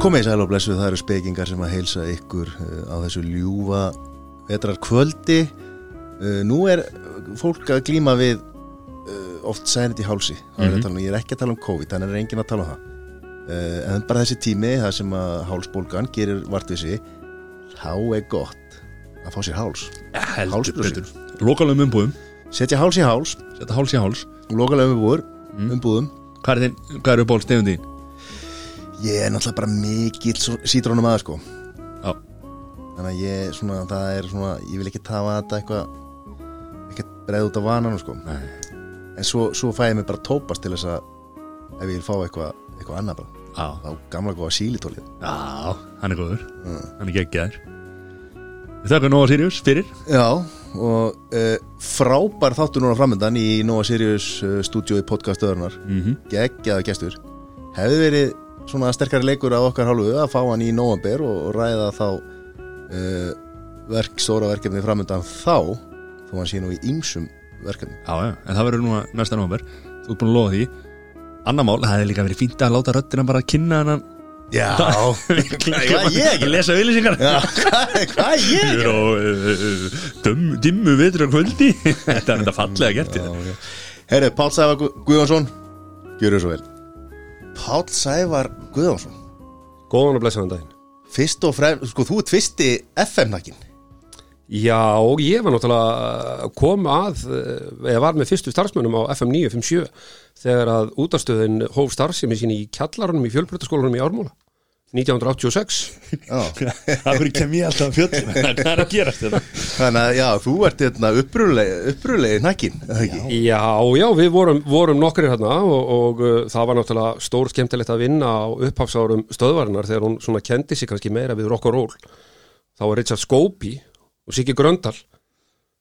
Komið í sæl og blessu, það eru spekingar sem að heilsa ykkur uh, á þessu ljúfa vetrar kvöldi. Uh, nú er fólk að glíma við uh, oft sænit í hálsi. Mm. -hmm. Ég er ekki að tala um COVID, þannig er enginn að tala um það. En bara þessi tími, það sem að hálsbólgan gerir vartvísi, þá er gott að fá sér háls. heldur Hálsbrúsi. betur Lokalegum umbúðum, Setja háls í háls, setja háls í háls lokalega umbúður, Mm. umbúðum. Hvað er, er uppáhald stefn þín? Ég er náttúrulega bara mikill sítrónum aður sko. Já. Þannig að ég, svona, það er svona, ég vil ekki tafa þetta eitthvað, ekkert breið út af vananum sko. Nei. En svo, svo fæ ég mig bara tópast til þess að ef ég vil fá eitthvað, eitthvað annað bara. Já, Þá gamla góða sílitólið. já, hann er góður Mm. Hann er geggjaður Við þakka Nova Sirius fyrir Já, og uh, frábær þáttur núna framöndan í Nova Sirius uh, stúdíói podcast öðrunar. mm -hmm. Geggjaða gestur. Hefði verið svona sterkari leikur af okkar hálfu að fá hann í november og, og ræða þá uh, verk, stóra verkefni framöndan þá þó hann sé nú í ýmsum verkefni. Já, já, en það verður núna næsta november Þú ert búin að lofa því. Anna mál, það hefði líka verið fínt að láta röddina bara kynna hann Já, hvað ég ekki? lesa auðlýsingar Já, hvað, ég Ég á dimmu vetur á kvöldi. Þetta er þetta fallega gert Herri, Pál Gu- Guðjónsson Gjör þau svo vel Pál Sævar Guðjónsson. Góðan og blessaðan daginn. Fyrst og fremd, sko þú ert fyrsti FM-nakkin Já, ég var náttúrulega að koma að eh, ég var með fyrstu starfsmönnum á FM 957 þegar að útastöðin hóf starfsemi sín í kjallarunum í fjölbreytaskólanum í Ármúla 1986 Já, Það verður kem ég alltaf fjöld Hvað er að gerast þetta? þannig að já, þú ert hérna upprúlegi, upprúlegi nakkin Já, já, við vorum, vorum nokkrir hérna og, og uh, það var náttúrulega stór skemmtilegt að vinna á upphafsárum stöðvarinnar þegar hún svona kendi sig kannski meira við rock og roll. Þá var Richard Scopey og Siggi Gröndal.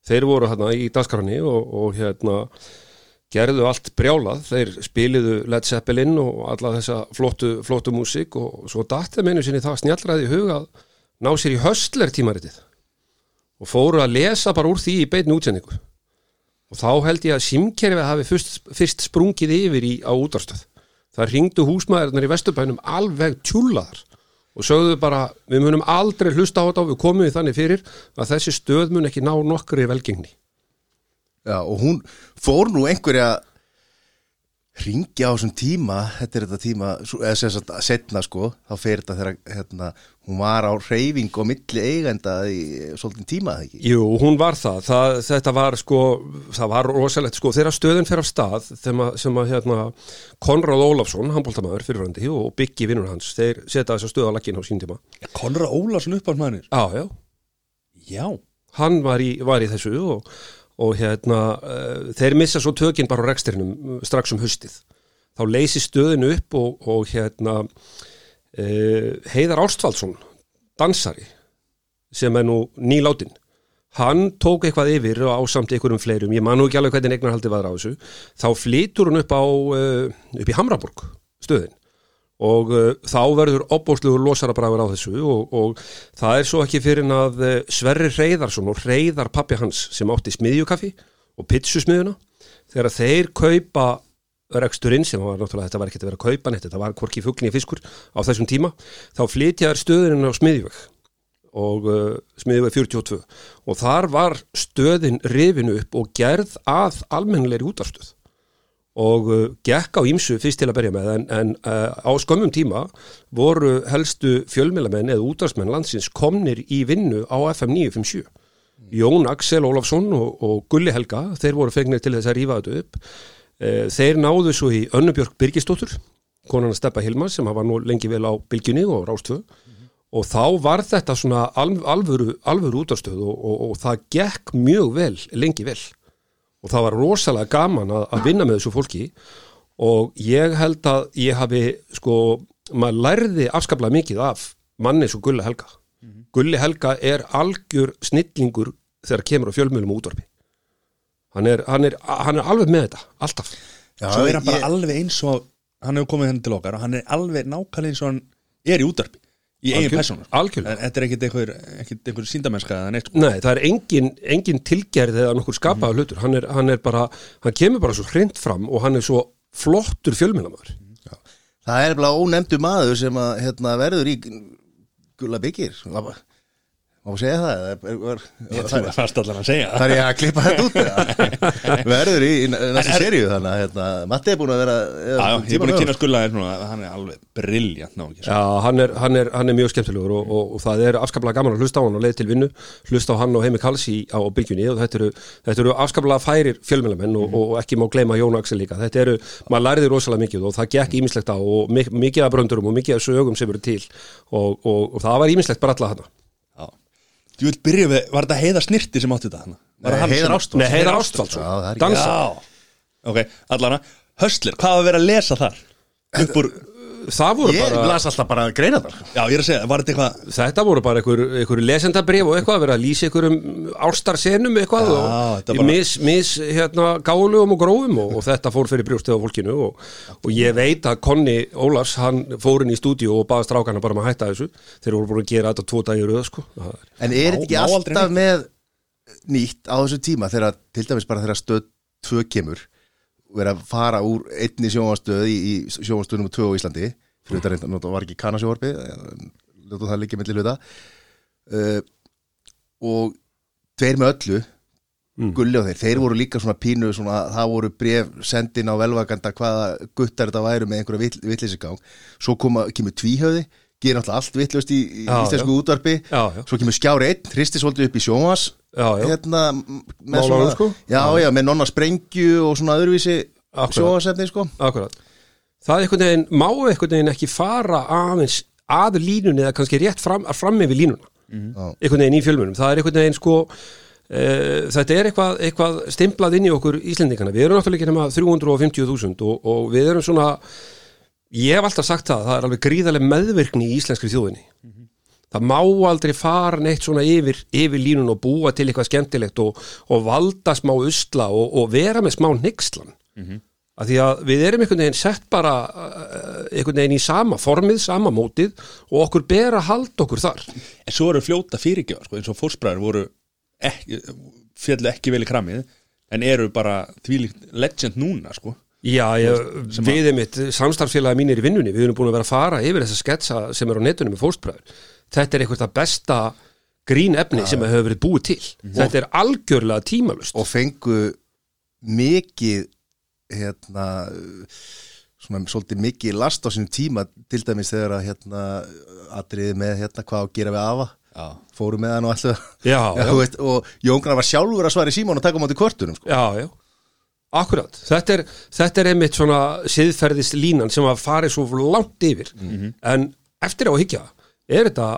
Þeir voru hérna í dagskránni og, og hérna gerðu allt brjálað, þeir spiliðu Led Zeppelin og alla þessa flottu, flottu músík og svo datt þeim einu sinni það snjallraði í huga að ná sér í höstler tímaritið og fóru að lesa bara úr því í beinni útsendingu. Og þá held ég að simkerfið hafi fyrst, fyrst sprungið yfir í á útarstöð það ringdu húsmaðurnar í vesturbænum alveg tjúlaðar og sögðu bara, við munum aldrei hlusta á þetta og við komum við þannig fyrir að þessi stöð mun ekki ná nokkri velgengni Já, og hún fór nú einhverja ringja á þessum tíma þetta er þetta tíma, eða sem sagt setna sko, þá fer þetta þegar hérna, hún var á reyfing og milli eigenda í svolítið tíma það ekki? Jú, hún var það, það þetta var sko, það var rosalegt sko, þegar stöðun fer af stað þeim að, sem að hérna, Konráð Ólafsson, handbóltamæður fyrirvændi og Byggi vinnur hans, þeir setja þessa stöð á lagginn á sín tíma. Konra Ólarsson uppáhaldsmæðinir Já, já, Já. Hann var í, var í þessu og, og hérna, uh, þeir missa svo tökinn bara á rekstrinum uh, strax um haustið. Þá leysi stöðinu upp og, og hérna, uh, Heiðar Ástvaldsson, dansari, sem er nú nýláttinn, hann tók eitthvað yfir á samt einhverjum fleirum, ég man nú ekki alveg hvernig eignarhaldi var á þessu, þá flytur hann upp á, uh, upp í Hamraborg stöðin og uh, þá verður opbóðslugur losarabræður á þessu og, og það er svo ekki fyrir en að uh, Sverri Reyðarsson og Reyðar pappi hans sem átti smiðjukaffi og pitsusmiðuna þegar þeir kaupa reksturinn sem var náttúrulega þetta var ekki að vera að kaupa neitt, þetta var hvorki fugglingi fiskur á þessum tíma, þá flytjaður stöðurinn á smiðjuveg og uh, smiðjuveg 42 og þar var stöðin rifinu upp og gerð að almennilegri útarstöð og uh, gekk á ímsu fyrst til að berja með en, en uh, á skömmum tíma voru helstu fjölmélamenn eða útvarsmenn landsins komnir í vinnu á FM 957 Jón Axel Ólafsson og, og Gulli Helga þeir voru fegnir til þess að rífa þetta upp. Uh, þeir náðu svo í Önnubjörg Birgisdóttur konan að steppa Hilmar sem hafa nú lengi vel á Bylgjunni og Rástvö og þá var þetta svona alv, alvöru, alvöru útastöð og, og, og það gekk mjög vel, lengi vel og það var rosalega gaman að, að vinna með þessu fólki. Og ég held að ég hafi sko, maður lærði afskaplega mikið af manni svo Gulli Helga. Gulli Helga er algjör snillingur þegar kemur á fjölmjölum útvarpi. Hann er, hann, er, hann er alveg með þetta, alltaf. Já, Svo er hann bara ég- alveg eins og Hann hefur komið henni til okkar og hann er alveg nákvæmlega eins og hann er í útarpi Í eigin persónu. En Þetta er ekkit einhver, einhver síndamennska sko. Nei, það er engin, engin tilgerð eða nokkur skapaða hlutur, hann er, hann er bara hann kemur bara svo hreint fram og hann er svo flottur fjölmjölamöður það er bara ónefndu maður sem að hérna, verður í gulla byggir má segja það er, er, er, Þú er fast allan að segja. Það er ég að klippa þetta út eða? verður í, í næstu seríu þannig að hérna, Matti er búin að vera Já, ég er búin að kynna núna hann er alveg ekki Já, hann er, hann er, hann er mjög skemmtilegur og, og, og það er afskaplega gaman að hlusta á hann og leið til vinnu hlusta á hann og Heimi Kalsi á byggjunni og þetta eru, þetta eru afskaplega færir fjölmjölamenn og, og ekki má gleyma Jón Axel líka. Þetta eru, maður læriði rosalega mikið og það gekk ímislegt á og mik mikið af bröndurum og mikið af sögum sem eru til og, og það var ímislegt bara alla hana Þú vil byrja við, var þetta heiða snirti sem átti þetta? Var það hann Heiðar sem- Ástvalds Nei, Heiðar Ástvaldsson. Dansa. Já, ok, allana Höstler, hvað var verið að lesa þar? Upp úr, Það voru Ég bara las alltaf bara greina þar já, ég er að segja, var þetta eitthvað Þetta voru bara einhver, lesendabrif og eitthvað að vera að lýsa einhverjum ástarsenum eitthvað Já, og bara- mis, mis hérna, gáðlegum og grófum og, og þetta fór fyrir brjóstið á fólkinu og, og ég veit að Konni Ólafs hann fór inn í stúdíu og baða strákana bara um að hætta þessu. Þeir voru búin að gera þetta tvo dagir auða sko. En er þetta ekki alltaf með nýtt á þessu tíma þegar til dæmis bara þegar stöð 2 kemur er að fara úr einni sjónvastöð í, í sjónvastöðnum 2 á Íslandi fyrir þetta reynda, það var ekki kannasjóvarpi ljótu það líka milli hluta. Uh, og tveir með öllu Mm. gulli á þeir, þeir voru líka svona pínu svona, það voru bref sendin á velvaganda hvaða guttar þetta væru með einhverja vill, vittleysigang svo koma, kemur tvíhöði gerir náttúrulega allt vittlust í, í Já, íslensku Já, já, svo kemur skjári einn, hristi svolítið upp í sjónvas já, já. hérna með Málarum, svona, sko? já, já, með nonna sprengju og svona öðruvísi Akkurat. sjónvasefni sko. Akkurat. Það er einhvern veginn, má einhvern veginn ekki fara aðeins að línunni eða kannski rétt fram, fram yfir línuna? Já. einhvern veginn í fjölmunum, það er einhvern veginn sko Uh, þetta er eitthvað, eitthvað stimplað inn í okkur Íslendingana, við erum náttúrulega ekki nema 350.000 og, og við erum svona ég hef alltaf sagt það, það er alveg gríðarlega meðvirkni í íslenskri þjóðinni það má aldrei fara neitt svona yfir, yfir línun og búa til eitthvað skemmtilegt og, og valda smá usla og, og vera með smá nixlan að því að við erum einhvern veginn sett bara uh, einhvern veginn í sama formið, sama mótið og okkur ber að halda okkur þar. En svo eru fljóta fyrirgjöf, sko, eins og fórsbræður voru ekki, fjallu ekki vel í kramið en eru bara þvílíkt legend núna, sko. Já, ég, við erum mitt samstarfsfélagi mínir í vinnunni, við erum búin að vera að fara yfir þessa sketsa sem er á netunum með fóstbræður þetta er eitthvað það besta grín efni sem hefur verið búið til. Þetta er algjörlega tímalust og fengu mikið hérna svona svolítið mikið last á sínum tíma til dæmis þegar að hérna atriði með hérna hvað gera við afa. Já, fóru með hann og alltaf Já, já. veist, og Jóngrar var sjálfur að svara í símón og taka á móti kvörtunum sko. Já, já, akkurat þetta er, þetta er einmitt svona siðferðist línan sem að fari svo langt yfir. En eftir á að hyggja er þetta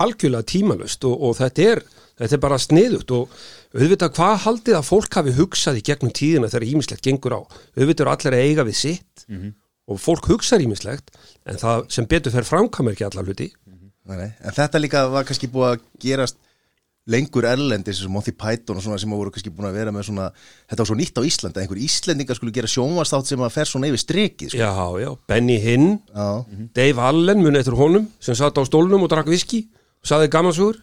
algjörlega tímalust og, og þetta er þetta er bara sniðugt og auðvitað hvað haldið að fólk hafi hugsað í gegnum tíðina þegar ímislegt gengur á? Auðvitað eru allir að eiga við sitt og fólk hugsar ímislegt en það sem betur fer framkamur ekki allar hluti. Nei, nei. en þetta líka var kannski búið að gerast lengur erlendis sem Monty Python og svona sem voru kannski búin að vera með svona þetta var svo nýtt á Íslandi að einhver Íslendingar skulle gera sjónvastátt sem að fer svona yfir strikið sko. Já, já, Benny Hinn Já. Dave Allen muni eftir honum sem satt á stólnum og drakk viski og saði gammalsugur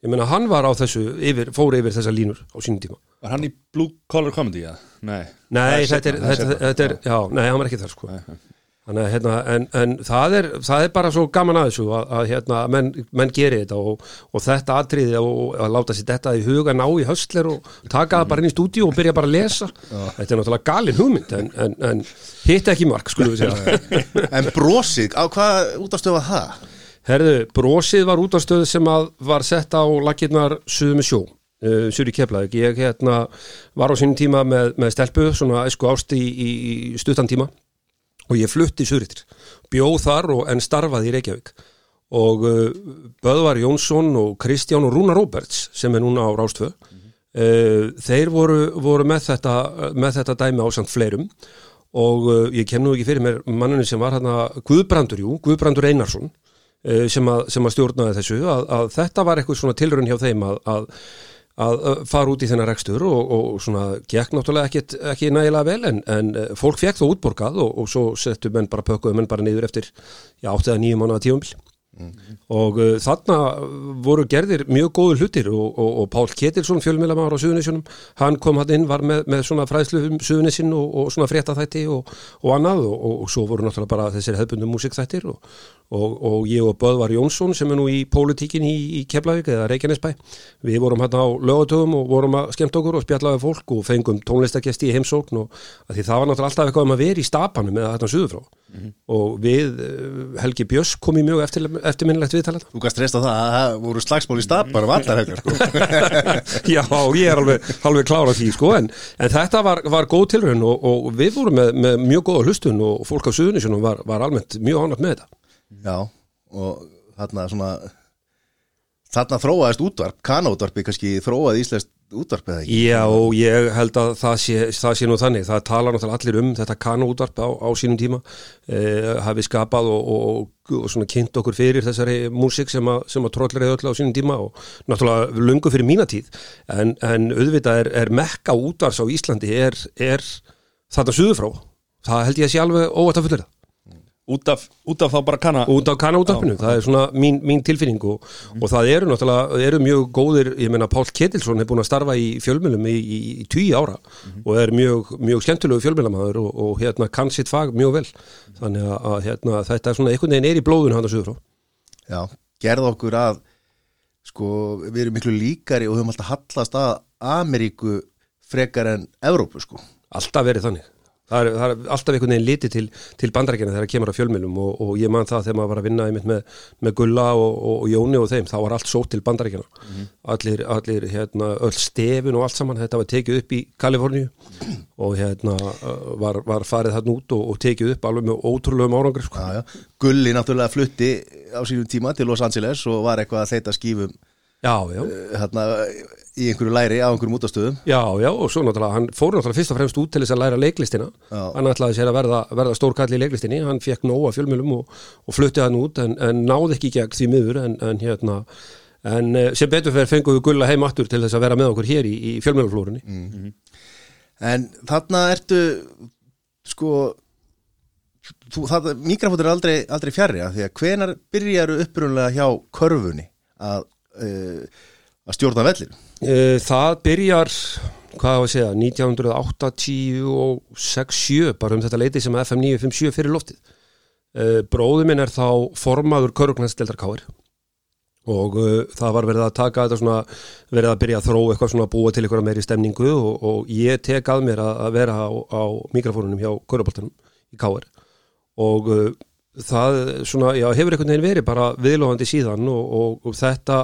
ég meina hann var á þessu yfir, fór yfir þessa línur á sínum tíma var hann í Blue Collar Comedy, já? Nei, nei, þetta er, þetta, þetta er já, nei, hann var ekki þar sko Nei, nei. Þannig, að, hérna, en, en það, er, það er bara svo gaman að þessu að, að hérna, menn, menn geri þetta og, og þetta atriði og að láta sér þetta í huga ná í höstler og taka það bara inn í stúdíu og byrja bara að lesa. Þetta er náttúrulega galin hugmynd en, en, en hitt ekki mark skulum við segja. En brosið, á hvað útastöfa það? Herðu, brosið var út á stöðu sem var sett á lakirnar suðu með sjó uh, Suri Keflavík, ég hérna var á sínum tíma með, með stelpu svona esku ást í, í, í stuttan tíma og ég flutti Suritir bjóð þar og en starfaði í Reykjavík. Og uh, Böðvar Jónsson og Kristján og Rúna Róberts sem er núna á Rástvö uh, þeir voru, voru með, þetta, með þetta dæmi ásand fleirum. Og uh, ég kem nú ekki fyrir mér manninu sem var hérna Guðbrandur, jú, Guðbrandur Einarsson uh, sem, að, sem að stjórnaði þessu að, að þetta var eitthvað svona tilraun hjá þeim að, að, að uh, fara út í þennan rekstur og, og svona gekk náttúrulega ekki, ekki nægilega vel en, en uh, fólk fekk þó útborgað og, og svo settu menn bara pökkuðu menn bara niður eftir já, áttið að nýjum mánuða tíumbil og uh, þarna voru gerðir mjög góður hlutir og, og, og Pál Ketilsson fjölmiðlamár á Suðunisjunum hann kom hann inn, var með, með svona fræðslu um Suðunisin og, og svona fréttaþætti og, og annað og, og svo voru náttúrulega bara þessir hefbundum músikþættir og, og ég og Böðvar Jónsson sem er nú í pólitíkin í, í Keflavík eða Reykjanesbæ við vorum hann á lögatöfum og vorum að skemmt okkur og spjallaði fólk og fengum tónlistakesti í heimsókn og því það var náttúrulega alltaf eitthvað um að vera í stapanum eða þetta suður frá og við uh, Helgi Björns kom í mjög eftir, eftirminnilegt viðtalað Þú gæst reysta það að það voru slagsmál í stapar um allar helgar sko. Já, ég er alveg, alveg klára því sko, en, en þetta var, var góð tilraun og, og við vorum með, með mjög góða hlustun og fólk á Suðunisjónum var, var almennt mjög ánægt með þetta Já, og þarna svona þarna þróaðist útvarp, kanótvarpi kannski þróaði íslenskt útvarp eða ekki? Já, og ég held að það sé, það sé nú þannig, það tala náttúrulega allir um þetta kanútvarp á, á sínum tíma eh, hafi skapað og, og, og svona kynnt okkur fyrir þessari músik sem, að- sem að trollir öll á sínum tíma og náttúrulega lungu fyrir mína tíð. En, en auðvitað er, er mekka útvars á Íslandi er, er þetta suður frá, það held ég að sé alveg óvægt að fullera út af, út af þá bara kanna út á kannaútvarpinu, það er svona mín, mín tilfinning og, og það eru náttúrulega eru mjög góðir, ég meina Pál Ketilsson er búin að starfa í fjölmjölum í, í, í tíu ára og er mjög, mjög skemmtilegu fjölmjölamæður og, og hérna kann sitt fag mjög vel. Þannig að, að hérna, þetta er svona einhvern veginn er í blóðun hann að suður frá. Já, gerð okkur að sko, við erum miklu líkari og höfum alltaf hallast að Ameríku frekar en Evrópu sko. Alltaf verið þannig það er, það er alltaf einhvern veginn litið til, til bandarækjana þegar það kemur á fjölmjölum og, og ég man það þegar maður var að vinna einmitt með, með Gulla og, og, og Jóni og þeim þá var allt sótt til bandarækjana allir, allir hérna, öll stefin og allt saman þetta var tekið upp í Kaliforníu og hérna var, var farið þarna út og, tekið upp alveg með ótrúlegum árangur sko. Gulli náttúrulega flutti á sínum tíma til Los Angeles og var eitthvað að þeita skífum já, já, eh, hérna, í einhverju læri á einhverjum útastöðum. Já, já og svo náttúrulega hann fór náttúrulega fyrst og fremst út til þess að læra leiklistina. Já. hann ætlaði sér að verða, verða stórkall í leiklistinni. Hann fekk nóga fjölmjölum og, og flutti hann út en, en náði ekki gegn því miður en, en hérna en eh, sem betur fyrir fengum við gulla heim aftur til þess að vera með okkur hér í, í fjölmjöluflórunni en þarna ertu sko þú, það, mikrafótur er aldrei, aldrei fjarrri af því að hvenar byrjaru upprunlega hjá körfunni að, uh, að stjórna vellir Það byrjar, hvað á að segja, 1986-7 bara um þetta leiti sem FM 957 fyrir loftið. Eh, Bróður minn er þá formaður Körugnæsdeldar Káir og uh, það var verið að taka þetta svona, verið að byrja að þróa eitthvað svona að búa til eitthvað meiri stemningu og, og ég tek að mér að, vera á, á mikrofónunum hjá Köruboltanum í Káir og það svona, já, hefur einhvern veginn verið bara viðlóðandi síðan og, og, og þetta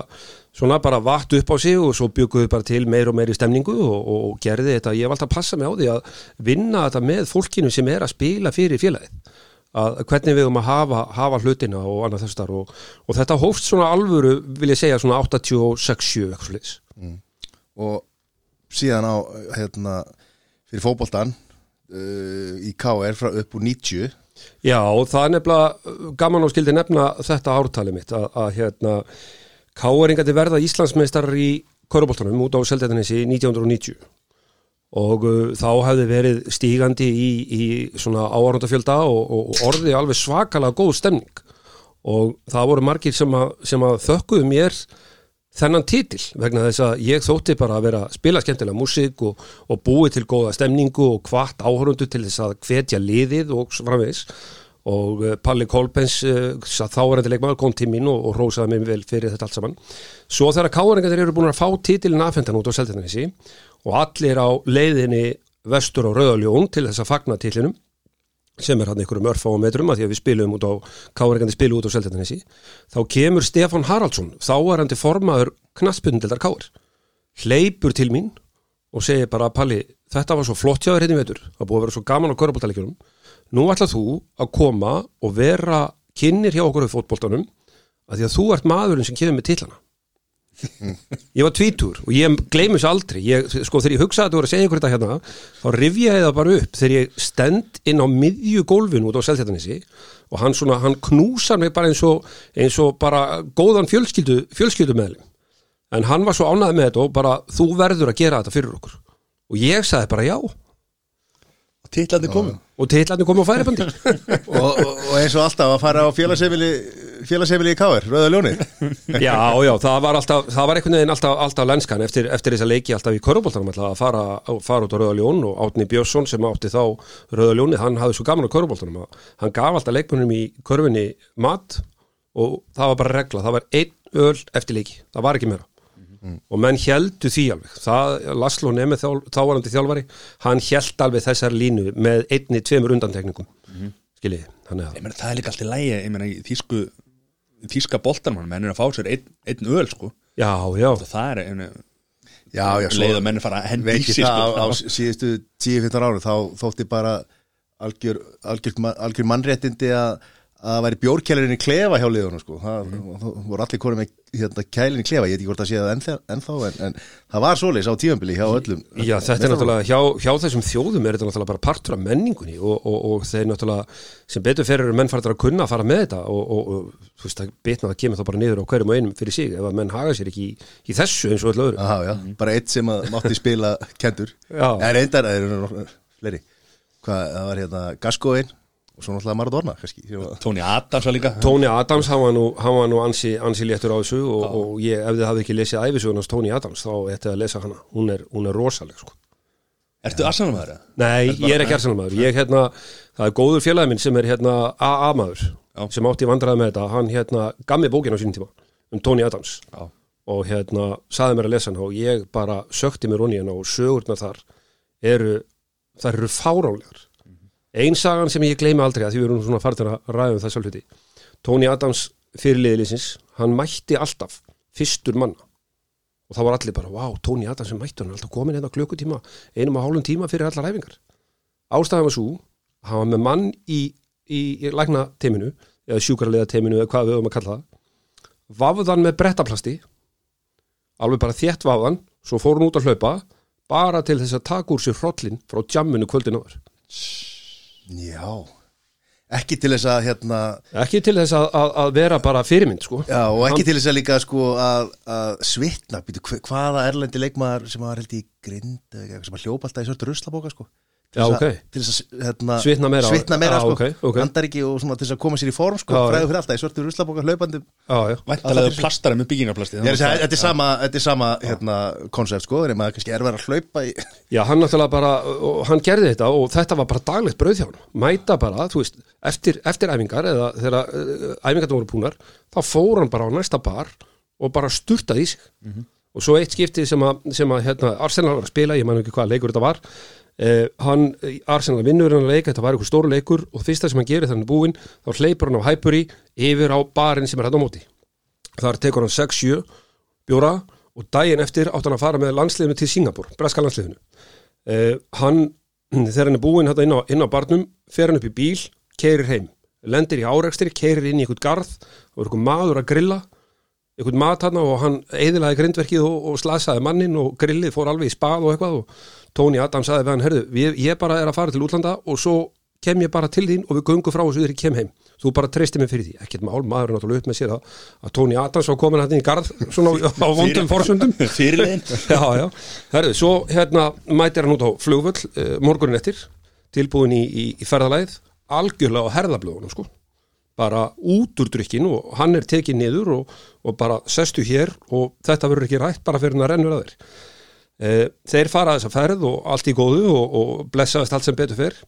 svona bara vatt upp á sig og svo bygguðu bara til meir og meiri stemningu og, og, og gerði þetta, ég alltaf að passa mig á því að vinna þetta með fólkinu sem er að spila fyrir félagið. Að hvernig við um að hafa, hafa hlutina og annað þess þar og, og þetta hófst svona alvöru, vil ég segja svona 86-7 eitthvað svo leiðis og síðan á hérna, fyrir fótboltan uh, í KR frá upp úr 90 Já, það er nefnilega gaman og skildi nefna þetta ártali mitt að, að hérna Káeringandi verða Íslandsmeistar í Köruboltanum út á Seldetanesi 1990 og uh, þá hefði verið stígandi í, í svona áarundafjölda og, og orði alveg svakalega góð stemning. Og það voru margir sem að, að þökkuðu mér þennan titil vegna þess að ég þótti bara að vera að spila skemmtilega músík og, og búi til góða stemningu og hvart áhörundu til þess að hvetja liðið og svo framvegis og uh, Palli Kolbens uh, þá er þetta leikmaður kom til mín og, og rósaði mig vel fyrir þetta allt saman. Svo þegar káringar eru búin að fá titilin afhendan út á Seltjarnanesi og allir á leiðinni vestur á Rauðaljón til þess að fagna titlinum sem er hann einhverjum örfáum metrum að því að við spilum út á káringandi spilu út á Seltjarnanesi þá kemur Stefán Haraldsson þá er hann til formaður knaspundildar káir hleypur til mín og segir bara Palli, þetta var svo flott hjá þér hérna í vetur, það búið að vera svo gaman á körubóltaleikunum nú ætlað þú að koma og vera kynir hjá okkur á fótboltanum að því að þú ert maðurinn sem kemur með titlana. Ég var tvítur og ég gleymi þessu aldrei. Ég, sko þegar ég hugsaði að þú voru að segja ykkur þetta hérna þá rifjaði það bara upp þegar ég stend inn á miðju gólfin út á Seltjarnesi og hann svona, hann knúsar mig bara eins og, eins og bara góðan fjölskyldu, fjölskyldu en hann var svo ánæði með þetta og bara þú verður að gera þetta fyrir okkur. Og ég sagði bara já Titlandi komum og titlandi kom á færibandi. Og, og, og eins og alltaf að fara á félagsefili félagsheimili í Káir, Rauða Ljónið. Já, já, það var alltaf, það var einhvern veginn alltaf, alltaf lenskan eftir, eftir þess að leiki alltaf í köruboltanum alltaf að fara, fara út á Rauða Ljón og Átni Björnsson sem átti þá Rauða Ljónið, hann hafði svo gaman á köruboltanum að hann gaf alltaf leikmennum í körfunni mat og það var bara regla, það var einn öl eftir leiki, það var ekki meira og menn heldu því alveg. Það, Laszlo Nemi þávarandi þjálfari hann held alveg þessar línu með einni, tveimur undantekningum. Mm. skiljið, þannig að Ég meina, það er líka allt í lægi, ég meina, í þýska boltanmann, menn er að fá sér einn, einn öl, sko, já, já, það er einu, Já, já, svo leið að menn fara að hendi í ég sig, það á, á sko síðustu 10-15 árum þá þótti bara algjör, algjör, algjör mannréttindi að að það væri bjórkælarinn í klefa hjá liðunum sko. það, það voru allir konum með hérna, kælinn í klefa, ég veit ekki hvort það sé það ennþá, en, en það var svoleiðis á tíðanbili hjá öllum Já, þetta er náttúrulega, hjá, hjá þessum þjóðum er þetta náttúrulega bara partur af menningunni og, og, og þeir náttúrulega, sem betur fyrir menn farið að kunna að fara með þetta og, og, þú veist, það bitna það kemur þá bara niður á hverjum og einum fyrir sig ef að menn haga sér ekki í, í þessu eins og öllu öðru Aha, já, bara eitt sem að mátti spila kendur Já. en reyndar, það var hérna Gaskóin og svo náttúrulega Maradona Tóni Adams var líka. Tóni Adams, hann var nú, hann var nú ansi, ansi léttur á þessu og, og ég, ef þið hafði ekki lesið æfisugunars Tóni Adams, þá ætti að lesa hana. Hún er, hún er rosaleg, sko. Ertu Arsenal-maður? eða? Nei, ég er ekki arsenalmaður. Ég, hérna, það er góður félagi minn sem er hérna AA-maður Já. sem átti vandræði með þetta. Hann hérna gaf mér bókina á sínum tíma um Tony Adams. Já. og hérna saði mér að lesa hann og ég bara sökti mér onni hérna og sögurnar þar eru, þar eru fáránlegar Ein sagan sem ég gleymi aldrei að því við erum svona farið að ræða um þessa hluti. Tony Adams fyrirliðilisins hann mætti alltaf fyrstur manna. Og það var allir bara, wow, Tony Adams sem mætti hann? Er alltaf komin hérna klukkutíma, einum og hálfum tíma fyrir allar æfingar. Ástæðan var svo hann var með mann í, í, í lækna teiminu, eða sjúkrarlega teiminu eða hvað við höfum að kalla það. Vafðan með brettaplasti alveg bara þétt vafðan svo fór hann út að hlaupa bara til þess að taka úr sér hrollin frá jamminu kvöldin áður Já, ekki til þess að hérna, ekki til þess að, að, að vera bara fyrirmynd sko. já, og ekki Hann- til þess að líka sko að, að svitna, býtu, hvaða erlendi leikmaður sem var held í grind eða eitthvað sem að hljópa alltaf í svörtu ruslabóka sko Til Já, þess að- ok. Til þess að hérna, Svitna meira svitna meira Já, sko, ok, ok. andar ekki og svona til þess að koma sér í form sko, fræðu fyrir alltaf í svörtu ruslabóka hlaupandi. Væntalega plastara með byggingarplasti Þetta er sama, þetta er sama hérna, koncept sko, en maður kannski er verið að hlaupa í Já, hann náttúrulega bara, og hann gerði þetta og þetta var bara daglegt brauð hjá hann mæta bara, þú veist, eftir, eftir æfingar eða þegar uh, æfingarna voru púnar þá fór hann bara á næsta bar og bara sturtaði í sig. Og svo eitt skipti sem að, sem að hérna, Arsenal var að spila, ég man eh, hann, Arsenal vinnur hann að leika, þetta var eitthvað stóru leikur og fyrsta sem hann gerir þannig búinn, þá hleypur hann á Hyperi yfir á barinn sem er hægt á móti. Þar tekur hann 6-7 bjóra og daginn eftir átt hann að fara með landsliðinu til Singapur, breska landsliðinu. Uh, hann, þegar hann er búinn hérna inn inn á barnum, fer hann upp í bíl keirir heim, lendir í árekstri keirir inn í einhvern garð og einhvern maður að grilla einhvern mat hann og hann eðilaði grindverkið og, og slasaði mannin og grillið fór alveg í spað og eitthvað og Tony Adams við hann, herðu, ég, ég bara er að fara til útlanda og svo kem ég bara til þín og við göngum frá þessu þegar ég kem heim. Þú bara treystir mig fyrir því, ekkert mál, maður er náttúrulega upp með sér að, að Tony Adams var komin hann í garð svona á, á vondum já, já, herðu, svo hérna mætir hann út á flugvöll uh, morgunin eftir, tilbúin í, í, í ferðalæð, algjörlega á herðablöðunum sko, bara út úr drykkin og hann er tekið niður og, og bara sestu hér og þetta verður ekki rætt bara fyrir hann að rennur að þeir uh, þeir fara þess að ferð og allt í góðu og, og blessaðist allt sem betur fyrr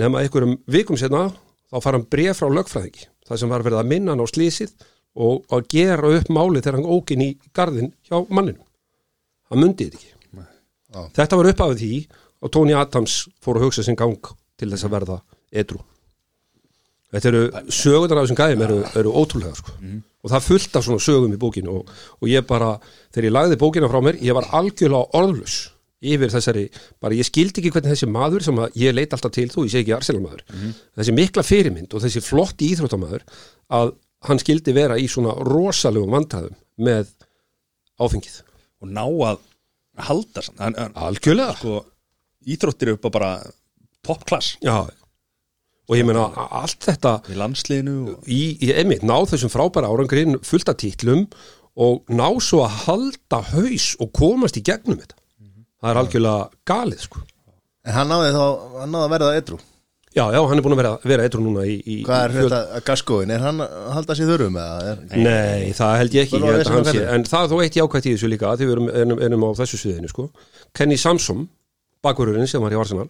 nema einhverjum vikum setna þá fara hann bref frá lögfræðingi það sem var verið að minna hann á slísið og að gera upp málið þegar hann ókin í garðin hjá manninu hann mundið þetta ekki. Já. þetta var uppafið því og Tony Adams fór að hugsa sinn gang til þess að verða edru þetta eru sögurnar af þessum gæðum eru, eru ótrúlega sko. Og það fullt af svona sögum í bókinu og, og ég bara, þegar ég lagði bókina frá mér ég var algjörlega orðlus yfir þessari, bara ég skildi ekki hvernig þessi maður sem ég leit alltaf til, þú ég segi ekki Arsenal maður, þessi mikla fyrirmynd og þessi flotti íþróttamaður að hann skildi vera í svona rosalegum vandræðum með áfengið. Og ná að halda hann, algjörlega. Sko, Íþróttir upp á bara top class Já, og ég meina allt þetta Í landsliðinu og í, í emitt, ná þessum frábæra árangrin fullt af títlum og ná svo að halda haus og komast í gegnum þetta það er algjörlega galið sko En hann náði þá, hann náði að verða edru Já, já, hann er búin að vera, vera eitthvað núna í, í Hvað er í fjöl- þetta, gaskóin, er hann að halda sér þurrum eða? Er, Nei, það held ég ekki, held að vesen hann á sé ferðinni. En það er þó eitt jákvætt í þessu líka Því við erum, erum, erum á þessu sviðinu sko. Kenny Samson, bakverðurinn sem var í Arsenal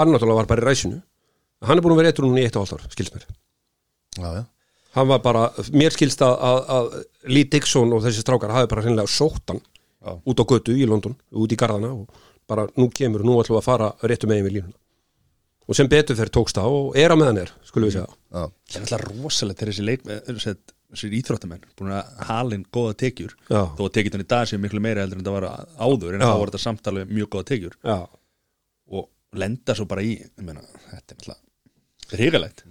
Hann náttúrulega var bara í ræsinu Hann er búin að vera eitthvað núna í eitt og hálft ár, skilst mér. Já, já, Hann var bara, mér skilst að, að, að Lee Dixon og þessi strákar hafi bara hreinlega sótt hann Já. út á götu í London, út í garðana og bara nú kemur, nú ætlum við að fara réttu megin við línuna. Og sem betur fyrir tókst það og er á meðan er, skulum við segja. Já, Það er alltaf rosalegt þegar þessi leik þessi, þessi íþróttamenn búin að halinn góða tekjur. Já. þó að tekjurinn í dag sé miklu meira heldur en það var áður en þá var þetta samtali mjög góða tekjur. Já, og lenda svo bara í ég meina, þetta er alltaf hrigalegt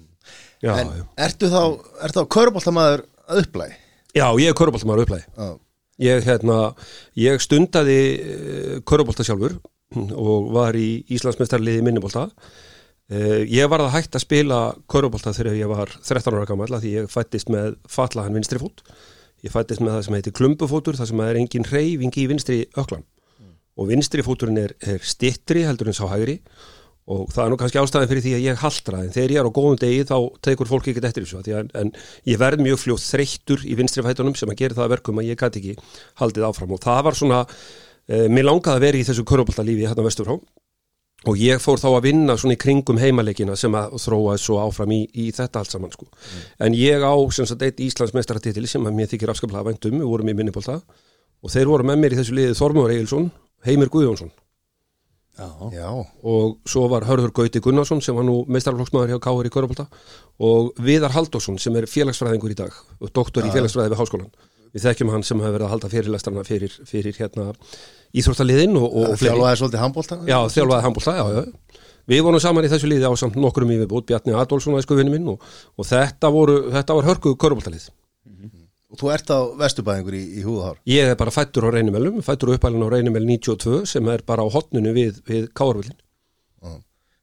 já, En já. ertu þá, ertu þá köruboltamaður að upplægi? já ég er köruboltamæður upplæði Já, Ég, hérna, ég stundaði uh, körubolta sjálfur og var í Íslandsmeistarliði minnibolta. Uh, ég var að hægt að spila körubolta þegar ég var 13 ára gammal því ég fættist með fatlahan vinstri fót. Ég fættist með það sem heitir klumbufótur, það sem er engin reyfing í vinstri öklan. Og vinstri fóturinn er, er stittri heldur en sá hægri og það er nú kannski ástæðin fyrir því að ég haldra en þegar ég er á góðum degi þá tekur fólk ekkert eftir þessu að, en ég verð mjög fljótt þreyttur í vinstri fætunum sem að gera það að verkum að ég gæti ekki haldið áfram. Og það var svona eh, mér langaði að vera í þessu körubolta lífi hérna vestur frá og ég fór þá að vinna svona í kringum heimaleikina sem að þróaði svo áfram í, í þetta allt saman sko. en ég á sem sagt eitt Íslands meistaratitil sem að mér þykir afskaplega væntum, við vorum í minnipolta og þeir voru með mér í þessu liði Þormur Egilson, Heimir Guðjónsson Já, og svo var Hörður Gauti Gunnarsson sem var nú meistarflokksmaður hjá Káur í Körupolta og Viðar Halldórsson sem er félagsfræðingur í dag og doktor í félagsfræði við háskólan við þekkjum hann sem hefur verið að halda fyrirlestrana fyrir, fyrir hérna íþróttaliðin þjálfaði svolítið handbólta? Já, þjálfaði handbólta, já, já. Við vorum saman í þessu liði á samt nokkrum yfirbútt Bjarni Adolfsson, æsku vinnu minn og, og þetta, voru, þetta var hörku körupoltalið Og þú ert á vesturbæðingur í, í húðahár? Ég er bara fættur á reynumælum, fættur á uppælun á reynumæl 92 sem er bara á hotnunu við, við Kárvillin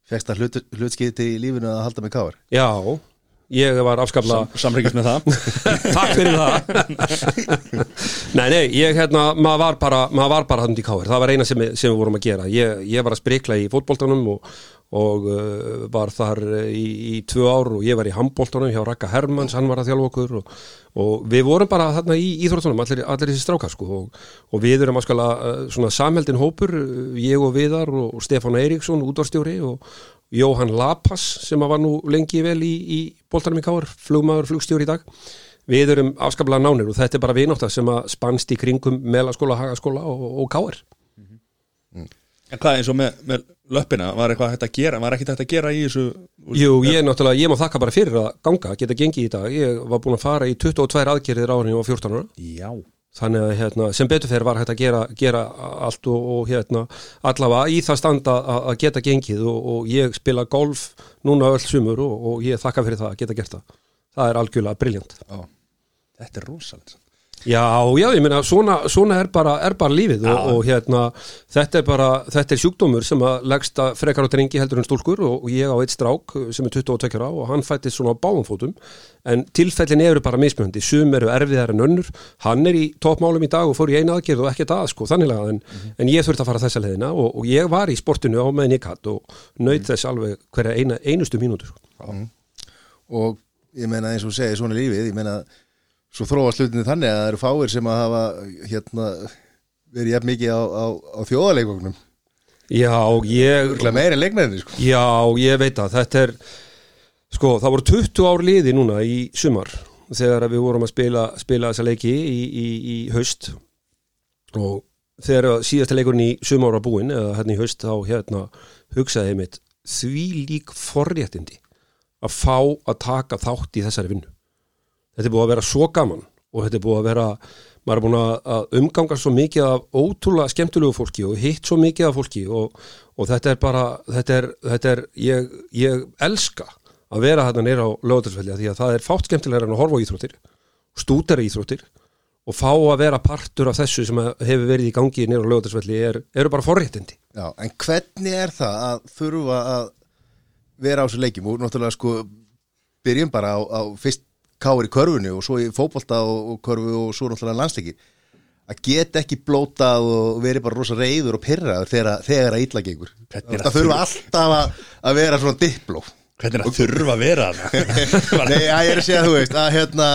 Fekst það hlut, hlutskipti í lífinu að halda með káar? Já, ég var afskapla Sam, samryggist með það. Takk fyrir það. Nei, nei, ég hérna, maður var bara maður var bara hann í káir, það var eina sem, sem við vorum að gera. Ég, ég var að sprikla í fótboltanum og, og uh, var þar í, í tvö ár og ég var í handboltanum hjá Raka Hermanns, hann var að þjálfa okkur og, og við vorum bara þarna í íþróttunum allir, allir þessi strákar sko og, og við erum að skala uh, svona samheldin hópur uh, ég og Viðar og, og Stefán Eiríksson útvarstjóri og Jóhann Lapas sem að var nú lengi vel í, í boltanum í káir, flugmaður, flugstjóri í dag. Við erum afskaplega nánir og þetta er bara vinóta sem að spannst í kringum melaskóla, hagaskóla og, káir En hvað eins og með, með löppina var eitthvað hægt að gera, var ekkert hægt að gera í þessu Jú, ég náttúrulega, ég má þakka bara fyrir að ganga, geta gengið í dag. Ég var búin að fara í 22 aðgerðir árið og 14 ára. Já, þannig að hérna, sem betur fyrir var hægt að gera, gera allt og, og hérna allavega í það standa að, geta gengið og, og ég spila golf núna öll sumur og, og ég þakka fyrir það að geta gert það. Það er algjörlega briljant Þetta er rosalegt Já, já, ég meina, svona, svona er, bara, er bara lífið og, og hérna, þetta er bara, þetta er sjúkdómur sem að leggst að frekar á drengi heldur en stúlkur og, og ég á eitt strák sem er 22 ára og hann fættist svona á báumfótum en tilfellin eru bara mismjöndi, sum eru erfiðar en önnur, hann er í toppmálum í dag og fór í eina aðgerð og ekkert að sko, þannig að en, en ég þurfti að fara þessa leðina og, og ég var í sportinu á meðin ég hatt og nöyt þess alveg hverja eina, einustu mínútur. Og ég meina eins og segir svona lífið, ég meina svo þróa slutinni þannig að það eru fáir sem að hafa hérna verið jafn mikið á, á, á þjóðaleikvognum Já, ég... Leiknæðinni sko. Já, ég veit að þetta er sko, það voru 20 ár liði núna í sumar þegar við vorum að spila, spila þessa leiki í, í, í haust. Og þegar síðasta leikurinn í sumar var búinn eða hérna í haust þá hérna hugsaði ég mitt því lík forréttindi að fá að taka þátt í þessari vinnu þetta er búið að vera svo gaman og þetta er búið að vera maður er búin að umgangast svo mikið af ótrúlega skemmtilegu fólki og hitt svo mikið af fólki og, og þetta er bara þetta er, þetta er ég, ég elska að vera hérna neyra á lögadagsvelli því að það er fátt skemmtilegra en að horfa á íþróttir stúdera íþróttir og fá að vera partur af þessu sem hefur verið í gangi neyra á lögadagsvelli er, eru bara forréttindi. Já, en hvernig er það að þurfa að vera á þessu leikjum? Og náttúrulega sko byrjum bara á, á fyrst káir í körfunni og svo í fótbolta og, og körfu og svo náttúrulega landsleiki. Að geta ekki blótað og verið bara rosa reyður og pyrraður þegar, þegar að illa gengur. Það að þurfa alltaf að, að vera svona dipló Hvernig er að þurfa að vera það Nei, að ég er að segja, þú veist, að hérna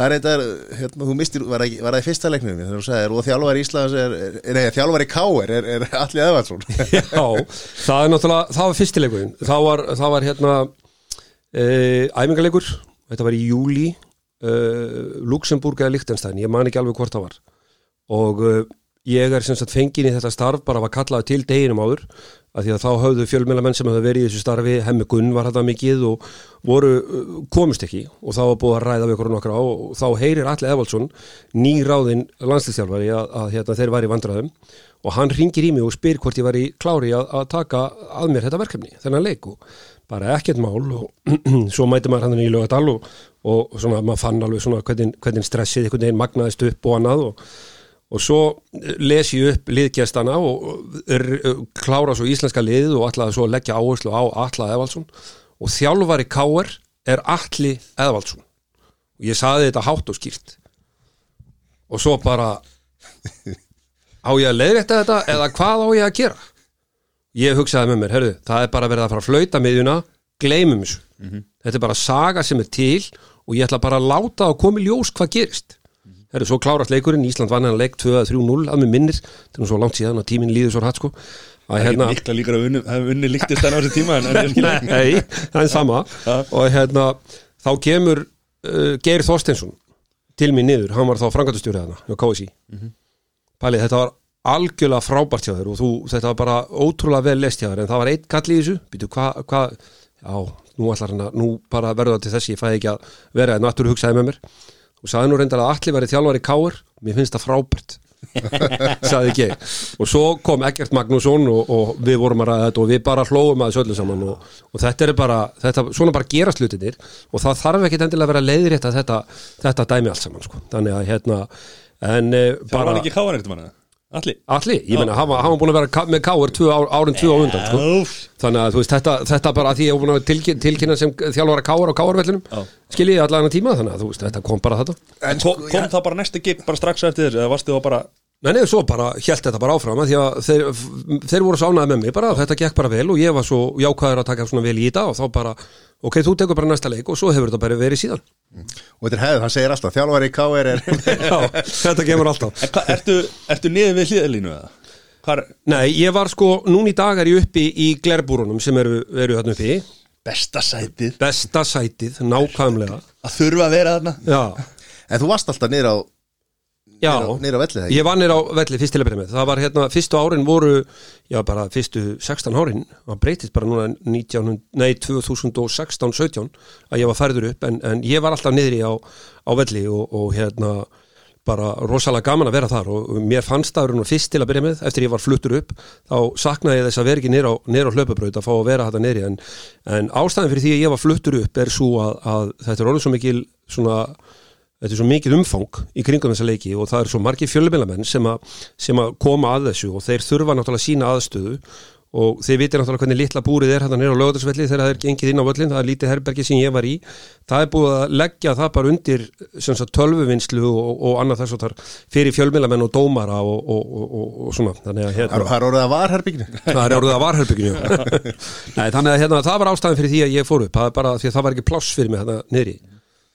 það er eitthvað, hérna, þú mistir var, það í fyrsta leiknum, og þjálfari Íslands er, er, er, er þjálfari Káir er, er allir eðvarsson Já, það er náttúrulega, það var fyrstileikurinn það var, það var hérna e, æfingarleikur, þetta var í júli e, Luxemburg eða Lichtenstein, ég man ekki alveg hvort það var. Og e, ég er sem sagt fengin í þetta starf, bara var kallaði til deginum áður, af því að þá höfðu fjölmjölamenn sem höfðu verið í þessu starfi, hemmi Gunn var þetta mikið og voru uh, komust ekki. Og þá var búið að ræða við okkur nokkra á og þá heyrir Alli Evaldsson nýráðinn landslýstjálfari að, að hérna, þeir væri vandræðum. Og hann ringir í mig og spyr hvort ég væri klári að, að taka að mér þetta verkefni, þennan leik. Og bara ekkert mál og svo mæti maður hann í lögadal og, og svona maður fann alveg svona hvernig, hvernig stressið einhvern veginn magnaðist upp og annað og og svo les ég upp liðgjastana og er, klára svo íslenska liðið og ætlaði svo leggja áherslu á Alla Evaldsson og þjálfari Káer er Alli Evaldsson. Og ég saði þetta hátt og skýrt. Og svo bara á ég að leiðrætta þetta eða hvað á ég að gera ég hugsaði með mér, herru, það er bara verið að fara að flauta miðjuna, gleymum þessu. Þetta er bara saga sem er til og ég ætla bara að láta og koma í ljós hvað gerist. Herru, svo klárast leikurinn, Ísland vann hann leik 2-3-0 að með minnir, þetta er svo langt síðan og tíminn líður svo hratt sko. Að Það er ekki mikla líkar að unni, hafa unni líktist enn á þessi tíma en, en Nei, það er sama. Og hérna, þá kemur uh, Geir Þorsteinsson til mér niður, hann var þá frangatustjórið hana hjá KSI Pælið, þetta var algjörlega frábært hjá þér og þú, þetta var bara ótrúlega vel lest hjá þér en það var eitt kall í þessu, býtu, hvað hva, já, nú ætlar hann að, nú bara verður það til þess ég fæði ekki að vera, en náttúru hugsaði með mér. Og sagði nú reyndar að allir verið þjálfari káur mér finnst það frábært sagði ekki og svo kom Egert Magnússon og, og við vorum að ræða þetta og við bara hlóum að þessu öllu saman og, og þetta er bara, þetta, svona bara gera slutinir og það þarf ekki endilega að vera leiðrétt að þetta, þetta dæmi allt saman sko. þannig að hérna en eh, Það bara var ekki káar ekkert manna Alli allir, ég meina, hann var, búin að vera með káur árin tvö á undan sko. Þannig að þú veist, þetta, þetta bara að því ég var búin að tilkynna, tilkynna sem þjálfara káur á káurvellinum Já. skiljið allan að tíma, þannig að þú veist, þetta kom bara þetta En Kom, kom það bara næsta gig bara strax eftir þess eða varstu þá bara Nei, nei, svo bara hjælt þetta bara áfram að því að þeir, þeir voru svo ánæði með mig bara, þetta gekk bara vel og ég var svo jákvæður að taka svona vel í þetta og þá bara, ok, þú tekur bara næsta leik og svo hefur þetta bara verið síðan. og þetta er hefð, hann segir alltaf þjálfari Káir er Já, þetta kemur alltaf. hva, ertu, ertu niður við hliðalínu eða? Hvar, Nei, ég var sko, núna í dag er ég uppi í glerbúrunum sem eru, eru þarna uppi, besta sætið besta sætið, nákvæmlega. að þurfa að vera þarna Já, en þú varst alltaf niður á já. niður á, á vellið Ég var nýr á velli fyrst til að byrja með Það var hérna, fyrstu árin voru Já, bara fyrstu 16 árin Það breytist bara núna 19, nei, 2016-17 Að ég var færður upp en, en ég var alltaf niðri á, á velli og, og hérna bara rosalega gaman að vera þar og mér fannst það nú fyrst til að byrja með, eftir ég var fluttur upp þá saknaði ég þess að vera ekki niður á, á hlaupabraut að fá að vera þetta niðri en, en ástæðan fyrir því að ég var fluttur upp er svo að, að þetta er orðið svo mikil svona þetta er svo mikið umfang í kringum þessa leiki og það eru svo margir fjölumilamenn sem, að- sem að koma að þessu og þeir þurfa náttúrulega sína aðstöðu og þeir vitir náttúrulega hvernig litla búrið er hérna nýra á lögadagsvelli þegar það er gengið inn á völlin, það er lítið herbergi sem ég var í. Það er búið að leggja það bara undir tölvuvinnslu og, og annað þess og þar fyrir fjölmilamenn og dómara og, og, og, og, og svona. Þannig að hérna Það er orðið að varherbygginu Það er orðið að varherbygginu Nei, þannig að hérna, það var ástæðan fyrir því að ég fór upp. Það er bara því að það var ekki pláss fyrir mig hérna niðri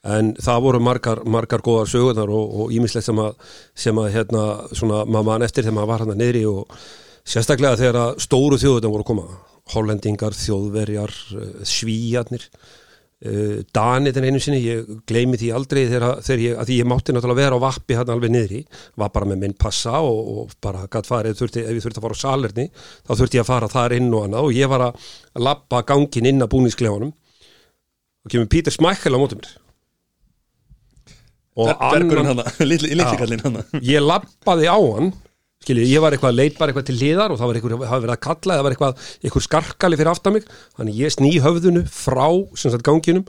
en það voru margar, margar góðar sögurnar og ímislegt sem að, sem að hérna, svona, maður mann eftir þegar maður var hérna niðri og sérstaklega þegar að stóru þjóðunar voru að koma. Hollendingar, þjóðverjar eh, svíjarnir Danið en einu sinni, ég gleymi því aldrei þegar, þegar ég, að ég mátti náttúrulega vera á vappi hérna alveg niðri, var bara með minn passa og, og bara gætt farið, þurfti, ef ég þurfti að fara á salerni, þá þurfti ég að fara þar inn og annað. Og ég var að lappa gangin inn að búningsklefanum. Og kemur Pítur Smækkel á móti mér Bergurinn hana, litli, litli Já. kallinn hana. Ég lappaði á hann skiljið, ég var eitthvað leit bara eitthvað til liðar og það var eitthvað, það var verið að kalla það var eitthvað, eitthvað skarkali fyrir aftan mig. Þannig ég sný höfðunu frá sem sagt ganginum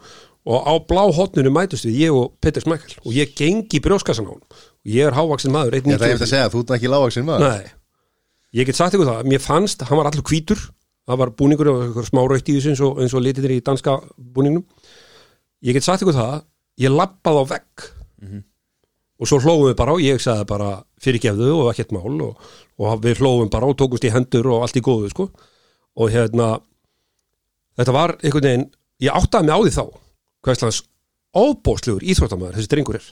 og á blá hotnunu mætust við ég og Petter Smækkel og ég gengi brjóskassan á hann og ég er hávaksin maður, Ég ætla 1.93 ég að segja, þú ert ekki lágvaksinn maður. Nei, ég get sagt ykkur það mér fannst, hann var allur hvítur. Það var búningur og eitthvað smá rautt í þessu eins og, og litir í danska búningnum. Ég get sagt ykkur það ég lappaði á vegg og svo hlófum við bara og ég sagði bara fyrirgefðu og ekkert mál og, og við hlófum bara og tókumst í hendur og allt í góðu sko. Og hérna þetta var einhvern veginn, ég áttaði mig á því þá hvað slags óbóðslegur íþróttamæður þessi drengur er.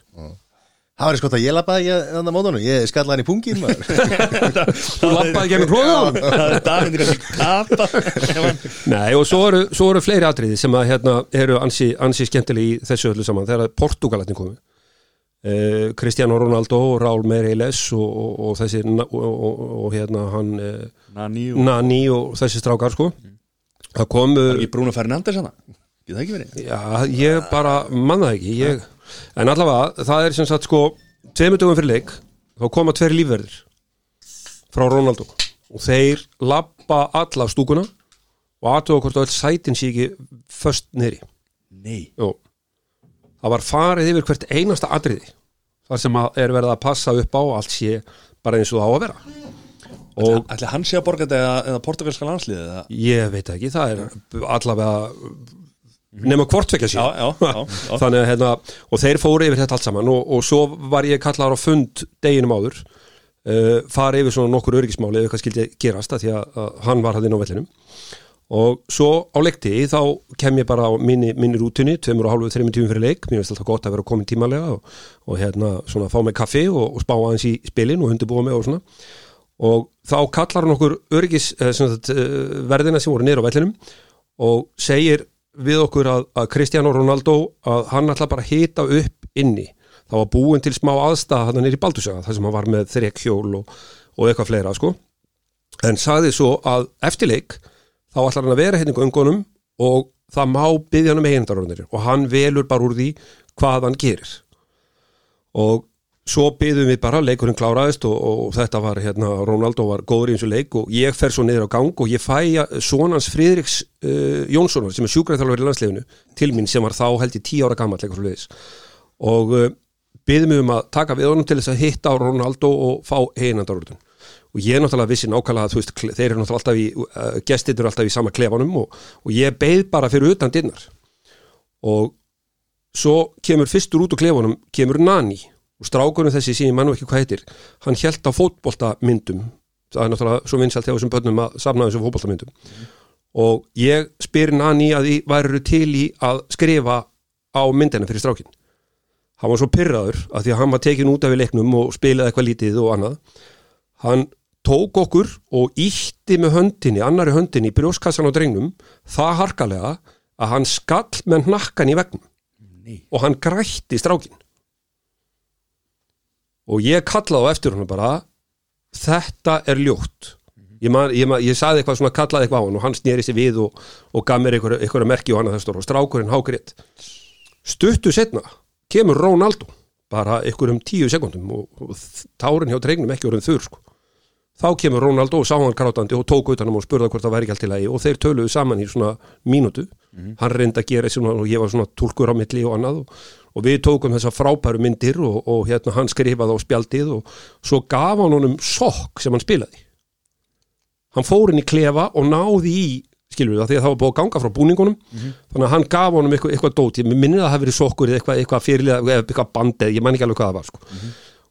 Það var sko að ég lappaði ekki þannig að mótunum Ég skallaði hann í pungin maður. Þú lappaði gennum hróðan Það er Davindir að tapa Nei, og svo eru, svo eru fleiri atriði sem að hérna eru ansi, ansi skemmtilegi í þessu öllu saman þegar Portugalatni komu. uh, Cristiano Ronaldo Raúl Meireles og, og, og þessi og, og, og hérna hann uh, Nani og Nani og þessi strákar sko. Það komu Var ekki Bruno Fernandes hana Geta það ekki verið? Já, ég bara manna það ekki ég, En allavega, það er sem sagt sko Tveimur dögum fyrir leik Þá koma tveir lífverðir Frá Ronaldo. Og þeir labba alla stúkuna Og aðtöða hvort öll sætin sé ekki Föst nýri Nei. Jú. Það var farið yfir hvert einasta atriði þar sem er verið að passa upp á allt sé bara eins og það á að vera. Og Ætli hann sé að borga þetta eða, eða portugalska landsliðið ég veit ekki, það er allavega nema hvortvekja Já, síðan þannig að hérna, og þeir fóru yfir þetta allt saman. Og, og svo var ég kallar á fund deginum áður uh, fara yfir svona nokkur öryggismáli eða hvað skildi gerast að því að, að hann var hann inn á vellinum og svo á leikti þá kem ég bara á minni, minni rútunni tveimur og hálfu, þreimur tímum fyrir leik. Mér finnst alltaf gott að vera komin tímalega og, og hérna svona fá mig kaffi og, og spá aðeins í spilin og undirbúa mig og svona. Og þá kallar hann okkur öryggis eh, sagt, eh, verðina sem voru niður á vellinum og segir við okkur að, að Cristiano Ronaldo að hann ætla bara að hita upp inni. Það var búin til smá aðstæða hann nýri Baldursaga, þar sem hann var með þrekkjól og, og eitthvað fleira sko. En sagði svo að eftir leik þá ætlar hann að vera hérna í göngunum og það má byggja hann um eigindarorðinir og hann velur bara úr því hvað hann gerir. Og svo byggðum við bara, leikurinn kláraðist og, og þetta var hérna, Ronaldo var góður í eins og leik og ég fer svo niður á gang og ég fæ sonans Friðriks uh, Jónssonar sem er sjúkræðþjálfur í landsleginu til mín sem var þá held í tíu ára gammal og uh, byggðum við um að taka við honum til þess að hitta á Ronaldo og fá einandarorðin og ég náttúrulega vissi nákvæmlega að veist, þeir eru náttúrulega alltaf í, uh, gestir eru alltaf í sama klefanum og, og ég beið bara fyrir utan dinnar og svo kemur fyrstur út úr klefanum kemur Nani. Og strákunum þessi sem ég mann ekki hvað heitir hann held á fótboltamyndum. Það er náttúrulega svo vinsalt hjá þessum börnum að safna þessum fótboltamyndum. Og ég spyr Nani að því væru til í að skrifa á myndina fyrir strákin hann var svo pyrraður að því að hann var tekin út af leiknum og spilaði eitthvað lítið og annað. Hann tók okkur og ítti með höndinni, annari höndinni í brjóskassan á drengnum það harkalega að hann skall með hnakkan í vegnum Nei. og hann grætti strákin og ég kallaði á eftir hann bara þetta er ljótt. Ég, man, ég, man, ég saði eitthvað svona kallaði eitthvað á hann og hann snýri sig við og, og gaf mér eitthvað, eitthvað merki og hann að það stór og strákurinn hágrétt stuttu setna kemur Ronaldo bara eitthvað um tíu sekundum og, og tárin hjá drengnum ekki orðin þurr sko. Þá kemur Ronaldo og sá hann grátandi og tók utanum og spurði hvort það væri ekki allt í lagi og þeir töluðu saman í svona mínútu. Hann reyndi að gera svona og ég var svona túlkur á milli og annað og, og við tókum þessa frábæru myndir og, og hérna hann skrifaði á spjaldið og svo gaf hann honum sokk sem hann spilaði. Hann fór inn í klefa og náði í skilur við það því að það var búið að ganga frá búningunum. Þannig að hann gaf honum eitthvað, eitthvað dót. Ég minnir að það hafi verið sokkur eða eitthvað, eitthvað fyrirlega eða eitthvað bandið, ég man ekki alveg hvað það var sko.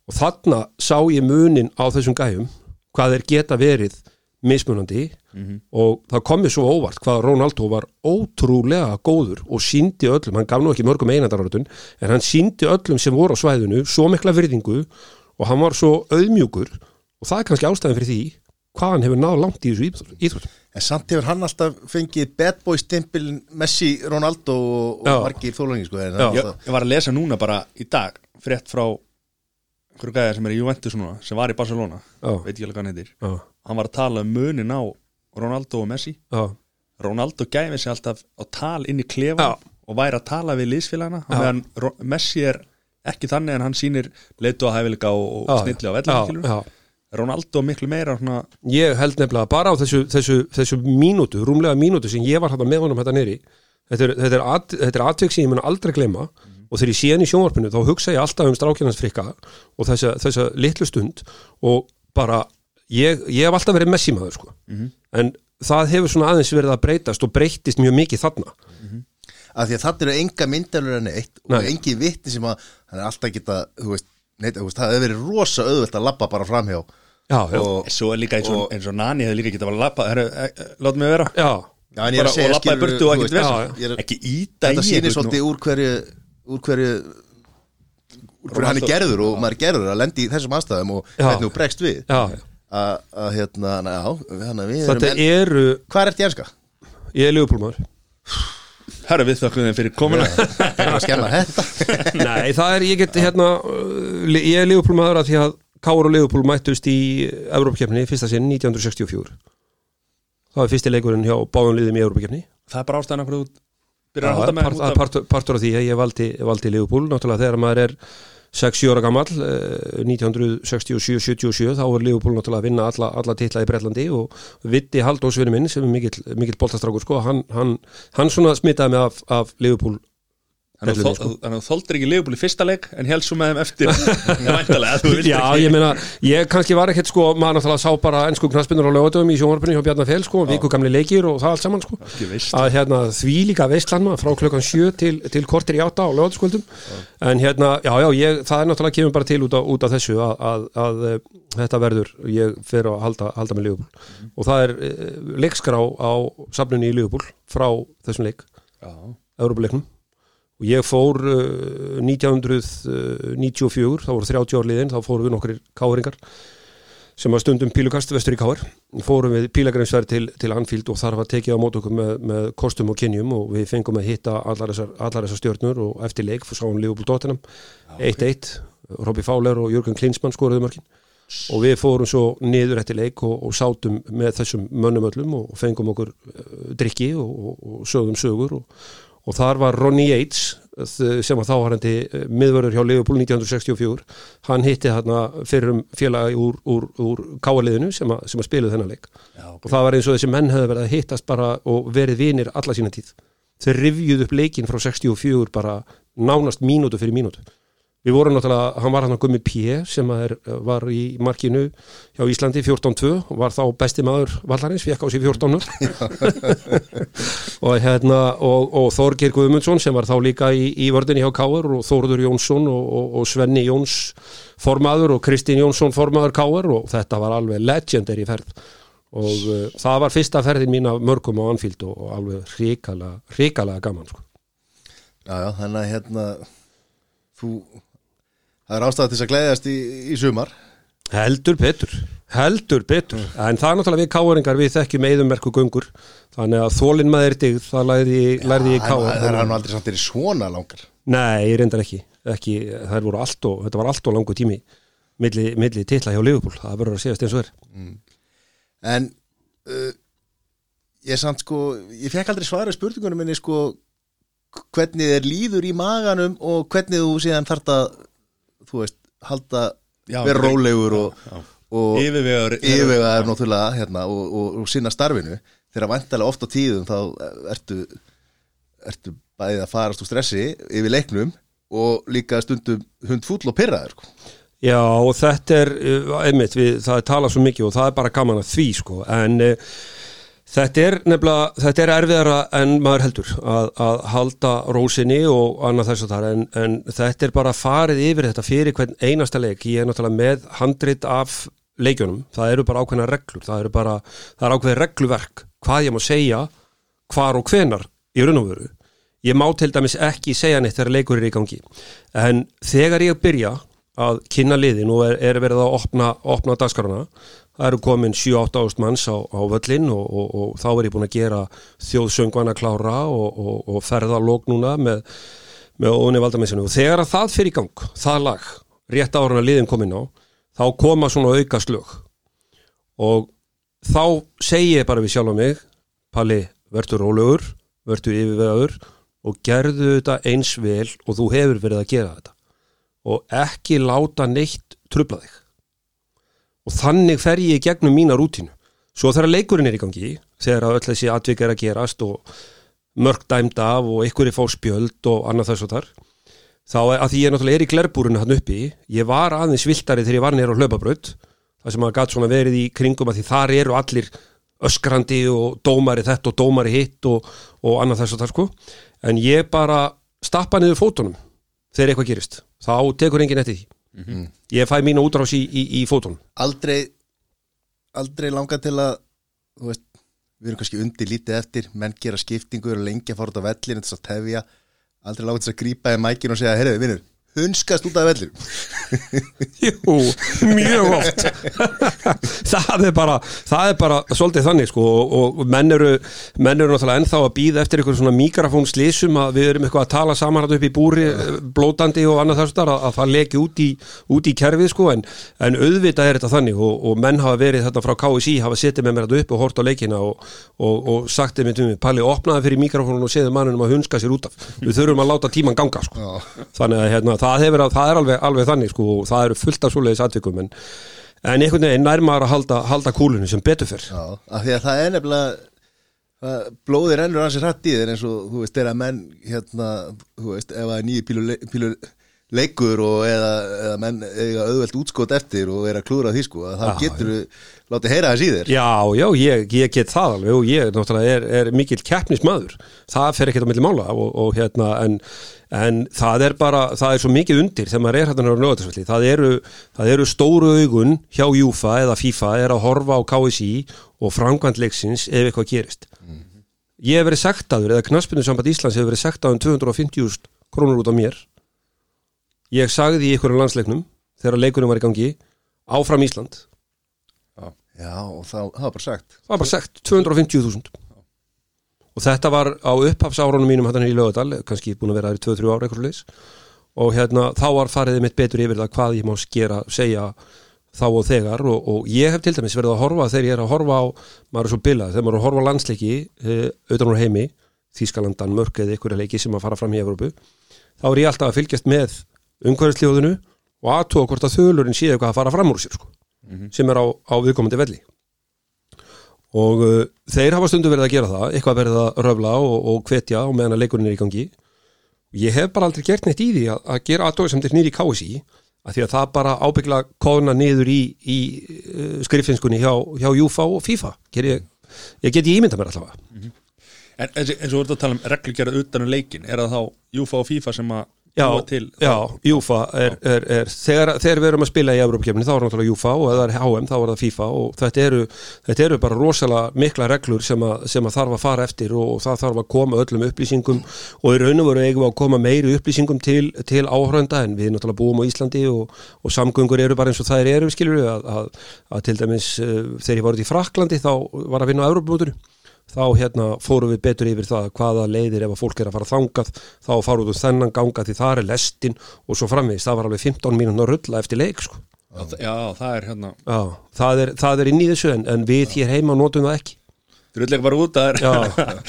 og þarna sá ég munin á þessum gæjum hvað þeir geta verið mismunandi og það kom mér svo óvart hvað Ronaldo var ótrúlega góður og síndi öllum, hann gaf nú ekki mörgum einandararötun en hann síndi öllum sem voru á svæðinu svo mikla virðingu og hann var svo auðmjúkur og það er kannski ástæðan fyrir því hvað hann hefur náð langt í þessu íþróttum. En samt hefur hann alltaf fengið bad boy stimpilin Messi, Ronaldo og, og margir þólangi sko, en Já. hann ég, var að lesa núna bara í dag frétt frá einhverju gæðar sem er í Juventus núna sem var í Barcelona, Já. veit ekki alveg hvað hann heitir. Já, hann var að tala um munin á Ronaldo og Messi. Já, Ronaldo gæfi sig alltaf á tal inn í klefa og væri að tala við liðsfélagana. Já. meðan Messi er ekki þannig en hann sýnir leitu að hæfileika og, og snilli á já. Ronaldo miklu meira svona, Ég held nefnilega bara á þessu, þessu, þessu mínútu, rúmlega mínútu sem ég var hérna með honum þetta nýri þetta er, þetta er, er atvik sem ég mun aldrei gleyma og þegar ég sé hann í sjónvarpinu þá hugsa ég alltaf um strákjarnans frikka og þessa, þessa litlu stund og bara, ég, ég hef alltaf verið messimaður sko, en það hefur svona aðeins verið að breytast og breytist mjög mikið þarna. Að því að það eru enga myndalur en eitt og Nei. engi vitti sem að hann er alltaf geta, þú veist, neitt, þú veist það hefur verið rosa auðvelt að labba bara framhjá. Já, já, og svo er líka eins og, Og- eins og Nani hefði líka getað að lappa, látum mig vera. Já, Já, en ég er bara, að segja, og þú ekkert veist, ekki íta Þetta í sýnir einhvern svolítið úr hverju úr hverju úr hverju hann er gerður og maður er gerður að lendi í þessum aðstæðum og Já. hvernig þú bregst við. Að að, hérna, na, já, hann að við erum Þetta en, eru, Hvað er þetta í enska? ég er liðupólmaður Herra við þakkum þeim fyrir komuna. Það er að skemma þetta. Nei, það er, ég get hérna uh, ég er liðupólmaður að því að Káur og liðupól mættust í Evrópakefni fyrsta sinn 1964 Það var fyrsti leikurinn hjá báðum liðum í Evrópakefni það er bara ástæðan okkur þú Já, byrjar að halda með part, partur, partur af því að ég valdi, valdi Liverpool. Náttúrulega þegar maður er 6-7 ára gammal 1967-77 þá er Liverpool náttúrulega að vinna alla, alla titla í Bretlandi og Vitti Haldósvinni minn sem er mikill, mikill boltastrákur sko, hann, hann, hann svona smitaði mig af, af Liverpool Þannig að Bellunni, þú- þoldir ekki liðbúl í fyrsta leik en helst svo með þeim eftir. Já, ég meina, ég kannski var ekkert sko, maður náttúrulega sá bara ennsku knaspinnur á lögatöfum í sjónvarpinu hjá Bjarnar Fel sko, viku gamli leikir og það allt saman sko. Að hérna því líka veistlanma frá klukkan sjö til, til kortir í átta á lögataskvöldum en hérna, já já, ég, það er náttúrulega kemur bara til út af, út af þessu að, að, að eh, þetta verður, ég fer að halda, halda með Liverpool. Og það er og ég fór uh, 1994, þá voru 30 ár liðin þá fórum við nokkrir káringar sem að stundum pílukast vestur í káir fórum við pílagreinsverð til, til Anfield og þar var tekið á mót okkur með, með kostum og kynjum og við fengum að hitta allar þessar, allar þessar stjörnur og eftir leik fór sáum Liverpool Tottenham 1-1, Robbie Fowler og Jörgen Klinsmann skoruðu mörkin. Og við fórum svo niður eftir leik og, og sátum með þessum mönnum öllum og fengum okkur uh, drikki og, og sögum sögur og, og þar var Ronnie Yates þ- sem var þáharandi miðvörður hjá Liverpool 1964 hann hitti þarna fyrir um félagi úr, úr, úr káaliðinu sem, að- sem að spiluð þennan leik. Já, ok. Og það var eins og þessi menn hefði verið að hittast bara og verið vinir alla sína tíð. Þeir rifjuð upp leikin frá 64 bara nánast mínútu fyrir mínútu við vorum náttúrulega, hann var hann að gummi P sem er, var í markinu hjá Íslandi 14-2 og var þá besti maður vallarins, fekk á sig 14 og hérna og, og Þorgir Guðmundsson sem var þá líka í, í vördinni hjá Káar og Þórður Jónsson og, og, og Svenni Jóns formaður og Kristín Jónsson formaður Káar og þetta var alveg legendary ferð og uh, það var fyrsta ferðin mín af mörgum á Anfield og, og alveg hrikalega, hrikalega gaman sko. Já, já, þannig að hérna þú það er ástæða til þess að gleðjast í, í sumar. Heldur betur. Heldur betur, en það er náttúrulega við káaringar við þekkjum eðummerku göngur. Þannig að þólinn maður er digð, það lærði, ég- lærði ég káar það er nú aldrei samt verið svona langar. Nei, ég reyndar ekki, ekki það voru allt og, þetta var allt og langu tími milli, milli titla hjá Liverpool. Það verður að segjast eins og er. En uh, ég samt sko ég fekk aldrei svara spurningunum minni sko hvernig þér líður í maganum og hvernig þú síðan þarft að þú veist, halda vera rólegur og, og Yfirvegaður yfirvega er náttúrulega hérna, og, og, og sinna starfinu. Þegar vantarlega oft á tíðum þá ertu, ertu bæðið að farast úr stressi yfir leiknum og líka stundum hundfúll og pyrraður sko. Já, og þetta er, uh, einmitt, við, það er talað svo mikið og það er bara gaman að því, sko, en uh, þetta er nefnilega, þetta er erfiðara en maður heldur að, að halda rósinni og annað þess að það, en, en þetta er bara farið yfir þetta fyrir hvern einasta leik, ég er náttúrulega með handrit af leikjunum, það eru bara ákveðna reglur, það eru bara, það er ákveðið regluverk, hvað ég má segja, hvar og hvenar í raun og veru. Ég má til dæmis ekki segja neitt þegar leikur er í gangi, en þegar ég byrja að kynna liðin og er, er verið að opna, opna dagskarana það eru komin 7-8 ást manns á, á völlin og, og, og þá er ég búin að gera þjóðsöngvana klára og, og, og ferða lók núna með, með óni valdamissinu og þegar að það fyrir í gang, það lag rétt ára að liðin komin á þá koma svona auka slög og þá segi ég bara við sjálf mig Palli, verður rólegur verður yfirvegaður og gerðu þetta eins vel og þú hefur verið að gera þetta. Og ekki láta neitt trubla þig og þannig fer ég gegnum mína rútínu. Svo þegar leikurinn er í gangi þegar öll þessi atvik er að gerast og mörg dæmd af og ykkur er fá spjöld og annað þess og þar þá að því ég er náttúrulega er í glerbúrinu hann uppi ég var aðeins viltari þegar ég var nýra á hlaupabraut það sem að gatt svona verið í kringum að því þar eru allir öskrandi og dómari þetta og dómari hitt og, og annað þess og þar sko. En ég bara stappa niður fótunum þegar eitthvað gerist. Þá tekur enginn eftir því ég fæ mína útrás í, í, í fótunum. Aldrei aldrei langa til að veist, við erum kannski undir lítið eftir menn gera skiptingu, eru lengi að fara út á vellin þess að tefja, aldrei láta þess að grípa í mækin og segja, heyrðu, vinnur, hunskast út af vellin Jú, mjög oft. Það er bara það er bara svolítið þannig sko og, og menn eru, menn eru náttúrulega ennþá að býða eftir einhver svona mikrofónslísum að við erum eitthvað að tala saman upp í búri blótandi og annað þess að, að það leki út í, út í kerfið sko en, en auðvitað er þetta þannig og, og menn hafa verið þetta frá KSI hafa setið með mér þetta upp og hort á leikina og, og sagt þeim um Palli opnaði fyrir mikrofónun og séðu mannunum að hunska sér út af. Við þurfum að láta tíman ganga sko. Þannig að hérna, það, hefur, það er alveg, alveg þannig sko og það eru fullt af svoleiðis atvikum en, en einhvern veginn nærmar að halda, halda kúlunni sem betur fyrr. Já, af því að það er nefnilega það, blóðir ennur hans er hrætt í þér eins og þú veist, þeirra menn hérna, þú veist, ef það er nýju pílu, pílu leikur og eða, eða menn eiga auðvelt útskot eftir og er að klúra því sko, að Já, getur látið heyra þess í þér. Já, já, ég, ég get það alveg og ég náttúrulega er, er mikill keppnismadur það fer ekkert á milli mála og, og hérna en, en það er bara það er svo mikið undir þegar maður er hérna á lögatarsvelli það eru, það eru stóru augun hjá Júfa eða FIFA er að horfa á KSI og framkvæmt leiksins ef eitthvað gerist. Ég hef verið sektaður eða knaspinu samband Íslands hefur verið sektaður um 250.000 krónur út á mér. Ég sagði í einhverjum landsleiknum þegar leikunum var í gangi áfram Ísland. Já, og þá, það var bara sagt. Það var bara sagt 250.000 og þetta var á upphafsárunum mínum hann í lögadal, kannski búin að vera þær í 2-3 ára eitthvað leis og hérna þá var fariðið mitt betur yfir það hvað ég má skera segja þá og þegar. Og, og ég hef til dæmis verið að horfa þegar ég er að horfa á, maður er svo bilað þegar maður er að horfa á landsleiki auðvitað úr heimi, Þískalandan, mörg eða ykkur leiki sem að fara fram í Evrópu þá er ég alltaf að fylgjast með umhverfisljóðinu og aðtóa hvort að þölurinn séu eitthvað að fara fram úr sér sko, sem er á, á viðkomandi velli og uh, þeir hafa stundu verið að gera það eitthvað verið að röfla og, og hvetja og meðan að leikurinn er í gangi. Ég hef bara aldrei gert neitt í því að, að gera aðdóð sem þeir nýri í KSI að því að það bara ábyggla kóðuna niður í, í uh, skriffinskunni hjá, hjá Júfa og FIFA ég, ég get ég ímynda mér allavega. En eins og þú ert að tala um reglugjara utan um leikin er það þá Júfa og FIFA sem að Já, til já, Júfa er, er, er þegar, þegar við erum að spila í Európa-kefni þá er náttúrulega Júfa og ef það er HM þá er það FIFA og þetta eru, þetta eru bara rosalega mikla reglur sem að, sem að þarf að fara eftir og, það þarf að koma öllum upplýsingum og í raun og veru eigum að koma meiri upplýsingum til, til áhörönda en við náttúrulega búum á Íslandi og, og samgöngur eru bara eins og það eru skilur að, að, að til dæmis uh, þegar ég var út í Fraklandi þá var að vinna á Európa-móturu þá hérna fórum við betur yfir það hvaða leiðir ef að fólk er að fara þangað þá fárum við þennan ganga því það er lestin og svo framvegis, það var alveg 15 mínúna rulla eftir leik sko. Já, Já, það er hérna. Já, það er, það er inn í þessu en, en við hér heima notum það ekki. Drullega bara út, það er Já,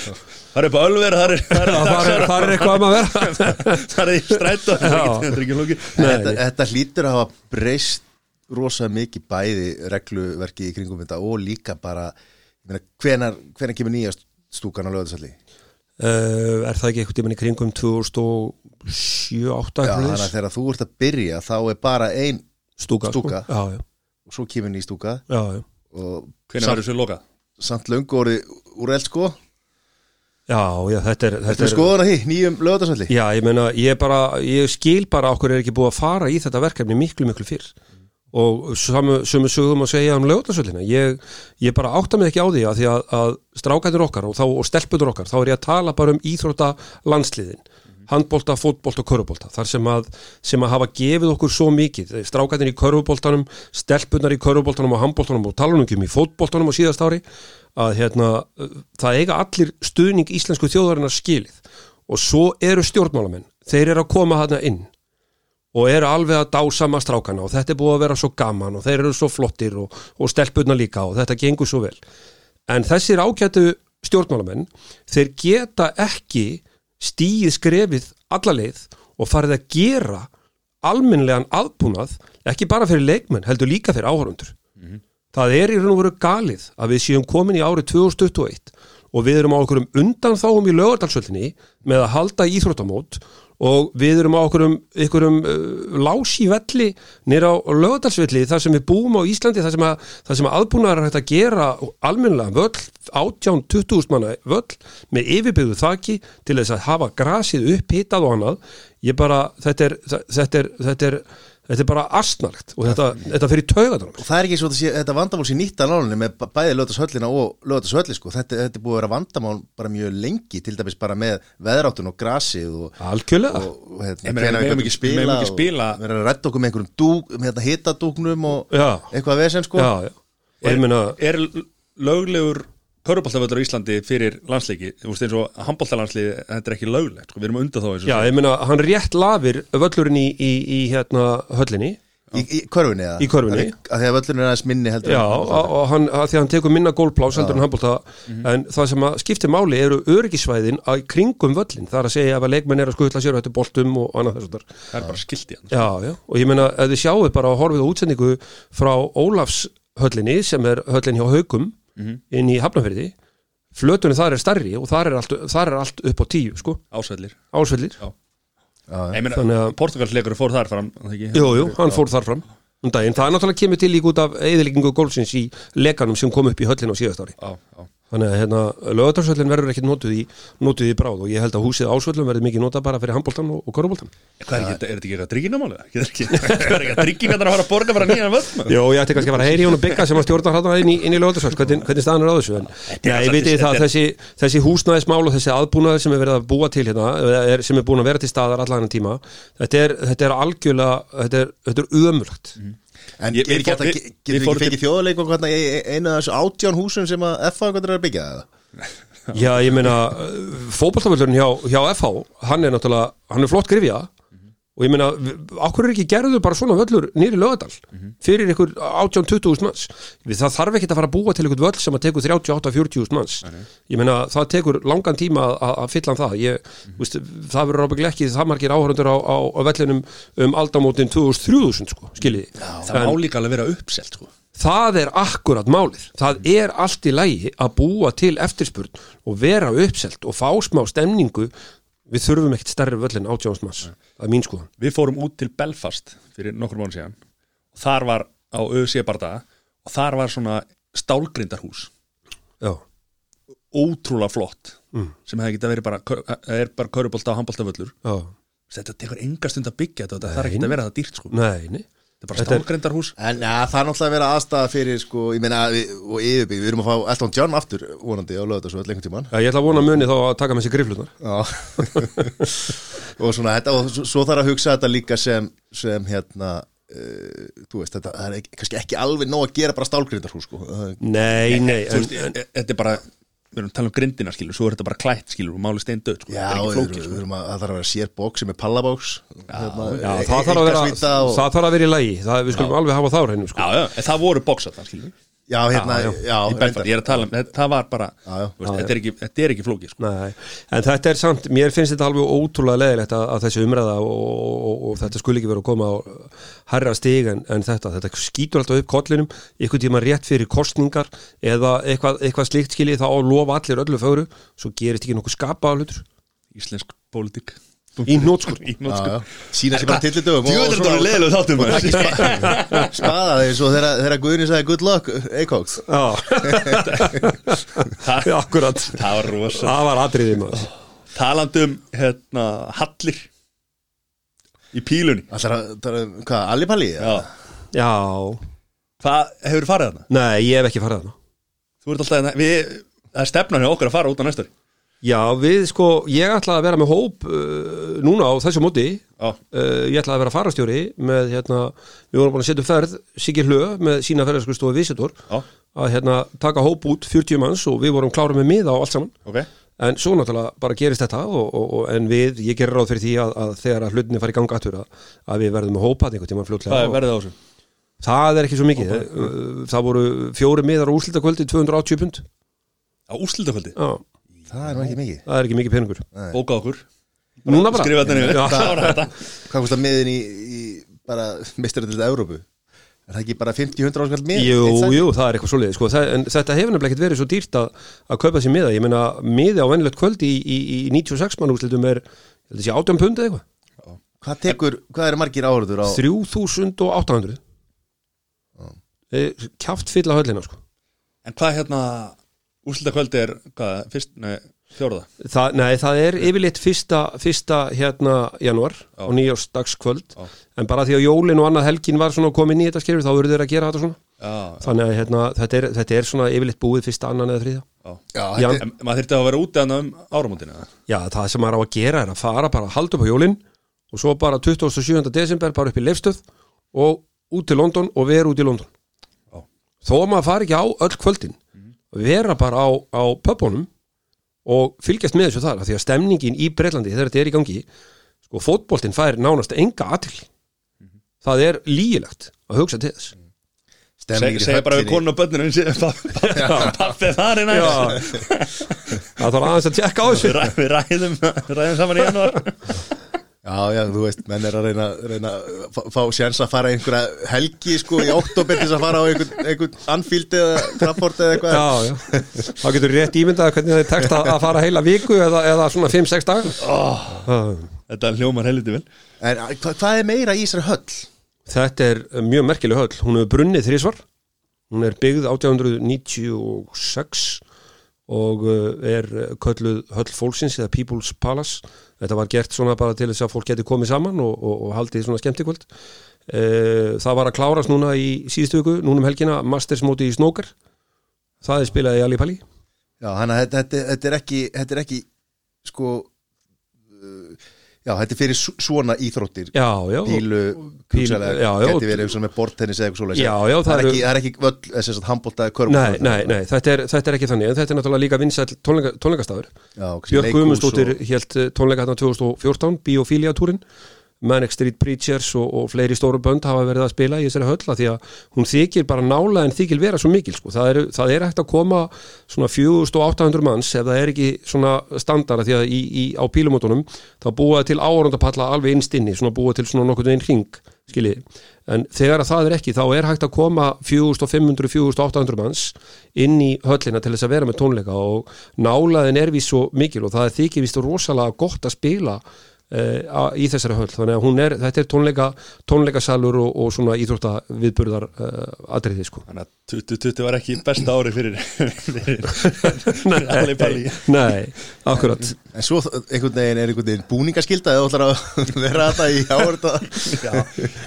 Það er upp á ölver, það er Það er, er, er eitthvað að vera. Það er í strætó Það er ekki- Nei, þetta, hlýtur að hafa breyst rosa mikið bæði regluverki í kringum þetta og líka bara hvenar, hvenar kemur nýja stúkan á lögðarsalli Uh, er það ekki eitthvað tímann í kringum 2007-2008 Já, þannig að þegar þú ert að byrja þá er bara ein stúka, stúka. Sko. Já, já, og svo kemur ný stúka já, já. og Hvernig verður þessu lokað? samt löngu orðið úr eld sko Já, já, þetta er, Þetta er skoðan að því, nýjum lögðarsalli Já, ég meina, ég bara, ég skil bara okkur er ekki búið að fara í þetta verkefni miklu, miklu fyrr og sumu sögum að segja um lögutarsöllina ég, ég bara átta mig ekki á því að því að, að strákæður okkar og, þá, og stelputur okkar þá er ég að tala bara um íþrótta landsliðin handbólta, fótbólta og körfubólta þar sem að, sem að hafa gefið okkur svo mikið, strákæðin í körfubóltanum stelpunar í körfubóltanum og handbóltanum og talunum í fótbóltanum á síðast ári að hérna, það eiga allir stuðning íslensku þjóðarinnar skilið. Og svo eru stjórnmálamenn. Þeir eru að koma hana inn og eru alveg að dásama strákana og þetta er búið að vera svo gaman og þeir eru svo flottir og, og stelpurna líka og þetta gengur svo vel. En þessir ágætu stjórnmálamenn þeir geta ekki stíið skrefið allaleið og farið að gera almennlegan aðbúnað ekki bara fyrir leikmenn, heldur líka fyrir áhörundur það er í raun og veru galið að við séum komin í árið 2021 og við erum á okkur um undan þáum í lögardalsvöldinni með að halda íþróttamót og við erum á okkur um, uh, lási velli nýra á lögardalsvelli þar sem við búum á Íslandi þar sem að, þar sem að aðbúnaðar hægt að gera almennilega völl, 18-20 manna völl með yfirbyggðu þaki til þess að hafa grasið upp, hitað og annað. Ég bara, þetta er þetta er, þetta er, þetta er bara astnalegt og þetta, þetta fyrir taugatunum og það er ekki svo að sé, þetta vandamál sé nýtt að lánunni með bæði lögðashöllina og lögðashölli sko. þetta, þetta er búið að vera vandamál bara mjög lengi til dæmis bara með veðráttun og grasið og, algjörlega. hérna, hvenær við getum ekki- spila- og við erum að rætta okkur með einhverjum dúk, með þetta hitadúknum og já, eitthvað vesen sko. Já, já. Og ég meina, Er löglegur köruboltavöllur á Íslandi fyrir landsleiki. Þú veist eins og handboltalandsliði Þetta er ekki löglegt, sko, við erum undan þá eins og já, ég meina, hann rétt lafir völlurinn í, í, í hérna höllinni. Í, í körfunni eða? Í körfunni. Af því- að völlurinn er aðeins minni heldur Já, og og hann, að því að hann tekur minna gólplás heldur en handbólta en það sem að skiptir máli eru öryggisvæðin að kringum völlin, það er að segja ef að leikmenn er að skutla sér eftir boltum og annað þess að Það er bara skilt í hann Já, já, og ég meina, ef þið sjáu bara að horfið á útsendingu frá Ólafshöllinni sem er höllin hjá Haugum inn í Hafnafyrði flötunni þar er stærri og þar er allt, þar er allt upp á tíu, sko, Ásvellir. Ásvellir. Já, já. Ég meina, Þannig að- Portugalsleikur fór þar fram ekki? Jú, hann fór þar fram. Um daginn, það er náttúrulega kemur til líka út af eðileggingu gólfsins í lekanum sem kom upp í höllin á síðast ári. Já, já Þannig að hérna, lögatarsvöllin verður ekkit notuð í, notuð í bráð og ég held að húsið ásvöllum verður mikið notað bara fyrir handbóltan og, og köruboltan. Hvað er, þetta ekki eitthvað trygginamálið? Er þetta ekki- ekki að fara að borga bara nýjan völd? Jó, ég ætti kannski að fara að heyri hún og bygga sem að stjórna hrána inn í, í lögatarsvöll, hvernig, hvernig staðan er á þessu. En, já, ég veit það að þessi, þessi húsnæðismál og þessi aðbúnaði sem er verið að búa til hérna, er, sem er búin að vera til staðar En Ég- er við ekki getur ekki fengið þjóðleik og hvernig í einu af þessu átján húsum sem að FH hvernig er að byggja það? Já, ég meina, fótballtaföllurinn hjá, hjá FH, hann er náttúrulega, hann er flott grifja og ég meina, okkur er ekki gerðu bara svona völlur nýri lögadal fyrir ykkur 18-20 manns. Við, það þarf ekki að fara að búa til ykkur völl sem að tekur 38-40 manns. Ég meina, það tekur langan tíma að, fylla hann það. Ég, veist, það verður ábygglega ekki það margir áhörundur á, á, á vellinum um aldamótin 2000-3000 sko, skiljiði Það má líka alveg vera uppselt, sko. Það er akkurat málið. Það er allt í lægi að búa til eftirspurn og vera uppselt og fá smá stemningu. Við þurfum ekkert stærri völl en átjóðansmanns. Það er mín skoðan. Við fórum út til Belfast fyrir nokkur mánu síðan og þar var á ÖC bardaga og þar var svona stálgrindarhús Já. ótrúlega flott sem hefði getað verið bara, er bara körubólta og handbóltavöllur Já. þetta tekur enga stund að byggja þetta það Nei. ekki að vera það dýrt sko Nei, nei. Þetta er bara stálgrindarhús En ja, það er náttúrulega að vera aðstæða fyrir sko, ég meina, við, og yfirbyggð, við erum að fá Elton John aftur vonandi á lögðarsvöld lengur tíman Já, ég ætla að vona muni þá að taka með sér griflunar. Og svona þetta og svo, þarf að hugsa þetta líka sem, sem hérna uh, þú veist, þetta er ekki, kannski ekki alveg nóg að gera bara stálgrindarhús sko. Nei, nei. Þú En, veist, e- e- þetta er bara við erum að tala um grindina skilur, svo er þetta bara klætt skilur og máli steindöð sko. Já, er ekki við, sko. erum að, það þarf að vera sér bóks sem er pallabóks hérna, já, það þarf að vera, einkasvíta og, það þarf að vera í lægi. Við skulum alveg hafa þá hreinu, sko. Já, já, en það voru bóksat það skilur Já, hérna, Já, já, já. ég er að tala um, þetta- var bara veist, þetta, er ekki, þetta er ekki flókið sko. Nei, en þetta er samt, mér finnst þetta alveg ótrúlega leðilegt að, að þessi umræða og, og, og, og þetta skul ekki vera að koma á herra stig en, en þetta, þetta skýtur alltaf upp kollinum, ykkur tíma rétt fyrir kostningar eða eitthvað, eitthvað slíkt skiljið þá lofa allir öllu fögru svo gerist ekki nokkuð skapaða hlutur. Íslensk pólitík í nótskur í Já, nótsku já. sína sér bara tillidögum Jú, þetta er leðilega þáttum spaða þeir svo þegar, Guðni sagði good luck, Eikoks Já, Það- Já, akkurat. Það var rosa Það var atriðið talandum hérna hallir í pílunni. Er, hvað, Allipalli? já. Já, hvað hefur farið þarna? nei, ég hef ekki farið þarna. Þú ert alltaf, hérna- við, það er stefnan hjá okkur að fara út á næstur Já, við sko, ég ætla að vera með hóp uh, núna á þessu móti. Já, uh, ég ætla að vera farastjóri með hérna, við vorum búin að setja upp ferð Siggi Hlö með sína ferðarskristofu Visitor já, að hérna taka hóp út 40 manns og við vorum klára með miða á allt saman. Ok. En svo náttúrulega bara gerist þetta og, og, og, en við, ég gerir ráð fyrir því að, að þegar að hlutinni fari í ganga aftur að, að við verðum með hópa einhvern tímann fljótlega hvað er og- verið á þessu? það er ekki svo mikið. Okay. það voru fjóri miðar á úrslitakvöldi 280 pund. Á úrslitaföldi, Já, Það er ekki mikið. Það er ekki mikið peningur. Bókað okkur. Núna bara. Skrifa þetta niður. Hvað kostar miðin í, í bara misturinn til Európu? Er það ekki bara 50-100 áskall mið? Jú, jú, það er eitthvað svoleiði sko. Það- en þetta hefur nefnilega ekkert verið svo dýrt að, að kaupa sér miða, ég meina miði á venjulegt kvöldi í, í, í 96 mann úrslitum er, að sé 18 pund eða eitthvað. Hvað tekur, hvað eru margir áhörður á 3800 Kjáft fylla höllina sko. en hvað hérna úrslitaföldi er hvað, fyrst, nei, fjórða það, nei, það er yfirleitt fyrsta, fyrsta hérna januar nýjársdagskvöld Já. en bara því að jólin og annað helgin var svona komin í þetta skerfi þá eru þeir að gera þetta svona Já, þannig að hérna, þetta, er, þetta er svona yfirleitt búið fyrsta annan eða þriðja já Já, Já. þetta En maður þyrfti að vera úti hann um eða? Já, það sem maður á að gera er að fara bara að halda upp á jólin og svo bara 27. desember bara upp í leifstöð og út til London og vera út í London Já. þó að maður fari ekki á öll kvöldin vera bara á, á pöpunum og fylgjast með þessu þar af því að stemningin í Breitlandi þegar þetta er í gangi sko fótboltinn fær nánast enga aðtil það er lígilegt að hugsa til þess. Stemningin í Segja bara við konun og bönninu Pappi þar er næst það þarf aðeins að tjekka á þessu. Við ræðum saman í januar Já, já, þú veist, menn er að reyna, reyna að fá- sjans að fara einhverja helgi sko í oktober til þess að fara á einhvern, einhvern Anfield eða Trafford eða eitthvað. Já, já, þá getur rétt ímyndað hvernig það er tekst að að fara heila viku eða, eða svona 5-6 dagar oh. Þetta hljómar helviti vel. En hva, hvað er meira í þessari höll? Þetta er mjög merkileg höll. Hún hefur brunnið þrísvar Hún er byggð 1896 og uh, er kölluð höll fólksins eða People's Palace Þetta var gert svona bara til þess að fólk geti komið saman og, og, og haldið svona skemmtikvöld. Uh, Það var að klárast núna í síðustu viku, núna um helgina Masters móti í snókar. Það er spilað í Alipalli Já, hann að þetta, þetta, þetta er ekki, þetta er ekki sko Já, þetta er fyrir svona íþróttir Já, já Pílu, já, já. geti verið með bortennis eða eitthvað svoleiðis. Já, já, það, það er ekki, er ekki völl, þess að handbóltaði körfum Nei, nei, nei, þetta er, þetta er ekki þannig en þetta er náttúrulega líka vinsæll tónleika, Björk leikhús Guðmundsdóttir og- hélt tónleika þarna 2014 Biophilia túrin Manic Street Preachers og, og fleiri stóru bönd hafa verið að spila í þessari höll af því að hún þykir bara nála en þykir vera svo mikil sko. það, er, það er hægt að koma svona 4800 manns ef það er ekki svona standara því að í, í, á pílumótunum þá búa til áhörundapalla alveg innst inni svona búa til svona nokkuð einn hring skiljið, en þegar að það er ekki þá er hægt að koma 4500-4800 manns inn í höllina til þess að vera með tónleika og nálaðin er vís svo mikil og það er þykir vist rosalega gott að spila uh, í þessari höll. Þannig að hún er, þetta er tónleika tónleikasalur og, og svona íþrótta viðburðar uh, atriði sko. Þannig að 2020 var ekki besta ári fyrir, fyrir, fyrir allir balli Nei, akkurat. En svo einhvern veginn er einhvern veginn búningaskylda eða ætlar að vera þetta í áhörða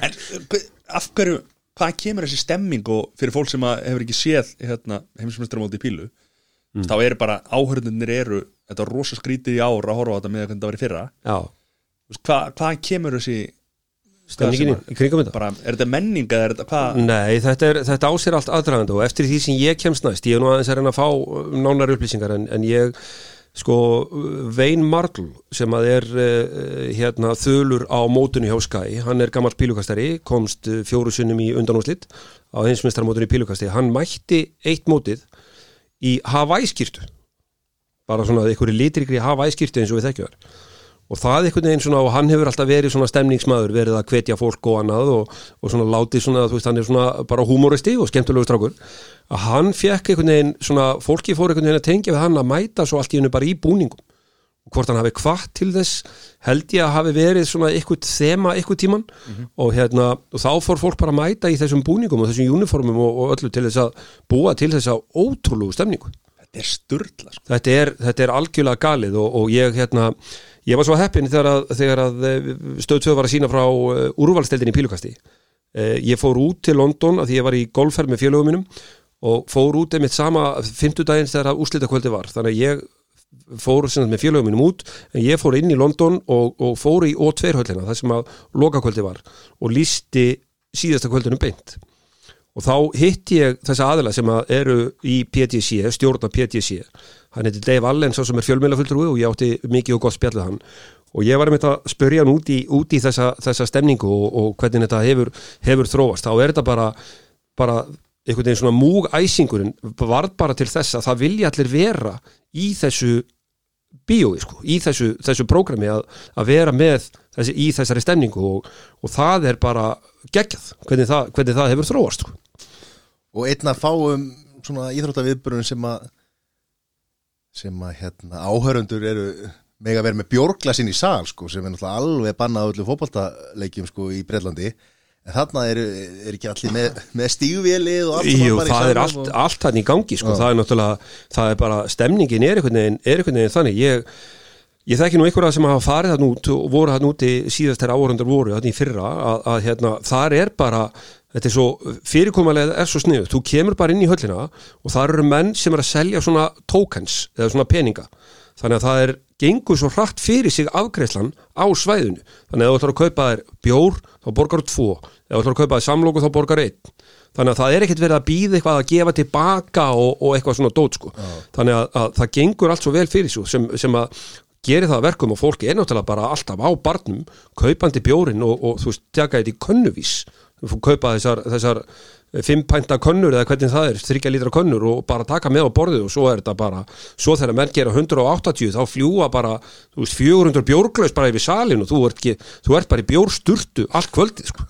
En af hverju, hvað kemur þessi stemming og fyrir fólk sem að hefur ekki séð hérna, heimsmyndstarmóti í pílu þá eru bara áhörðunir eru þetta er rosa skrítið í ár að horfa á þetta með hvernig það var í fyrra. Já, hvað, hvað kemur þessi stemningin í, kringum þetta? Bara, er þetta menning eða er þetta hvað? Nei, þetta, er, þetta á sér allt aðdragandi og eftir því sem ég kemst næst, ég er nú aðeins að reyna að fá uh, nánar upplýsingar en, en ég sko, Vein Marl sem að er uh, hérna þölur á mótunni hjá Sky hann er gammal pílukastari, komst uh, fjóru sinnum í undanúslitt á hinsmistarmótunni í pílukasti, hann mætti eitt mótið í Hawaii-skýrtu bara svona einhverju litrikri Hawaii-skýrtu eins og við þekkjum og það einhvern veginn svona og hann hefur alltaf verið svona stemningsmaður verið að hvetja fólk og annað og, og svona látið svona, þú veist, hann er svona bara húmoristi og skemmtilegu strákur. Að hann fekk einhvern veginn svona, fólki fór einhvern veginn að tengja við hann að mæta svo allt í hennu bara í búningum. Og hvort hann hafi kvart til þess held ég að hafi verið svona eitthvað þema eitthvað tíman og hérna og þá fór fólk bara að mæta í þessum búningum og þessum uniformum og, og öllu til þess að búa til þess að ótrúlegu stemningu. Þetta er sturla sko. þetta er, þetta er algjörlega galið og, og ég hérna ég var svo heppin þegar að, þegar að eh, stöð 2 var að sína frá uh, úrvalsteldin í pílukasti. Uh, ég fór út til London að því ég var í golfferð með félögum mínum og fór út einmitt sama fimmtudaginn þegar að úrslitakvöldi var. Þannig að ég fór sem með félögum mínum út en ég fór inn í London og, og fór í O2 höllina þar sem að lokakvöldi var og lísti síðasta kvöldunum beint og þá hitt ég þessa aðila sem að eru í PTC, stjórna PTC hann heiti Dave Allen, sá sem er fjölmjölafulltrúi og ég átti mikið og gott spjall við hann. Og ég var einmitt að spörja hann út í, út í þessa, þessa stemningu og, og hvernig þetta hefur, hefur þróast, þá er þetta bara bara einhvern veginn svona múg æsingurinn varð bara til þess að það vilja allir vera í þessu bíói sko, í þessu, þessu prógrami að, að vera með þessi, í þessari stemningu og, og það er bara geggjað, hvernig það, hvernig það hefur þróast sko. Og einn að fáum svona íþróttaviðburun sem að sem að hérna áhörundur eru mega verið með bjórglasin í sal sko sem er náttúrulega alveg bannað á öllu fótboltaleikjum sko í Breitlandi en þarna eru er ekki allir með, með stígvélið og allt Jú, í það er allt, og... allt hann í gangi sko. það er náttúrulega, það er bara stemningin er einhvern veginn, er einhvern veginn þannig. Ég, ég þekki nú einhverja sem hafa farið þann út og voru þann úti síðast þegar áhörundar voru þannig í fyrra að, að hérna, þar er bara þetta er svo, fyrirkomulega er svo snið þú kemur bara inn í höllina og það eru menn sem er að selja svona tokens eða svona peninga. Þannig að það er gengur svo hratt fyrir sig afgreðslan á svæðinu. Þannig að þú ætlar að kaupa þér bjór þá borgar þú tvo, ef þú ætlar að kaupa þér samlóku þá borgar einn. Þannig að það er ekkert verið að býða eitthvað að gefa tilbaka og, og eitthvað svona dót sko. þannig að, að það gengur allt svo vel fyrir svo sem, sem að gerir það að verkum og fólki er náttúrulega bara alltaf á barnum kaupandi bjórin og, og þú veist, tjaka þetta í könnuvís kaupa þessar, þessar fimpænta könnur eða hvernig það er, þryggja lítra könnur og bara taka með á borðið og svo er þetta bara svo þegar menn gera 180 þá fljúa bara, þú veist, 400 bjórglaus bara yfir salin og þú ert, ekki, þú ert bara í bjórsturtu allt kvöldið sko.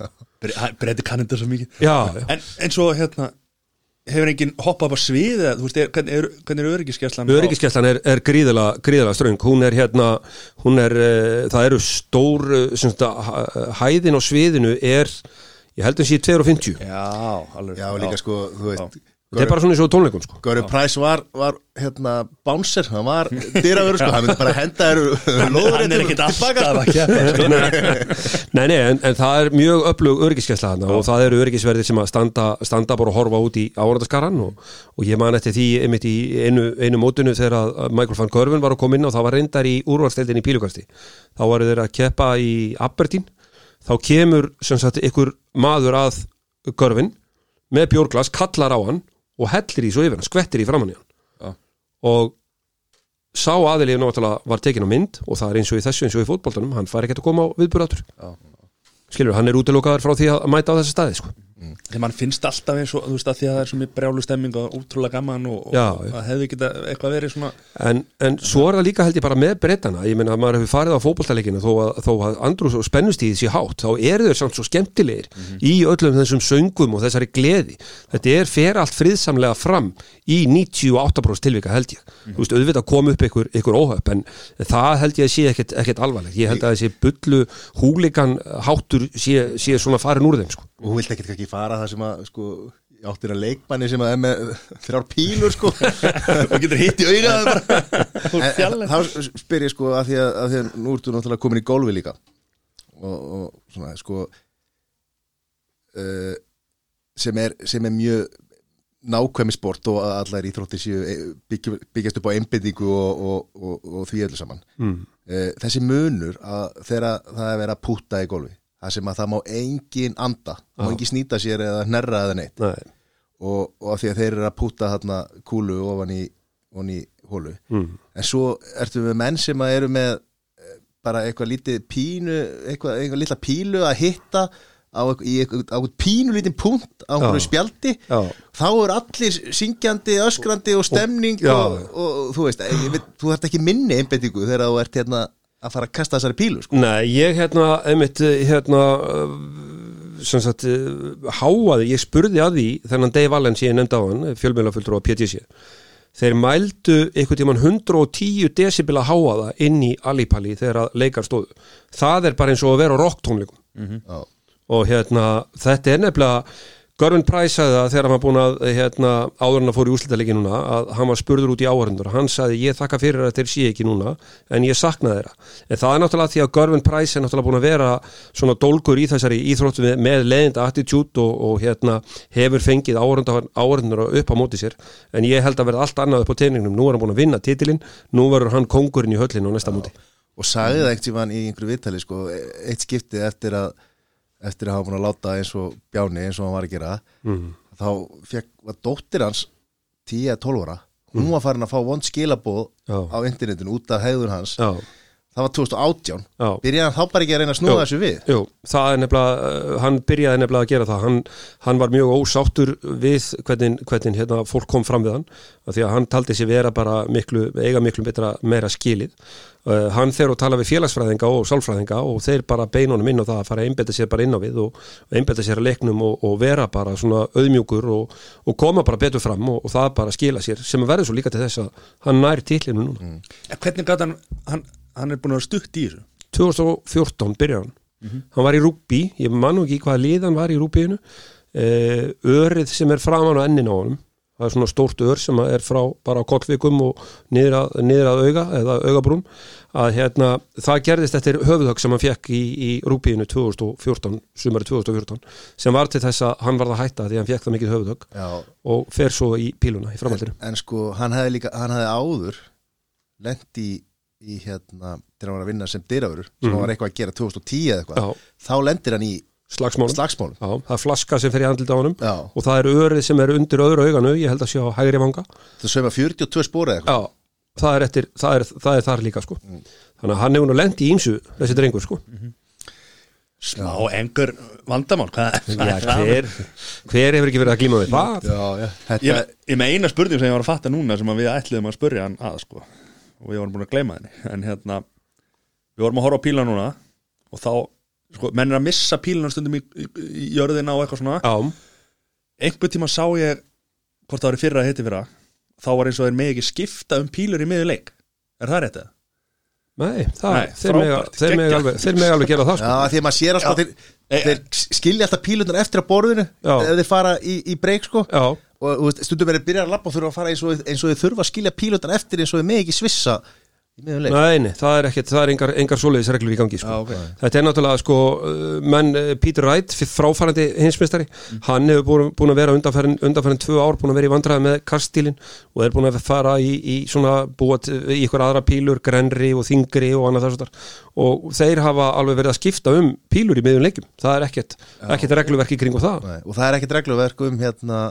Breyti kannindi svo mikið. Já, En eins og hérna hefur enginn hoppað á svið eða, veist, er, hvernig er, hvernig er öryggiskeslan Öryggiskeslan er, er gríðala, ströng. Hún er hérna, hún er uh, það eru stór hæ- hæðin á sviðinu er ég held að sé 250 Já, alveg. Já, líka sko, þú veist þetta er bara svona eins og tónleikum sko. Gauri Price var, var hérna bouncer, hann var dýravöru sko, hann myndi bara henda þér lóður Hann er ekkit alltaf sko. að keppa sko. Nei, nei, en, en það er mjög öflug öryggiskesla þarna og það eru öryggisverðir sem að standa, standa bara og horfa út í áraðaskaran og, og ég man eftir því einmitt í einu, einu mótinu þegar að Michael van Görvin var að koma inn og það var reyndar í úrvalsteldin í pílugasti þá varu þeir að keppa í Aberdeen þá kemur sem sagt ykkur maður að Görvin með bjórglas, kallar á hann og hellir í svo yfir hann, skvettir í framann í hann Já. og sá aðilíf náttúrulega var tekin á mynd og það er eins og í þessu eins og í fótboltanum hann fær ekki að koma á viðburðatur Já. skilur, hann er útilokaður frá því að mæta á þessi staði sko. Þegar mann finnst alltaf eins og, þú veist, að því að það er svo mjög brjálu stemming og útrúlega gaman og, og Já, það hefði geta eitthvað verið svona en, en svo er það líka held ég bara með breytana ég meina að maður hefur farið á fótboltaleikinu þó að, þó að andrús og spennustíði sé hátt þá eru þeir samt svo skemmtilegir í öllum þessum söngum og þessari gleði. Þetta er fer allt friðsamlega fram í 98% tilvika held ég. Þú veist, auðvitað kom upp ykkur, ykkur óhöpp en það held ég að sé ekkert, ekkert alvarlegt. Ég held að þessi bullu húligan háttur sé, sé svona farin úr þeim sko. og hún vilt ekkert ekki fara það sem að sko, áttir að leikmanni sem að er með þrjár pílur sko. Og getur hitt í auga bara. En, en, þá spyr ég sko að því að, að því að nú ertu náttúrulega komin í gólfi líka. Og, og svona sko uh, sem, er, sem er mjög nákvæmi sport og að allar íþróttir séu eh, byggju, byggjast upp á einbyttingu og, og, og, og því öllu saman. Mm. uh, þessi munur að þegar það er verið að púta í gólfi það sem að það má engin anda má Já. engin snýta sér eða hnerra eða neitt Nei, og, og af því að þeir eru að púta þarna kúlu ofan í, í hólu mm. en svo ertu með menn sem að eru með eh, bara eitthvað lítið pínu eitthvað, eitthvað litla pílu að hitta á eitthvað, pínu lítið punkt á einhverju Já. spjaldi Já. þá eru allir syngjandi, öskrandi og stemning og, og, og þú veist, ég veit, þú ert ekki minni einbettingu þegar þú ert hérna að fara að kasta þessari pílu sko. Nei, ég hérna, einmitt, hérna, uh, sem sagt, uh, háaði, ég spurði að því þennan Dave Allen sem ég nefndi á hann, fjölmjölafullur á PTC. Þeir mældu einhvern tímann 110 decibela háaða inn í Alipalli þegar að leikar stóðu. Það er bara eins og að vera á rocktónleikum. Já. Og hérna, þetta er nefnilega, Görvin Price sagði það þegar hann var búin að hérna, áður en að fór í úslitalegin núna að hann var spurður út í áhörundur hann sagði ég þakka fyrir að þeir sé ekki núna en ég sakna þeirra. En það er náttúrulega því að Görvin Price er náttúrulega búin að vera svona dólgur í þessari íþróttu með, með leðinda attitude og, og hérna hefur fengið áhörundur upp á móti sér. En ég held að verða allt annað upp á tegningnum nú er hann búin að vinna titilinn. Nú verður hann kongurinn í höllinu og sagði það einhvern tímann í einhverju viðtali sko, eitt skipti eftir að eftir að hafa búin að láta eins og Bjáni eins og hann var að gera mm. þá fekk, var dóttir hans 10-12 ára hún var farin að fá vond skilabóð á internetinu út af hegðun hans. Já, það var 2018 já. Byrjaði hann þá bara ekki að reyna að snúa Jú. þessu við? Jú, það er nefnilega, uh, hann byrjaði nefnilega að gera það, hann, hann var mjög ósáttur við hvernig, hvernig hérna, fólk kom fram við hann, af því að hann taldi sér vera bara miklu, eiga miklu betra meira skilið, uh, hann þegar að tala við félagsfræðinga og sálfræðinga og þeir bara beinunum inn á það að fara að einbetta sér bara inn á við og einbetta sér að leiknum og, og vera bara svona auðmjúkur og, og koma bara betur fram og, og það bara skila sér, sem verður svo líka til þess að hann nær titlinu núna. En hvernig gæti hann, hann hann er búin að vera stutt í þessu. 2014 byrjar hann. Hann var í rúbí, ég man nú ekki hvað lið hann var í rúbíinu uh, örið sem er framan á ennin á honum. Það er svona stórt ör sem er frá bara á kollvikum og niður að, niður að auga eða augabrún. Að hérna, það gerðist eftir höfuðhögg sem hann fekk í, í rúbíinu 2014, sumari 2014 sem var til þess að hann var það hætta því að hann fekk það mikið höfuðhögg Já, og fer svo í píluna í framhaldinu. En sko hann hefði líka, hann hefði áður lent í, hérna þegar hann var að vinna sem dyrafurur sem hann var eitthvað að gera 2010 eða eitthvað Já, þá lendir hann í slagsmálum. slagsmálum. Já, það er flaska sem fer í andlita á Já, og það er örið sem er undir öðru auganu ég held að sé á hægri vanga. Það sögum að 42 spóra eða eitthvað. Það er, eftir, það er, það er þar líka sko. þannig að hann hefur nú lent í ímsu þessi drengur sko. smá engur vandamál hver, hver hefur ekki verið að glíma við það? Já, já, þetta ég, ég með eina spurning sem ég var að fatta núna sem að við ætliðum að spurja hann að sko og við vorum búin að gleyma henni en hérna, við vorum að horfa á píla núna og þá, sko, menn er að missa píluna stundum í, í, í jörðina og eitthvað svona Já, einhvern tíma sá ég hvort það var í fyrra að hitti fyrra þá var eins og þeir með ekki skipta um pílur í miður leik er það rétt eða? nei, það, Nei, þeir, mega, frábært, þeir, mega geggjað. alveg, þeir mega alveg gera það sko. Já, því að maður sér alltaf Já. þeir, Ei, þeir skilja alltaf pílunar eftir á borðinu Já. ef þeir fara í, í breyk sko Já, og veist, stundum verið byrjar að lappa og þurfa að fara eins og, eins og þeir þurfa að skilja pílunar eftir eins og þeir með ekki svissa í miðum leik nei, nei, það er ekkert það er engar, engar svoleiðis reglur í gangi sko. Já, ok. Þetta er náttúrulega sko uh, menn uh, Peter Wright, fráfærandi hinsmestari, hann hefur búin, að vera undanfærin, undanfærin tvö ár, búin að vera í vandræði með kastílin og er búin að fara í, í svona búa til- í ykkur aðra pílur, grenri og þingri og annað þess að og þeir hafa alveg verið að skipta um pílur í miðjum leikjum, það er ekkert, ekkert regluverk í kringu það. Nei, og það er ekkert regluverk um hérna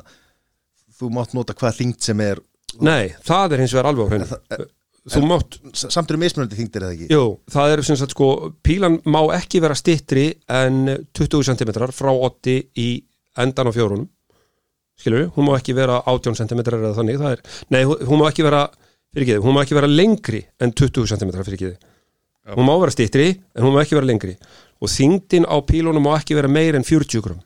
þú mátt nota hvað þingt sem er Nei, það er hins vegar alveg á hreinu. Þú mátt, samt eru mismunandi þingtir eða ekki? Jú, það er sem sagt sko, pílan má ekki vera stittri en 20 cm frá 80 í endan á fjórunum. Skilur við, hún má ekki vera 18 cm eða þannig, það er, nei, hún má ekki vera fyrir ekki, hún má ekki vera lengri en 20 cm fyrir ekki hún má vera stittri, en hún má ekki vera lengri. Og þingdin á pílunum má ekki vera meir en 40 grum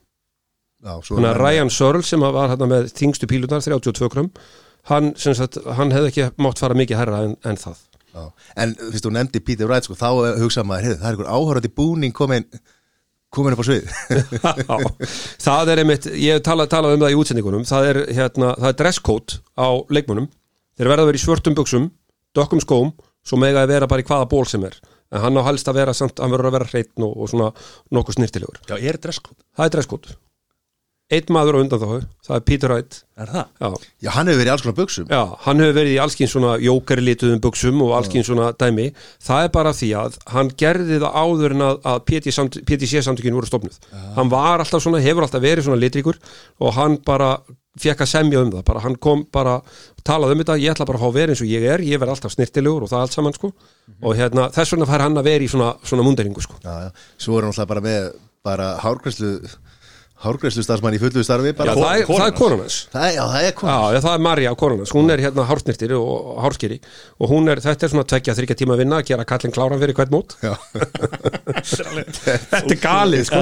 þannig að Ryan Searle sem var hérna með þingstu pílunar 32 grum hann, hann hefði ekki mátt fara mikið herra en, en það Já. En fyrst þú nefndi Peter Wright sko, þá hugsa maður, heyrðu, það er einhver áhörandi búning komin, komin upp á svið Já, það er einmitt, ég hef talað, talað um það í útsendingunum, það er, hérna, það er dresscode á leikmunum, þeir verða að vera í svörtum buksum, dökkum skóm, svo mega að vera bara í hvaða ból sem er, en hann á helst að vera samt, hann verður að vera hreitn og, og svona nokkuð snirtilegur. Já, er dresskód Það er dresscode. Einn maður á undan þá, það er Peter Wright, Er það? já, Já, hann hefur verið í alls konar buksum já, hann hefur verið í allskins svona jókarilituðum buksum og allskins svona dæmi, það er bara því að hann gerði það áður en að, að PTC samtökinu voru stofnuð. Hann var alltaf svona, hefur alltaf verið svona litríkur og hann bara fekk að semja um það, bara hann kom bara talaði um þetta, ég ætla bara að fá vera eins og ég er ég verð alltaf snirtilegur og það allt saman sko. Og hérna, þess vegna fær hann að vera í svona, svona munderingu sko. Já, já, svo er hann alltaf bara með bara hárgræslu hárgræslu starfsmann í fullu starfi Já, það, er, það er konan hans það, er, já, það er Já, já, það er Marja á konunans, hún er hérna hársnirtir og hárskeri. Og hún er, þetta er svona tvekja þryggja tíma að vinna að gera kallin kláran fyrir hvert mót. Já. Þetta er galið, sko.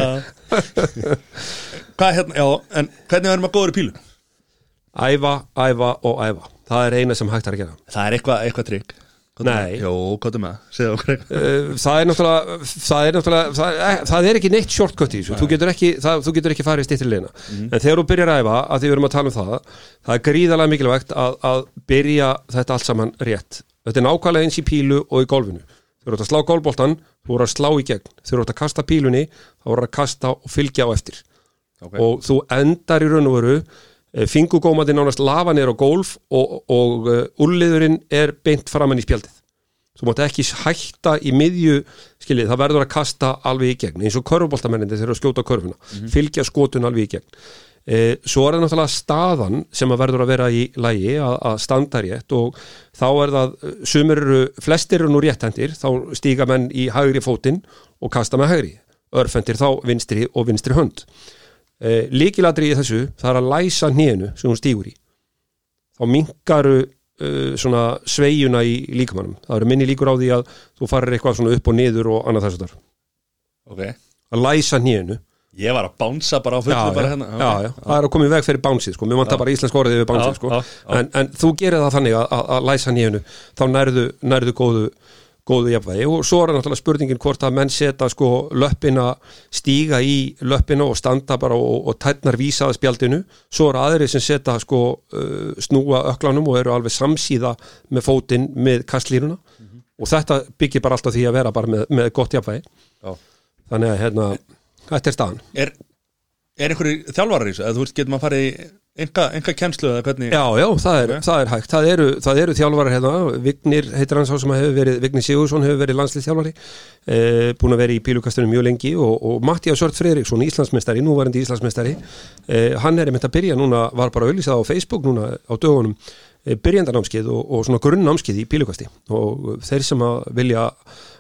Hvað hérna, já, en hvernig verðum að góður í pílu? Æfa, æfa og æfa. Það er eina sem hægt að gera. Það er eitthvað, eitthvað trygg Nei. Jó, hvað er með það? Segðu okkur eitthvað. Uh, Það er náttúrulega það er, náttúrulega, það er, það er ekki neitt shortcut í þessu. Þú getur ekki, það, þú getur ekki farið stýttir leina en þegar þú byrjar að æfa, að því við erum að tala um það það er gríðalega mikilvægt að, að byrja þetta allt saman rétt. Þetta er nákvæmlega eins í pílu og í golfinu. Þú eru að slá golfboltan, þú eru að slá í gegn. Þú eru að kasta pílunni, þá eru að kasta og fylgja á eftir. Ok. og þú endar í raun og veru fingugómandi nánast lafa niður á golf og, og uh, úrliðurinn er beint framann í spjaldið. Þú mátt ekki hætta í miðju skiljið, það verður að kasta alveg í gegn eins og körfuboltamenninni þegar að skjóta körfuna. Fylgja skotun alveg í gegn. E, svo er það náttúrulega staðan sem að verður að vera í lægi að, að standa rétt og þá er það sumir eru, flestir eru nú réttendir þá stíga menn í hægri fótinn og kasta með hægri, örfendir þá vinstri og vinstri hönd e, líkilatri í þessu, það er að læsa hnýinu sem hún stígur í. Þá minkaru uh, svona sveigjuna í líkamannum það eru minni líkur á því að þú farir eitthvað svona upp og niður og annað þess að Ok. Að læsa hnýinu Ég var að bánsa bara á fullu já, bara já, hérna. Já, já, það er að koma í veg fyrir bánsið sko. mér vantar bara íslensk orðið yfir bánsið sko. en, en þú gerir það þannig að, að, að læsa hnýinu þá nærðu, nærðu góðu, góðu jafnvægi. Og svo er náttúrulega spurningin hvort að menn setja sko löppina stíga í löppina og standa bara og, og tætnar vísaða spjaldinu. Svo er aðri sem setja sko uh, snúa öklanum og eru alveg samsíða með fótinn með kastlínuna. Og þetta byggir bara alltaf því að vera bara með, með gott jafnvægi. Já. þannig að hérna, þetta er staðan. Er, er einhverju þjálfarar í þessu? Eða þú veist, getur maður farið enga, kjenslu eða hvernig Já, já, það er, það er hægt. Það eru, það eru þjálfarar hérna, Vignir heitir hans á sem hefur verið, Vignir Sigursson hefur verið landslið þjálfari eh, búin að vera í pílukastunum mjög lengi og, og Mattias Sört Freiriksson, Íslandsmeistari, núvarandi Íslandsmeistari eh, hann er einmitt að byrja núna, var bara auðlýsað á Facebook núna á dögunum eh, byrjandanámskið og, og svona grunnnámskið í pílukasti. Og þeir sem að vilja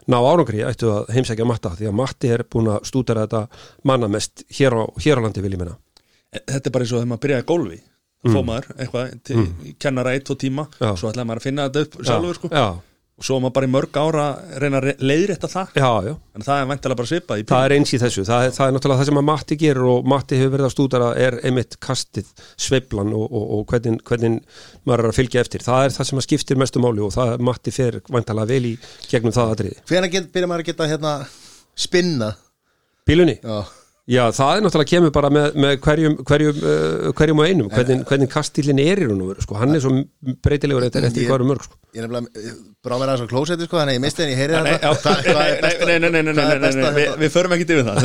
ná árangri ættu að heimsækja Matta því að Matti er búin að stúdera þetta manna mest hér á, hér á landi Þetta er bara eins og þegar maður byrjaði að gólfi mm. fóð maður eitthvað til kennara eitt og tíma Já. svo ætlaði maður að finna þetta upp sjálfur sko. Já, og svo maður bara í mörg ára reyna að leiðrétta það. Já, já. En það er væntalega bara svipað í Það er eins í þessu, það er, það er náttúrulega það sem að Matti gerir og Matti hefur verið að stúdara er einmitt kastið, sveiflan og, og, og hvernig, hvernig maður er að fylgja eftir. Það er það sem að skiptir mestu máli og það Matti fer vantalega vel í gegnum það aðriði Hvenær get, byrja maður að geta hérna spinna Bílunni? Já, Já, það er náttúrulega kemur bara með, með hverjum, hverjum, uh, hverjum og einum. Hvernig, hvernig kastílinn er í raun og veru sko. hann er svo breytilegur eftir hverju mörg sko. ég nefnilega brá mér aðeins á klósetti sko, þannig að ég misti henni, ég heyri er besta- nei, nei, nei, nei, nei, er nei, nei, besta nei, við, förum ekki yfir það.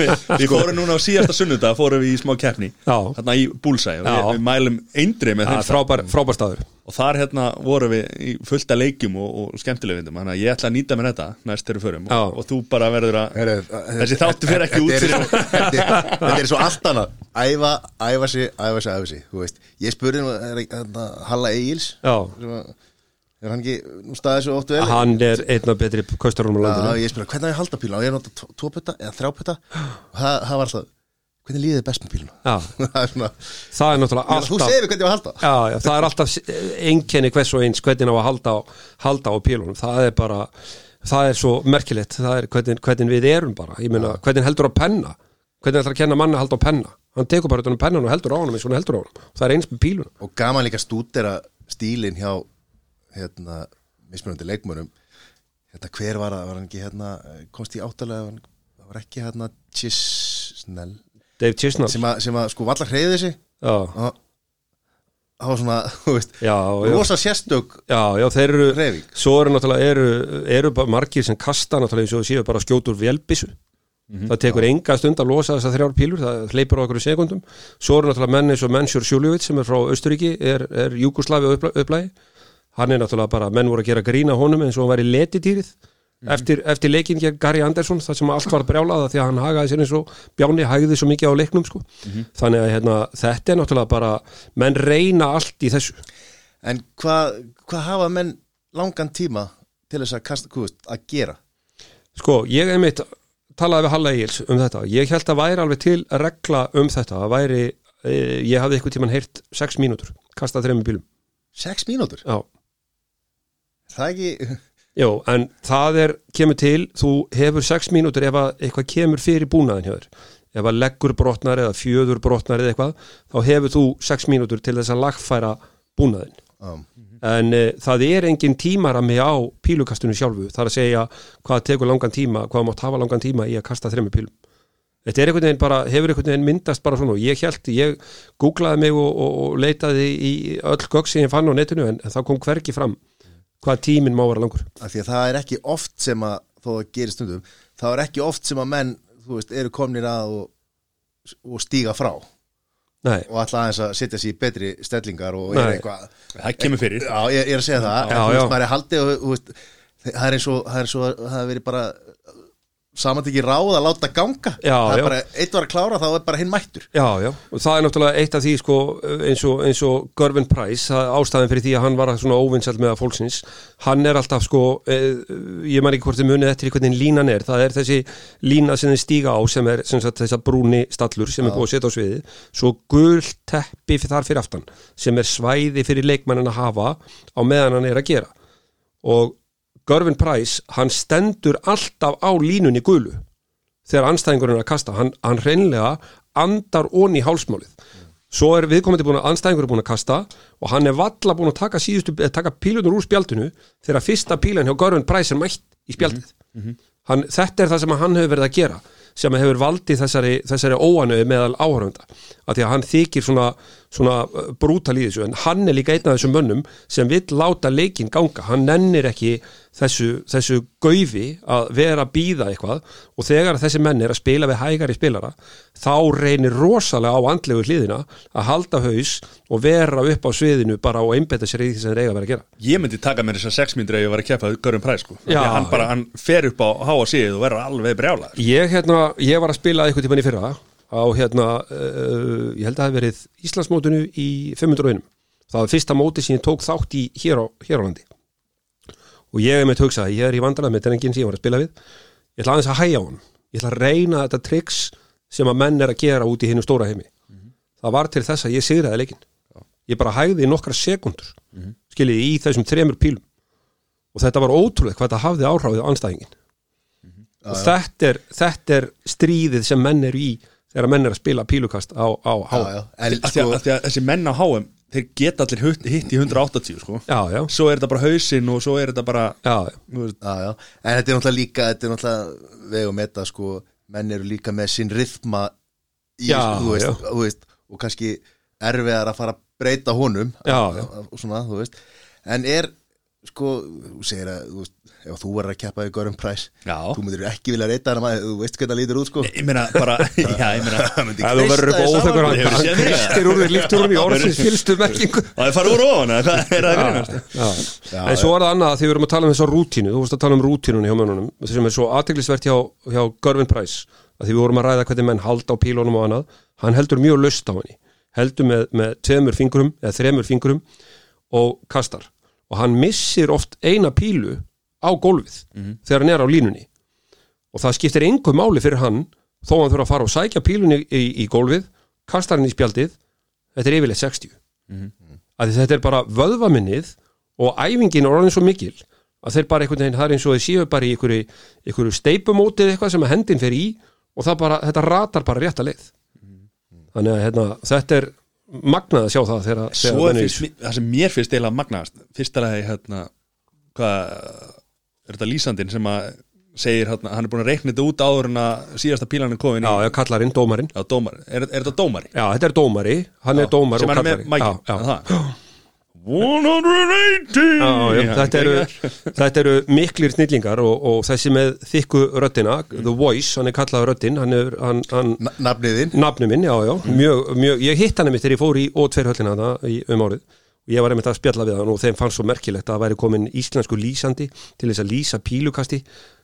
Við, við fórum núna á síðasta sunnudag fórum við í smá keppni. Þarna í búlsæ við, mælum eindri með Það er þetta frábær, frábær staður og þar hérna vorum við í fullta leikjum og, og skemmtilegvindum þannig að ég ætla að nýta mér þetta næst þegar við förum. Já. og, og þú bara verður að Heyrðu, Þessi þáttur fer ekki út er fyrir- Þetta er svo allt annað. Æfa, æfa sig, æfa sig, æfa sig Þú veist, ég spurði er hérna, Halla Egils Já, Er hann ekki, nú staðið svo oft vel? Hann er einn af betri kaustarunum á Já, landinu ég spurði, hvernig á ég að halda píluna? Og ég nota tvo- tvo putta eða þrjá putta Og það það var alltaf, hvernig líðið þið best með píluna? Já, Það er svona, það er náttúrulega þú alltaf segir hvernig ég á að halda. Já, já, það er alltaf einkenni hvers og eins hvernig á að halda á, halda á pílunum. Það er bara, það er svo merkilegt. Það er hvernig, hvernig við erum bara. Meina, hvernig heldur á penna? Hvernig ætlar að kenna manni að halda á penna? Hann tekur bara utan um pennan og heldur á honum eins og hann heldur á honum. Það er eins með pílunum Og gaman líka stúdera stílinn hjá hérna, mismunandi leikmönum Þetta hver var það, var hann ekki hérna komst í áttalega, hann- það var ekki hérna Chisnell Dave Chisnall sem að, sem að sko valla hreyði sig. Já, og það var svona, þú veist já, já, rosa sérstök já, já, þeir eru hreyfing. svo eru náttúrulega eru, eru margir sem kasta náttúrulega eins og séu bara skjótur velbissu það tekur enga stund að losa þessar þrjár pílur það hleypur á okkur sekundum svo eru náttúrulega menn eins og Mensjur Sjúljuvits sem er frá Östuríki, er, er Júkoslavi upplægi, hann er náttúrulega bara menn voru að gera grína honum eins og hann var í letidýrið eftir, eftir leikin gegn Gary Anderson það sem allt var brjálaða því að hann hagaði sér eins og Bjáni hægði svo mikið á leiknum sko. þannig að hérna, þetta er náttúrulega bara menn reyna allt í þessu En hvað hva hafa menn langan tíma til þess að kasta, veist, að gera? Sko, ég einmitt talaði við Halla Egils um þetta. Ég held að væri alveg til að regla um þetta. Það væri, e, ég hafði eitthvað tíman heyrt 6 mínútur, kastað þrejum bílum. Sex mínútur? Já. Það ekki, Jó, en það er, kemur til, þú hefur 6 mínútur ef að eitthvað kemur fyrir búnaðin hjá þér. Ef að leggur brotnar eða fjöður brotnar eða eitthvað, þá hefur þú 6 mínútur til þess að lagfæra búnaðin. um, en e, það er engin tímarami á pílukastunum sjálfu, það er að segja hvað tekur langan tíma, hvað mátt hafa langan tíma í að kasta þremmu pílum. Þetta er einhvern veginn bara, hefur einhvern veginn myndast bara svona. Og ég held, ég googlaði mig og, og, og leitaði í öll gögg sem ég fann á netinu en, en það kom hvergi fram hvað tíminn má vera langur. Af því að það er ekki oft sem að, þó það gerir stundum, það er ekki oft sem að menn, þú veist, eru komnir að og, og stíga frá. Nei, og ætla aðeins að setja sér í betri stellingar og Nei. er eitthvað það kemur fyrir. Já, ég, ég er að segja það, Já, já. veist, er haldið og, veist, það er eins og það er eins og að það hefur verið bara samantekki ráð að láta ganga. Já, það er já. bara, eitt var að klára þá er bara hinn mættur. Já, já, og það er náttúrulega eitt af því sko, eins og, eins og Görvin Price það ástæðan fyrir því að hann var svona óvinnsælt með að fólksins, hann er alltaf sko, eh, ég man ekki hvort þið munið eftir hvernig línan er, það er þessi lína sem þið stíga á sem er sem sagt, þessa brúni stallur sem er búið að setja á sviði svo gul teppi fyrir þar fyrir aftan sem er svæði fyrir leikmannin að hafa á meðan hann er að gera. Og Görvin Price, hann stendur alltaf á línunni gulu. Þegar anstæðingurinn er að kasta hann, hann hreinlega andar onni í hálsmálið. Svo er viðkomandi búin að anstæðingur er búin að kasta og hann er valla búin að taka, síðustu, eða taka pílunur úr spjaldinu þegar fyrsta pílan hjá Görvin Price er mætt í spjaldið. Hann, þetta er það sem hann hefur verið að gera sem hefur valdið þessari, þessari óanöðu meðal áhörfunda af því að hann þykir svona, svona uh, brútal í þessu en hann er líka einn af þessum mönnum sem vill láta leikinn ganga. Hann nennir ekki þessu, þessu gaufi að vera að býða eitthvað og þegar þessi menn er að spila við hægari spilara þá reynir rosalega á andlegu hliðina að halda haus og vera upp á sviðinu bara og einbetta sér í því sem þeir eiga að vera að gera. Ég myndi taka mér þessar sex myndir ef ég var að keppa Görum Præs sko. Því að hann bara, hann fer upp á háa síðu og verður alveg brjálaður. Ég, hérna, ég var að spila eitthvað tímann í fyrra á hérna, uh, ég held að það hef verið Íslandsmótinu í 500 einum. Það var fyrsta móti sem ég tók þátt í hér á, hér á landi. Og ég hef með hugsa, ég er í vandrað með drengin sem ég var að spila við. Ég ætla aðeins að hæja á hann ég ætla að reyna þetta triks sem að menn er að gera út í hinn stóra heimi. Það var til þess að ég sigraði leikinn. Ég bara hægði í nokkra sekundur mm skiljið í þessum þremur pílum. Og þetta var ótrúlega hvað þetta hafði áhrifið á anstæðingin og þetta er, þetta er stríðið sem menn eru í þegar menn er að spila pílukast á, á HM sko, þessi menn á HM þeir geta allir hitt, hitt í 180 sko. Já, já, Svo er þetta bara hausinn og svo er þetta bara já, já. þú veist, já, já. en þetta er náttúrulega líka þetta er náttúrulega vegum þetta sko. Menn eru líka með sinn rithma í, Já, þú veist, þú veist, og kannski erfiðar að fara að breyta honum Já, já. og svona, þú veist. En er, sko, þú segir að þú veist, ef þú verður að keppa í Görum Præs Já. þú myndir ekki vilja reyta hana maður, þú veist hvernig það lítur út, sko. Ég meina bara, já ég meina það verður upp óþökkur hann. kristir úr þér lífturinn í orðsins fylstu merkingu. Það er farið úr ofan, hvað er það að. Já, En svo er það annað að því við erum að tala um þessa rútínu þú vorst að tala um rútínunni hjá mönnunum sem er svo aðteglisvert hjá, hjá Görvin Price að því við vorum að ræða hvernig menn halda á pílunum og annað hann heldur mjög löst á henni heldur með, með tveimur fingurum eða þremur fingurum og kastar og hann missir oft eina pílu á gólfið þegar hann er á línunni. Og það skiptir einhver máli fyrir hann þó hann þurfa að fara og sækja pílunni í, í gólfið kastar hann í spjaldið. Þetta er yfirleitt 60 að því þetta er bara vöðvaminnið og æfingin er orðin svo mikil að þeir bara einhvern veginn, það er eins og þeir séu bara í einhverju, einhverju steipumótið eitthvað sem að hendin fer í og bara, þetta ratar bara rétt að leið þannig að hérna, þetta er magnað að sjá það þegar, þegar Svo er menn fyrst, það sem mér finnst eiginlega magnast Fyrst er það hérna Hvað er þetta lýsandinn sem að segir hérna, hann er búin að reikna þetta út áður en að síðasta pílan er komin í Já, já, kallarinn, dómarinn. Já, dómari, er, er þetta dómari? Já, þetta er dómari, hann er dómari sem og er kallari já, já. það 180 Já, já, þetta, eru, þetta eru miklir snillingar og, og þessi með þykku röddina The Voice, hann er kallað röddin hann er, hann, hann, Na- nafnið þinn? Nafni minn, já, já, mjög, mjög ég hitt hann einmitt þegar ég fór í O2 höllina þarna í- um árið. Og ég var einmitt að spjalla við hann og þeim fannst svo merkilegt að það væri komin íslensku lýsandi til þess að lýsa pílukasti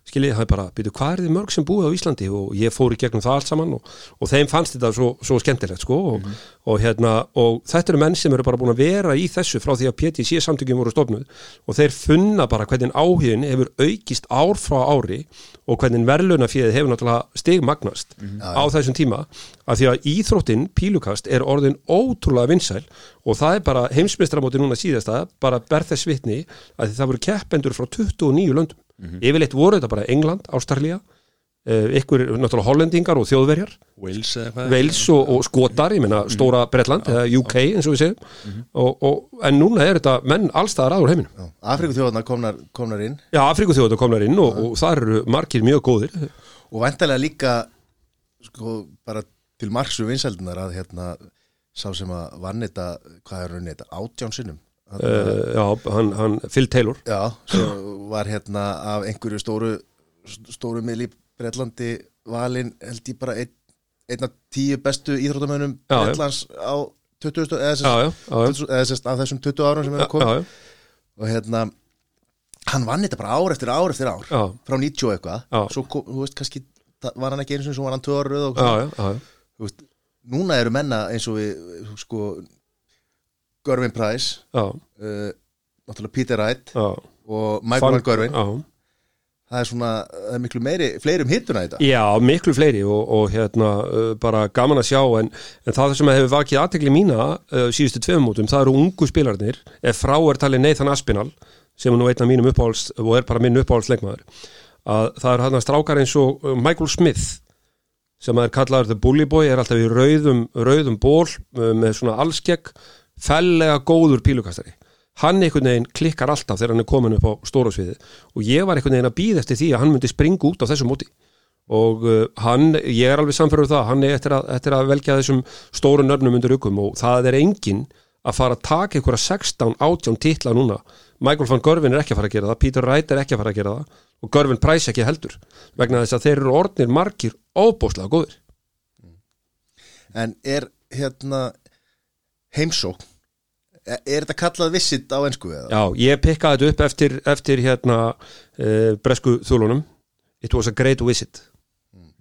skiljið, það er bara, byrju, hvað er þið mörg sem búið á Íslandi? Og ég fór í gegnum það allt saman og, og þeim fannst þetta svo, svo skemmtilegt sko og, og hérna, og þetta eru menn sem eru bara búin að vera í þessu frá því að PTC samtökjum voru stofnuð og þeir funna bara hvernig áhugin hefur aukist ár frá ári og hvernig verðlunafíðið hefur náttúrulega stigmagnast á þessum tíma af því að íþróttin, pílukast, er orðin ótrúlega vinsæl og það er bara heimsmeistramóti núna síðasta, bara ber þess vitni að það voru keppendur frá 29 löndum. Yfirleitt voru þetta bara England, Ástralía, uh, ykkur náttúrulega hollendingar og þjóðverjar, Wales eða hvað? Wales og, og Skotar, ég meina stóra Bretland, eða UK eins og við segjum, og, og, en núna er þetta menn allstaðar aður heiminum. Afriku þjóðarna komnar, komnar inn. Já, Afrikuþjóðar komnar inn og, og það eru margir mjög góðir. og væntalega líka sko bara til marksu vinsældunar að hérna sá sem að vann þetta, hvað er raunin þetta, átján sinnum? Þarna- Uh, já, hann, hann, Phil Taylor. Já, svo var hérna af einhverju stóru stóru miðl í Breitlandi valinn held ég bara ein, einn af tíu bestu já. Breitlands á 20. eða sérst, af þessum 20 árum sem hefur komið og hérna hann vann þetta bara ár eftir ár eftir ár Já. frá 90 og eitthvað svo kom, þú veist kannski var hann ekki eins og var hann tvö ára röð og veist, núna eru menna eins og við sko Görvin Price uh, náttúrulega Peter Wright já. og Michael Van Görvin. Það er svona, það er miklu meiri fleiri um hittuna þetta já, miklu fleiri og, og hérna uh, bara gaman að sjá en, en það sem hefur vakið aðtekli mína uh, síðustu tveim mótum, það eru ungu spilarnir ef frá er talið Nathan Aspinall sem er nú einn af mínum uppáhalds og er bara minn uppáhaldsleikmaður að það eru hann strákar eins og uh, Michael Smith sem er kallaður The Bully Boy er alltaf í rauðum, rauðum ból uh, með svona allskegg fellega góður pílukastari. Hann einhvern veginn klikkar alltaf þegar hann er komin upp á stórásviði og ég var einhvern veginn að býða eftir því að hann myndi springa út á þessu móti. Og uh, hann, ég er alveg samfærður það hann er eftir að, eftir að velja þessum stóru nörnum undir ykkum og það er enginn að fara að taka einhverja 16 átján titla núna. Michael van Görvin er ekki að fara að gera það Peter Wright er ekki að fara að gera það og Görvin Price ekki heldur vegna þess að þeir eru orðnir margir óbóslega góðir. En er hérna heimsókn er, er þetta kallað visit á ensku eða? Já, ég pikkaði þetta upp eftir, eftir hérna uh, bresku þúlunum. It was a great visit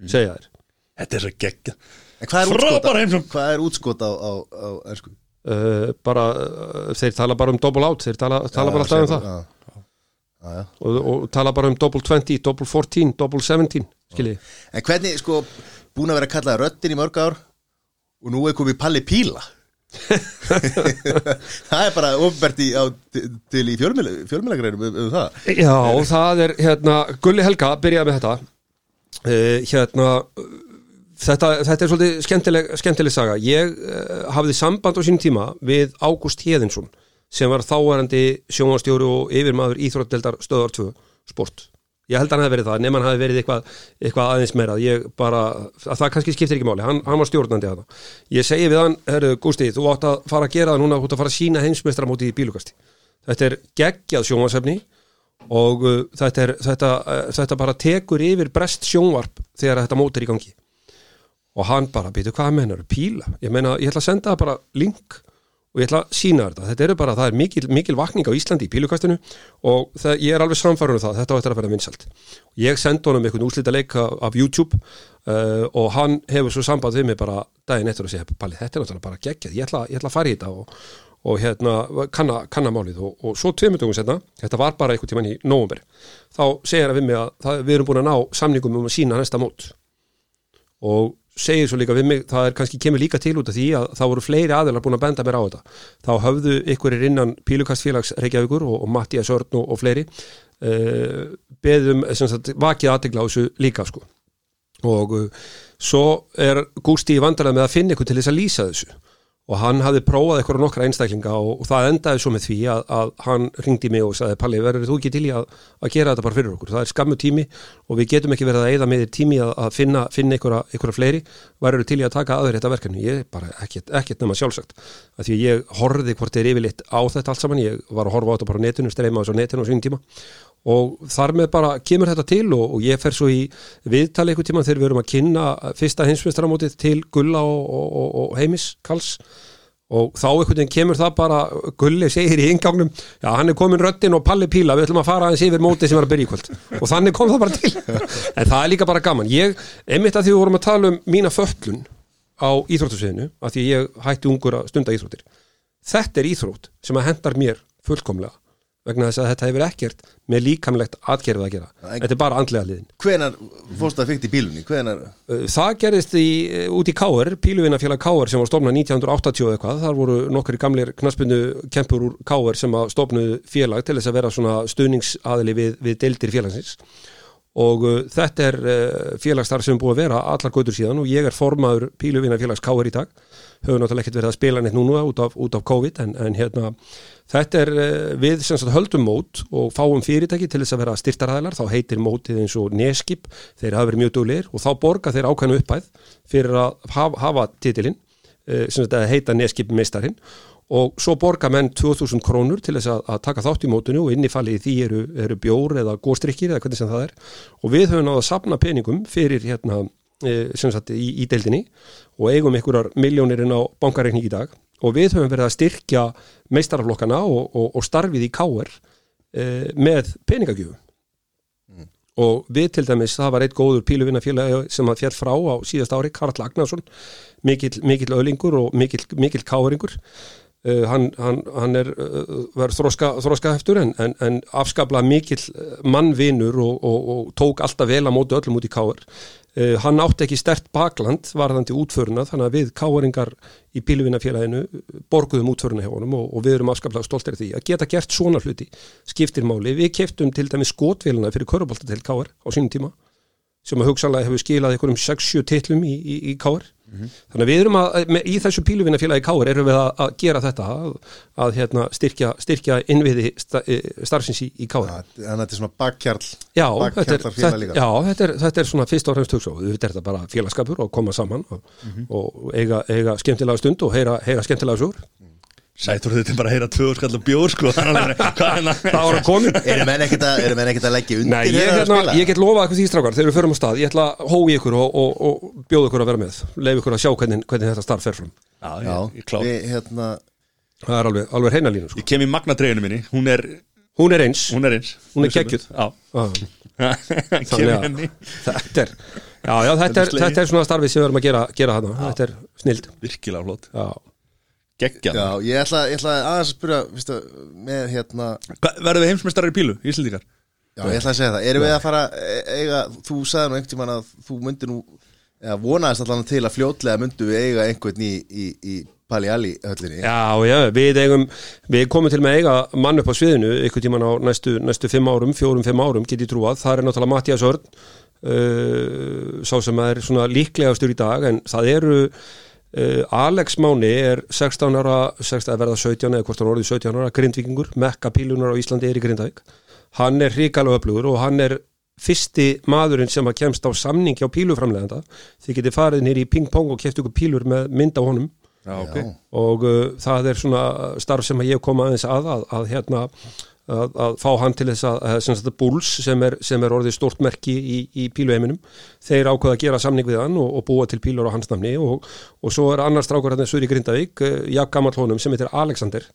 segja þér. Þetta er svo geggja En hvað er útskot, er á, á, á ensku? uh, bara, uh, þeir tala bara um double out þeir tala, tala bara alltaf um það. Já, já, já. og, og tala bara um double 20, double 14, double 17 skiljiði En hvernig, sko, búin að vera kallað röddin í mörg ár og nú er komið Palli Píla Það er bara ofbært í, í fjölmjölagreinum um, um það. Já, og það er hérna, Gulli Helga byrjaði með þetta. Uh, hérna þetta, þetta er svolítið skemmtileg, skemmtileg saga. Ég uh, hafði samband á sínum tíma við Ágúst Héðinsson sem var þáarandi sjónastjóri og yfirmaður íþrótdeldar stöðar 2 sport ég held að hann hefði verið það, nema hann hefði verið eitthvað, eitthvað aðeins meira, ég bara að það kannski skiptir ekki máli, hann, hann var stjórnandi að það ég segi við hann, herru Gústi þú átt að fara að gera það núna, þú átt að fara að sína heimsmeistramóti í bílugasti þetta er geggjað sjónvarsefni og uh, þetta, er, þetta, uh, þetta bara tekur yfir brest sjónvarp þegar þetta mót er í gangi. Og hann bara, býtu hvað mennar, píla? Ég meina, ég ætla að senda bara link og ég ætla að sína þetta, þetta eru bara, það er mikil, mikil vakning á Íslandi í pílukastinu og það, ég er alveg samfærður um það, þetta á eftir að vera vinsalt ég sendi honum einhvern úslita leik af YouTube uh, og hann hefur svo samband við mig bara daginn eftir að segja, Palli, þetta er náttúrulega bara geggjað, ég ætla, ég ætla að fara í þetta og, og hérna, kanna, kanna málið. Og, og svo tveimutugum setna, þetta var bara einhvern tíman í nóvumber, þá segir hann við mig að það, við erum búin að ná samningum um að sína næsta mót. Og segir svo líka við mig, það er kannski kemur líka til út af því að það voru fleiri aðelar búin að benda mér á þetta. Þá höfðu ykkurir innan Pílukastfélags Reykjavíkur og, og Mattias Örn og, og fleiri uh, beðum, sem sagt, vakið aðtegla á þessu líka sko. Og uh, svo er Gústi í vandarlega með að finna ykkur til þess að lýsa þessu og hann hafði prófað eitthvað nokkra einstaklinga og, og það endaði svo með því að, að hann ringdi mig og sagði Palli, verður þú ekki til í að, að gera þetta bara fyrir okkur, það er skammu tími og við getum ekki verið að eigða með þér tími að, að finna, finna einhverja, fleiri. Verður til í að taka aður þetta verkefni, ég er bara ekkert, ekkert nema sjálfsagt, að því ég horfði hvort er yfirleitt á þetta allt saman, ég var að horfa á þetta bara á netinu, streyma á þessu netinu á sínum tíma og þar með bara kemur þetta til og, og ég fer svo í viðtali einhver tíma þegar við erum að kynna fyrsta hinsmestramótið til Gulla og, og, og Heimis Kals og þá einhvern veginn kemur það bara Gulli segir í ingangnum já hann er komin röttin og Palli Píla við ætlum að fara aðeins yfir mótið sem var að byrja í kvöld. Og þannig kom það bara til. En það er líka bara gaman. Ég, einmitt að því við vorum að tala um mína föllun á íþróttusviðinu að því ég hætti ungur að stunda íþróttir. Þetta er íþrótt sem að hendar mér fullkomlega vegna þess að þetta hefur ekkert með líkamlegt atgerfið að gera. Nei. Þetta er bara andlega liðin. Hvenar fórst það fyrkt í bílunni? Hvenar, Uh, Það gerðist í, út í Káar, píluvinnafélag Káar sem var stofnað 1980 og eitthvað. Þar voru nokkri gamlir knaspinu kempur úr Káar sem að stofnuðu félag til þess að vera svona stuðningsaðili við, við deildir félagsins. Og uh, þetta er uh, félagsstarf sem er búið að vera allar góður síðan og ég er formaður píluvinnafélags Káar í dag. Höfum náttúrulega ekkert verið að spila neitt núna út af, út af COVID en, en hérna Þetta er uh, við sem sagt höldum mót og fáum fyrirtæki til þess að vera styrtaræðlar, þá heitir mótið eins og neskip, þeir hafa verið mjög duglegir og þá borga þeir ákveðnu uppæð fyrir að hafa, hafa titilinn, uh, sem að heita neskip meistarinn og svo borga menn 2000 krónur til þess að, að taka þátt í mótinu og innifallið í því eru, eru bjór eða góstrykkir eða hvernig sem það er. Og við höfum náða að sapna peningum fyrir hérna sem sagt í, í deildinni og eigum einhverjar miljónir inn á bankareikning í dag. Og við höfum verið að styrkja meistaraflokkana og, og, og starfið í káer e, með peningagjöfum. Og við til dæmis, það var eitt góður píluvinnafélag sem að fjall frá á síðast ári Karl Agnarsson, mikill, mikill ölingur og mikill, mikill káeringur uh, hann, hann, hann er uh, verið þróska, þróska heftur en, en, en afskapla mikill mannvinur og, og, og tók alltaf vel að móti öllum út í káer Uh, hann átti ekki stert bakland varðandi útföruna þannig að við káeringar í píluvinnafélaginu borguðum útföruna hjá honum og, og við erum afskaplega stoltir því. Að geta gert svona hluti skiptir máli. Við keftum til dæmis skotvelina fyrir körubolta til káer á sínum tíma sem að hugsanlega hefur skilað einhverjum 6-7 titlum í, í, í káir þannig að við erum að, með, í þessu píluvinnafélagi káir erum við að, að gera þetta að, að hérna, styrkja, styrkja innviði sta, e, starfsins í, í káir Þannig að þetta er svona bakkjarl Já, þetta Bakkjarlar félag þetta, líka. já þetta, er, þetta er svona fyrst og fremst hugsa og þetta er þetta bara félagskapur og koma saman og, og eiga, eiga skemmtilega stund og heyra, heyra skemmtilega sögur Sætur þetta bara að heyra tvö skall og bjór sko. Hvað er að komin Eru menn ekkert að, eru menn ekkert að leggja undir Nei, ég, hérna, ég get lofað eitthvað því strákar þegar við förum á stað, ég ætla að hói ykkur og, og, og bjóða ykkur að vera með, leif ykkur að sjá hvernig, hvernig þetta starf fer fram. Já, Já, ég, ég klár. Við, hérna það er alveg, alveg hreina línu sko. Ég kem í magnatreginu minni, hún er, hún er eins. Hún er eins. Hún er geggjuð. Já, Ah, þetta er já, já, þetta, er, þetta er svona starfið sem við erum að gera, gera hana, þetta er snild. Virkilega flott, já. Geggjað Já, ég ætla, ég ætla aðeins að spyrja að, með hérna Hvað- Verðum við heimsmeistarar í pílu, Íslendingar? Já, ég ætla að segja það. Erum við að fara eiga Þú sagði nú einhvern tímann að þú myndir nú eða vonaðist allan til að fljótlega myndu við eiga einhvern í, í, í Pali Ali höllinni. Já, já, við eigum, við komum til með að eiga mann upp á sviðinu, ykkur tíman á næstu, næstu fimm árum, fjórum, fimm árum, get ég trúað, það er náttúrulega Mattias Örn, uh, sá sem er svona líklegastur í dag, en það eru, uh, Alex Máni er 16 ára, 16, að verða 17 eða hvort hann orðið 17 ára, grindvikingur, mekka pílunar á Íslandi er í Grindavík, hann er hrikalega öflugur og hann er fyrsti maðurinn sem að kemst á samning hjá píluframleganda, þið getið farið nýri í ping-pong og keft ykkur pílur með mynd á honum. Já, ok. Og uh, það er svona starf sem að ég kom aðeins að að, að hérna að, að fá hann til þess að, að sem sagt, Bulls sem er, sem er orðið stort merki í, í píluheiminum, þeir ákveða að gera samning við hann og, og búa til pílur á hans namni og, og svo er annar strákur hérna Suri Grindavík, uh, jak gammal honum sem heitir Alexander,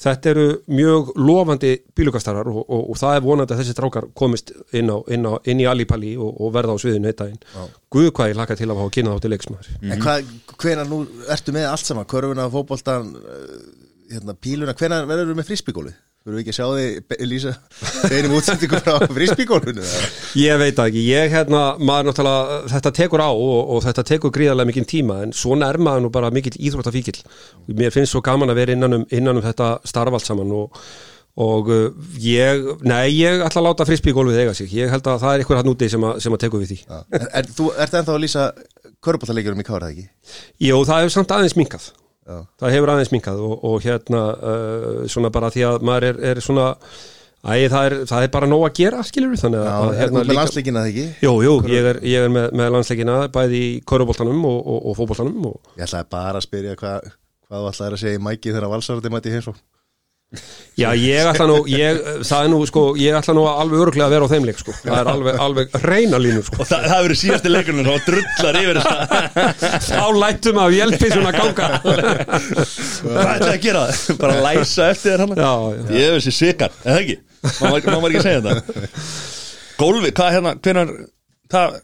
þetta eru mjög lofandi pílukastarar og, og, og það er vonandi að þessi strákar komist inn, á, inn, á, inn í Alipalli og, og verða á sviðinu eitt daginn, guð hvað ég laka til að fá að kynna þá til leiksmaður. En hvað, hvenær nú ertu með allt saman? Körfuna, fótboltan, uh, hérna, píluna Hvenær verður við með frísbygólu? Verður ekki að sjá þig, Lýsa Einum útsendingu frá frísbygólunu Ég veit ekki, ég hérna, maður náttúrulega, þetta tekur á og, og þetta tekur gríðarlega mikinn tíma en svona er maður nú bara mikill íþróttafíkil mér finnst svo gaman að vera innan um, innan um þetta starf allt saman og, og uh, ég, nei, ég ætla að láta frisbygólfið eiga sig, ég held að það er einhver hann úti sem að, sem að tekur við því. En, en þú ert ennþá að lýsa Körbóltaleikjurum í Kára, það ekki? Jó, það hefur samt aðeins minkað, Já. það hefur aðeins minkað og, og hérna, uh, svona bara því að maður er, er svona, æ, það er, það er bara nóg að gera, skilur við, þannig Já, að er þú með landsleikina, það ekki? Jú, jú, ég er, ég er með, með landsleikina bæði í köruboltanum og, og, og fótboltanum og Ég ætlaði bara að spyrja hvað hvað þú ætlaði að segja í mæki þegar valsarði mæti heimsó já, ég ætla nú, ég, það er nú, sko, ég ætla nú alveg öruglega að vera á þeim leik, sko, það er alveg, alveg reyna línu, sko, Og það, það verður síðasti leikurinn og drullar yfir þess þá lætum að hjálpi svona ganga, Hvað ætlaði að gera? Það? Bara læsa eftir þér hann já, já, Ég hef þessi sikar, eða ekki? Má maður ekki segja þetta? Gólfi, hvað hérna, hvenar það,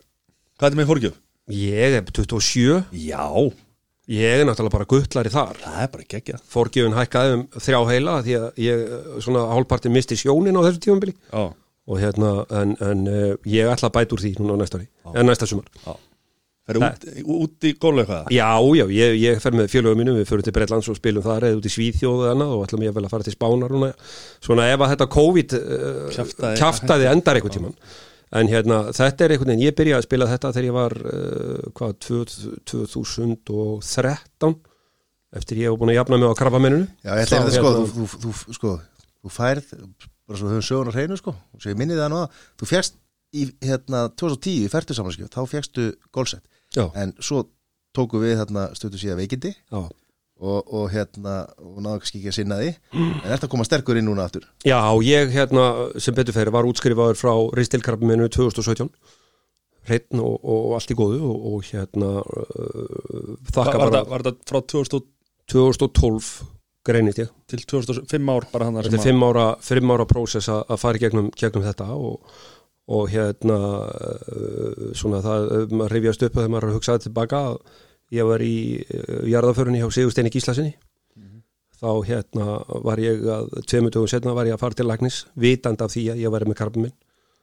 Hvað er þetta með fórgjöf? ég er 27, Já, ég er náttúrulega bara guttlari þar, það er bara geggjað. Fórgjöfun hækkaði um þrjá heila því að ég, svona hálfparti misti sjónin á þessu tífambili Já, og hérna, en, en uh, ég ætla að bæta úr því núna á næsta en næsta sumar. já. Það er út, út í gólfi eitthvað Já, já, ég, ég fer með félögum mínum, við förum til Breitlands og spilum það eða út í Svíþjóðu eða annað og ætlum ég vel að fara til Spánar núna. Svona ef að þetta COVID uh, kjaftaði endar einhvern tíman. En hérna, þetta er einhvern veginn, ég byrjaði að spila þetta þegar ég var, uh, hvað, 2013, eftir ég hef búin að jafna mig á krabbamenninu. Já, ég ætla að Þá, sko, hérna- þú, þú, þú, sko, þú færð bara svo höfum sögun á hreinu sko svo ég minni það nú að þú fjast í hérna 2010 í færtu samanskjöf þá fjagstu gólsett en svo tóku við hérna stötu síðan veikindi já. Og, og hérna og náðu kannski ekki að sinna því. En að koma sterkur inn núna aftur? Já, ég hérna sem betur fyrir var útskrifaður frá ristilkrabbamenninu 2017 hreitn og, og allt í góðu og, og hérna uh, þakka Var, var, bara það- var það frá 2000 2012 greinist ég. Til 2005 ár bara hann þetta er fimm ára, fimm ára prósess að að fara í gegnum, gegnum þetta og, og hérna uh, svona það, maður rifjast upp þegar maður hugsaði tilbaka að ég var í uh, jarðaförunni hjá Sigursteini Gíslasinni þá hérna var ég að tveimur dögum setna var ég að fara til lagnis vitand af því að ég væri með karpum minn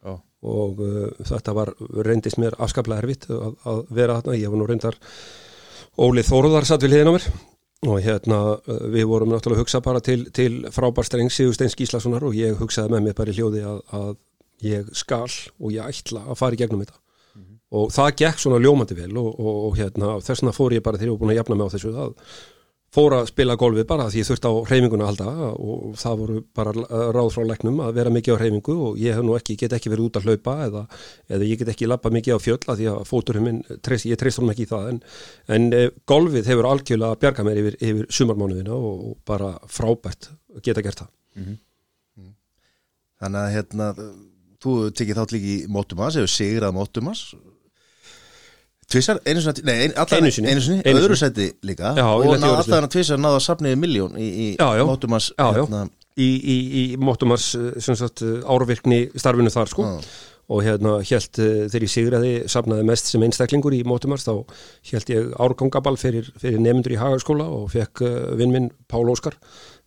Já. og uh, þetta var reyndist mér afskaplega erfitt að, að vera þarna, ég var nú reyndar Óli Þóruðar satt við hliðina á mér. Og hérna uh, við vorum náttúrulega að hugsa bara til, til frábær streng Sigursteins Gíslasonar og ég hugsaði með mér bara í hljóði að, að ég skal og ég ætla að fara í gegnum þetta og það gekk svona ljómandi vel og, og, og hérna, þess vegna fór ég bara þegar ég var búin að jafna mig á þessu að fór að spila golfið bara því ég þurfti á hreyfinguna að halda. Og það voru bara ráð frá læknum að vera mikið á hreyfingu og ég ekki, get ekki verið út að hlaupa eða, eða ég get ekki lappa mikið á fjöll að því að fóturinn minn, treyst, ég treyst honum ekki í það. En, en e, golfið hefur algjörlega bjargað mér yfir, yfir sumarmánuðina og, og bara frábært geta gert það. Þannig að hérna, þú tekið þátt líka í Mótumas, hefur sigrað Mótumas Tvissar, einu sinni, nei, allan, Einu sinni. einu sinni, Einu öðru sinni. sæti líka Já, og öðru sæti. allan að tvissar náða að safniði miljón í, í já. hérna, í, í, í Móttumars eh, eh, árvirkni starfinu þar sko Já. og hérna held þegar ég sigraði safnaði mest sem einstaklingur í Móttumars þá held ég árgangaball fyrir, fyrir nefndur í Hagaskóla og fekk vinn minn Pál Óskar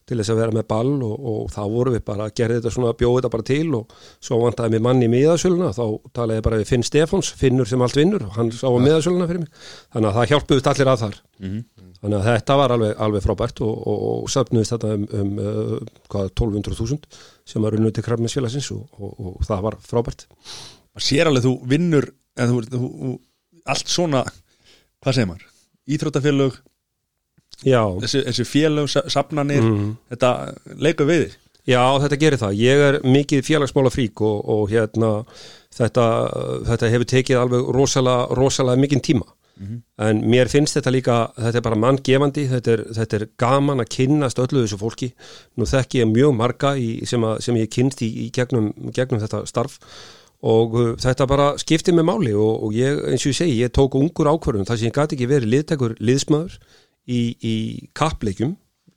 til þess að vera með ball og, og þá voru við bara að gera þetta svona, bjóði þetta bara til og svo vantaði mér mann í miðasöluna þá talaði ég bara við Finn Stefáns, Finnur sem allt vinnur og hann sá að miðasöluna fyrir mig. Þannig að það hjálpuðist allir að þar. Þannig að þetta var alveg, alveg frábært og, og, og söfnuðist þetta um, um uh, hvað, 1200.000 sem var unnið til krafminsfélagsins og, og, og það var frábært. Sér alveg þú vinnur þú, þú, þú, allt svona hvað segir maður, íþróttafélög þessi, þessi félög, sa- safnanir Mhm. þetta leikur við þig Já, þetta gerir það. Ég er mikið félagsmála frík og, og hérna þetta, þetta hefur tekið alveg rosalega, rosalega mikinn tíma. En mér finnst þetta líka, þetta er bara manngefandi, þetta þetta er gaman að kynnast öllu þessu fólki. Nú þekki ég mjög marga í, sem, að, sem ég kynst í, í gegnum, gegnum þetta starf og uh, þetta bara skipti með máli og, og ég, eins og ég segi, ég tók ungur ákvörðum þar sem ég gæti ekki verið liðtekur liðsmaður í, í kappleikjum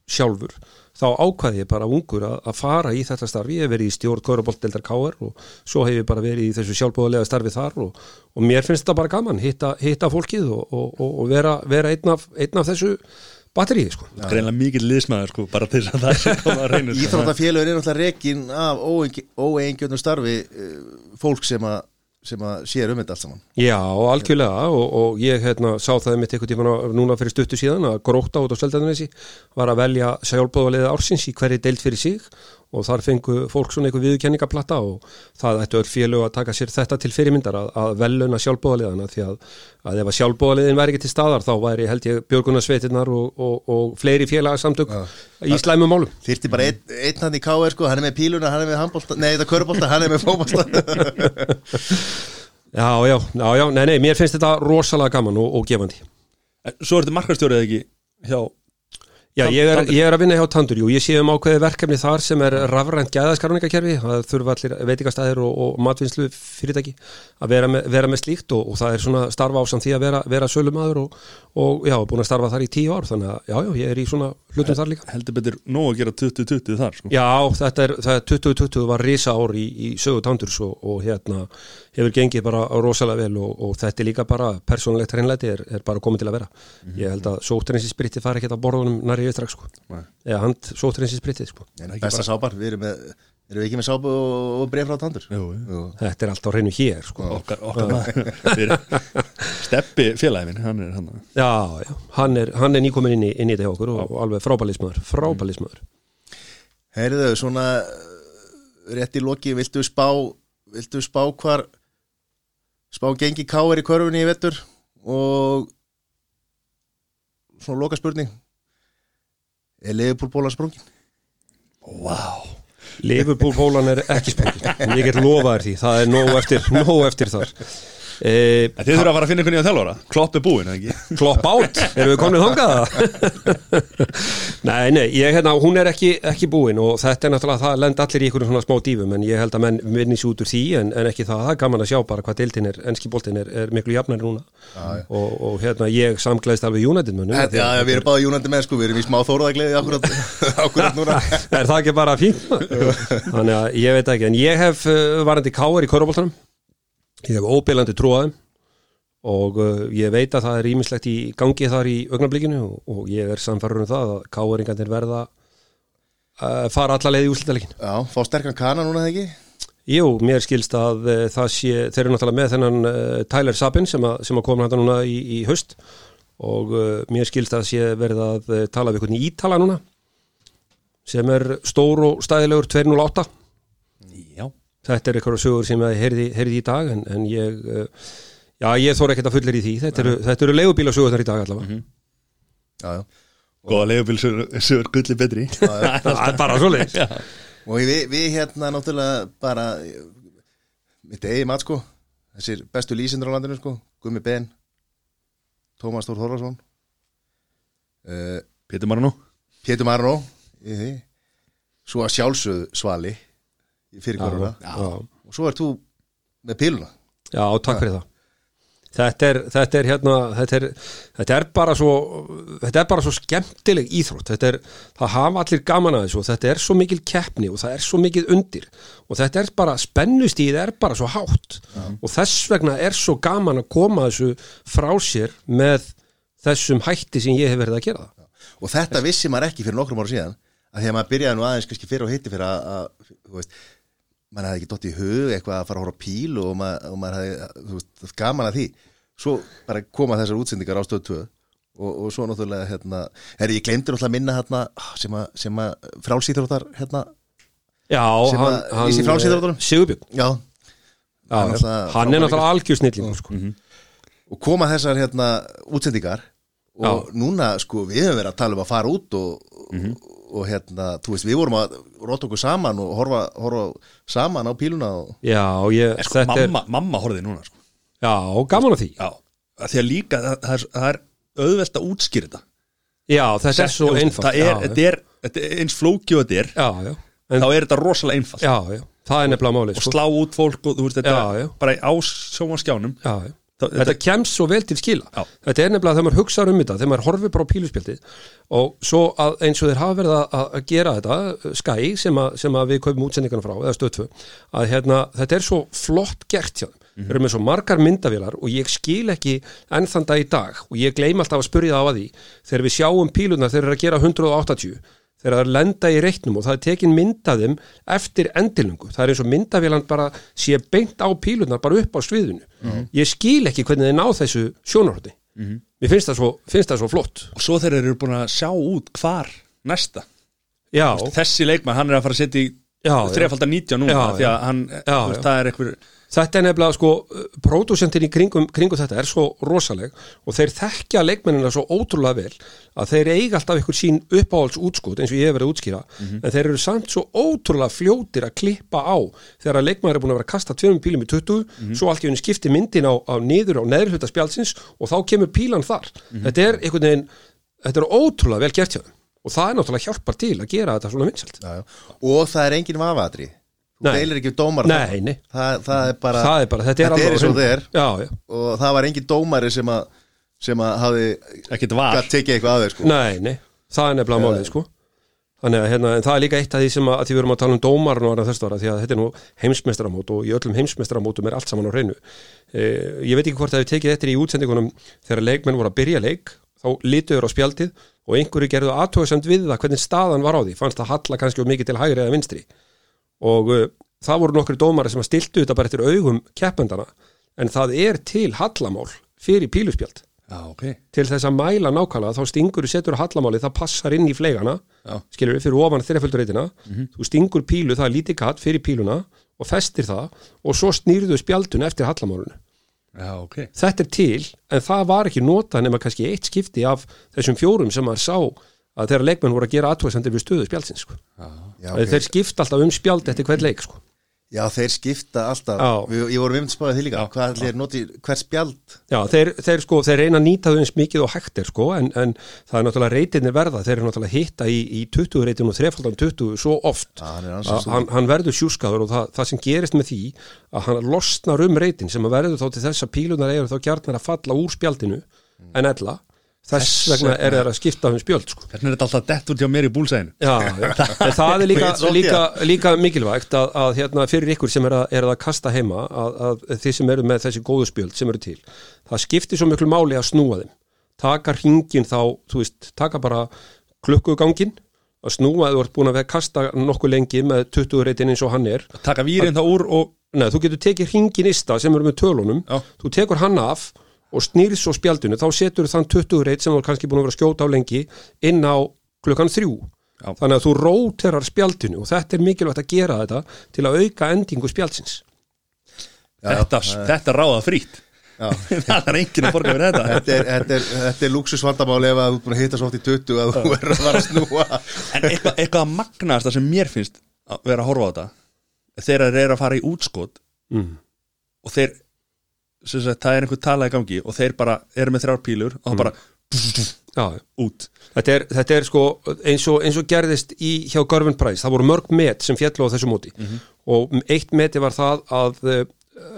sjálfur, þá ákvaði ég bara ungur að, að fara í þetta starfi. Ég hef verið í stjórn Köruboltdeldar KR og svo hef ég bara verið í þessu sjálfbúðulega starfi þar og, og mér finnst þetta bara gaman hitta, hitta fólkið og, og, og, og vera, vera einn, af, einn af þessu batteríi sko. greinlega mikill liðsmaður sko, bara til þess að það sé koma að reyna Íþróttafélögur er náttúrulega rekin af óeingjöndum starfi uh, fólk sem að, sem að sér um þetta allt saman. Já, algjörlega og, og ég hérna, sá það mitt eitthvað tíma núna fyrir stuttu síðan að gróta út á Seldanesi var að velja sjálfbóðaliða ársins í hverju deild fyrir sig og þar fengu fólk svona einhver viðkenningaplata og það ættu öll félög að taka sér þetta til fyrirmyndar að, að veluna sjálfbóðaliðana því að, að ef að sjálfbóðaliðin væri ekki til staðar þá væri held ég björgunarsveitirnar og, og, og fleiri félagsamtök í slæmum málum. Þyrti bara einn, einn hann í KR sko, hann er með píluna, hann er með handbólta, nei það er körbólta, hann er með fótbólta Já, já, já, já, nei, nei, mér finnst þetta rosalega gaman og, og gefandi. Svo er þetta markastjórið ekki hjá Já, ég er, ég er að vinna hjá Tandur, jú, ég sé um ákveði verkefni þar sem er rafrænt gæðaskarningakerfi, það þurfa allir veitingastæðir og, og matvinnslu fyrirtæki að vera með, vera með slíkt og, og það er svona starfa ásamt því að vera, vera sölumadur og, og já, búin að starfa þar í tíu ár, þannig að já, já, ég er í svona hlutum þar líka. heldur betur nóg að gera 2020 þar sko. Já, þetta er, það er 2020 var risa ár í, í sögu Tandurs og, og hérna hefur gengið bara rosalega vel og, og þetta er líka bara persónulegt hreinlæti er, er bara komið til að vera. Ég held að sótrensinspritti fari ekki að borðunum nær yfir strax, sko. Nei. Eða hand sótrensinsprittið, sko. Besta sápar, við erum með Erum við ekki með sápu og, og bref frá tandur? Jú, jú. Þetta er alltaf á hreinu hér, sko. okkar, okkar steppi félagi minn hann er hann Já, já, hann er, hann er nýkomin inn í, inn í þetta hjá okkur og, og alveg frábælismöður, frábælismöður. Heyrðu, svona uh, rétt í loki, viltu spá viltu spá hvar spá gengi káir í körfunni í vettur og svona loka spurning er Liverpool bóla sprungin? wow. Liverpool-bólan er ekki spengið, ég get lofaðir því, það er nóg eftir, nóg eftir þar. E, En Þið þurfa að fara að finna einhvern nýjan þjálfara. Klopp er búinn, eða ekki? klopp átt, erum við komnið þangað? Nei, nei, ég, hérna, hún er ekki, ekki búin og þetta er náttúrulega, það lend allir í einhverjum svona smá dífum en ég held að menn vinni sér út úr því en, en ekki það, það er gaman að sjá bara hvað deildin er, enski boltin er, er miklu jafnari núna. Já. og, og hérna, ég samglæðist alveg United mönnum. Já, já, við erum báði júnandi með sko, við erum í smá þóruðagleði ég hef uh, óbyrlandi trúaðum og uh, ég veit að það er ímislegt í gangi þar í augnablikinu og, og ég er samfærður um það að káaringarnir verða að fara alla leið í úslitaleikin Já, fá sterkan kana núna þegar ekki? Jú, mér skilst að uh, það sé, þeir eru náttúrulega með þennan uh, Tyler Sabin sem að, sem að koma hann núna í, í haust og uh, mér skilst að sé verið að uh, tala við einhvern í Ítala núna sem er stór og stæðilegur 208 Já þetta er eitthvað sögur sem ég heyrði, heyrði í dag en, en ég, uh, Já, ég þóra ekkert að fullir í því, þetta eru, þetta eru leigubílasögurnar í dag allavega. Já, já. Góða leigubíl sem er gulli betri. Það er bara svo leiðis og við, við hérna náttúrulega bara mitt eigi mat sko. Þessir bestu lýsindur á landinu sko. Gummi Ben Tómas Þór Þorvarsson uh, Pétur Marino Pétur Marno í því. Svo að sjálfsögðu Svali fyrir koruna. Já, og svo er þú með píluna. Já, takk fyrir það. Þetta er, þetta er hérna þetta er, þetta er bara svo þetta er bara svo skemmtileg íþrótt. Þetta er, það hafa allir gaman að þessu og þetta er svo mikil keppni og það er svo mikil undir. Og þetta er bara spennustíð er bara svo hátt. Og þess vegna er svo gaman að koma þessu frá sér með þessum hætti sem ég hef verið að gera það. Og þetta vissi maður ekki fyrir nokkrum ára síðan að því að maður byrjaði nú aðeins kannski fyrir og hitti fyrir að, að þú veist, maður hefði ekki dott í hug eitthvað að fara að horfa píl og og maður hefði þú veist, gaman að því. Svo bara koma þessar útsendingar á stöð 2 og, og svo náttúrulega hérna, herri, ég glemdi náttúrulega að minna hérna sem að, sem að frálsýþróttar hérna, Já, Sem hann, að- í sér frálsíðaráttunum? Sigurbjörn, já, já, Hann já. náttúrulega- hann er náttúrulega algjör snillingur sko. og koma þessar hérna útsendingar og núna sko við höfum verið að tala um að fara út og, og hérna, þú veist, við vorum að róta okkur saman og horfa, horfa saman á píluna og Já, ég, En sko, þetta mamma, mamma horfði núna sko. er Já, gaman að því Já, að því að líka það, það, er, það er auðvelt að útskýra þetta Já, þetta er svo einfalt það er, þetta er, þetta er eins flóki og þetta er já, já. En, þá er þetta rosalega einfalt já, já, það er nefnilega málið og sko. slá út fólk og þú veist þetta Já, já. bara á sjómanskjánum já, já. Það- Þetta kemst svo vel til skila. Já. Þetta er nefnilega þegar maður hugsaður um þetta þegar maður horfir bara á píluspjaldið og svo að eins og þeir hafa verið að, að gera þetta Sky sem, að, sem að við kaupum útsendingana frá eða stöðfu að hérna, þetta er svo flott gert hjá þeim. Þeir eru með svo margar myndavélar og ég skil ekki enn þann dag í dag og ég gleym alltaf að spurja það á að því þegar við sjáum pílunar þeir eru að gera 180 þegar það er lenda í reiknum og það er tekin myndaðum eftir endilungu það er eins og myndavélan bara sé beint á pílunar bara upp á sviðinu. Ég skil ekki hvernig þeir ná þessu sjónarhótti mér finnst það, svo, finnst það svo flott. Og svo þeir eru búin að sjá út hvar næsta. Já, þessi leikmann, hann er að fara að setja í já, já. þrefaldar 90 núna því að hann, Já, veist, já. það er eitthvað þetta er nefnilega sko pródúsentin í kringum, kringum þetta er svo rosaleg og þeir þekkja leikmennina svo ótrúlega vel að þeir eiga alltaf ykkur sín uppáhalds útskot eins og ég hef verið að útskýra. En þeir eru samt svo ótrúlega fljótir að klippa á þegar að leikmæður er búin að vera að kasta tveimum pílum í 20 svo allt í henni skipti myndin á, á niður á neðri hluta spjálsins og þá kemur pílan þar. Þetta er einhvern veginn þetta er ótrúlega vel gert hjá þeim og það er náttúrulega hjálpar til að gera þetta svona vinsalt og það er engin vafaðri þú Nei. deilir ekki dómar Nei, nei. það, það er bara það er bara, þetta er þetta er eins og er. Já, já. og það var engin dómari sem að sem að hafi ekkert tekið eitthvað að þau sko. Nei, nei, það er nefnilega málið sko. Þannig að hérna, en það er líka eitt af því sem að, að því við erum að tala um dómarn og annað þess ára því að þetta er nú heimsmestramót og í öllum heimsmestramótum er allt saman á hreinu. E, Ég veit ekki hvort að við tekið eftir í útsendingunum þegar leikmenn voru að byrja leik þá lituður á spjaldið og einhverju gerðu aðtóðsend við það hvernig staðan var á því. Fannst það halla kannski of mikið til hægri eða vinstri og uh, það voru nokkri dómari sem að stiltu þetta bara eftir augum keppendana. En það er til hallamál fyrir píluspjald. Já, ok. Til þess að mæla nákvæmlega þá stingur þú setur hallamáli, það passar inn í fleigana Já. skilur við fyrir ofan þreiföldurreitina þú stingur pílu, það er lítið katt fyrir píluna og festir það og svo snýrðu spjaldun eftir hallamálunu já, ok. Þetta er til, en það var ekki notað nema kannski eitt skipti af þessum fjórum sem maður sá að þeirra leikmenn voru að gera aðtöðsendir við stöðu spjaldsins sko. já, okay. þeir skipta alltaf um spjald eftir hvern leik sko. já, þeir skipta alltaf. Við, ég voru vimt spáðið því líka hvað allir noti hver spjald? Já, þeir, þeir, sko, þeir reyna að nýta þau eins mikið og hægt er sko, en, en það er náttúrulega reytinir verða, þeir eru náttúrulega hitta í, í 20 reytinu og 3.20 svo oft. Já, hann er að hann, hann verður sjúskaður og það, það sem gerist með því að hann losnar um reytin sem að verður þá til þess að pílunar að þess, vegna er þeir að skipta um spjöld sko. hvernig er þetta alltaf dett út hjá mér í búlsæðinu. Já, það er líka, líka, líka mikilvægt að, að hérna, fyrir ykkur sem er að, er að kasta heima að, að þið sem eru með þessi góðu spjöld sem eru til, það skiptir svo miklu máli að snúa þeim, taka hringin þá, þú veist, taka bara klukkugangin, að snúa þú ert búin að vera að kasta nokkuð lengi með 20 reytin eins og hann er. Taka výrin þá úr og Nei, þú getur tekið hringin ista sem eru með tölunum. Já. þú tekur hann af og snýrð svo spjaldinu, þá setur þann 20 reyt sem þú er kannski búin að vera að skjóta á lengi inn á klukkan þrjú. Já. þannig að þú róterar spjaldinu og þetta er mikilvægt að gera þetta til að auka endingu spjaldsins. Já, þetta, þetta ráða frýtt það er enginn að borga fyrir þetta. Þetta er, þetta er, þetta er luxusvandamál ef að þú er búin að hitta svo oft í 20 að þú er að fara að snúa. En eitthvað, eitthvað að magnast það sem mér finnst að vera að horfa á þetta. Þegar þeir eru að fara í útskot mm. og þeir sagt, það er einhver tala í gangi og þeir bara eru með þrjár pílur og það bara Já, út. Þetta er, þetta er sko eins og, eins og gerðist í hjá Görvin Price það voru mörg met sem fjallu á þessu móti. Og eitt meti var það að uh,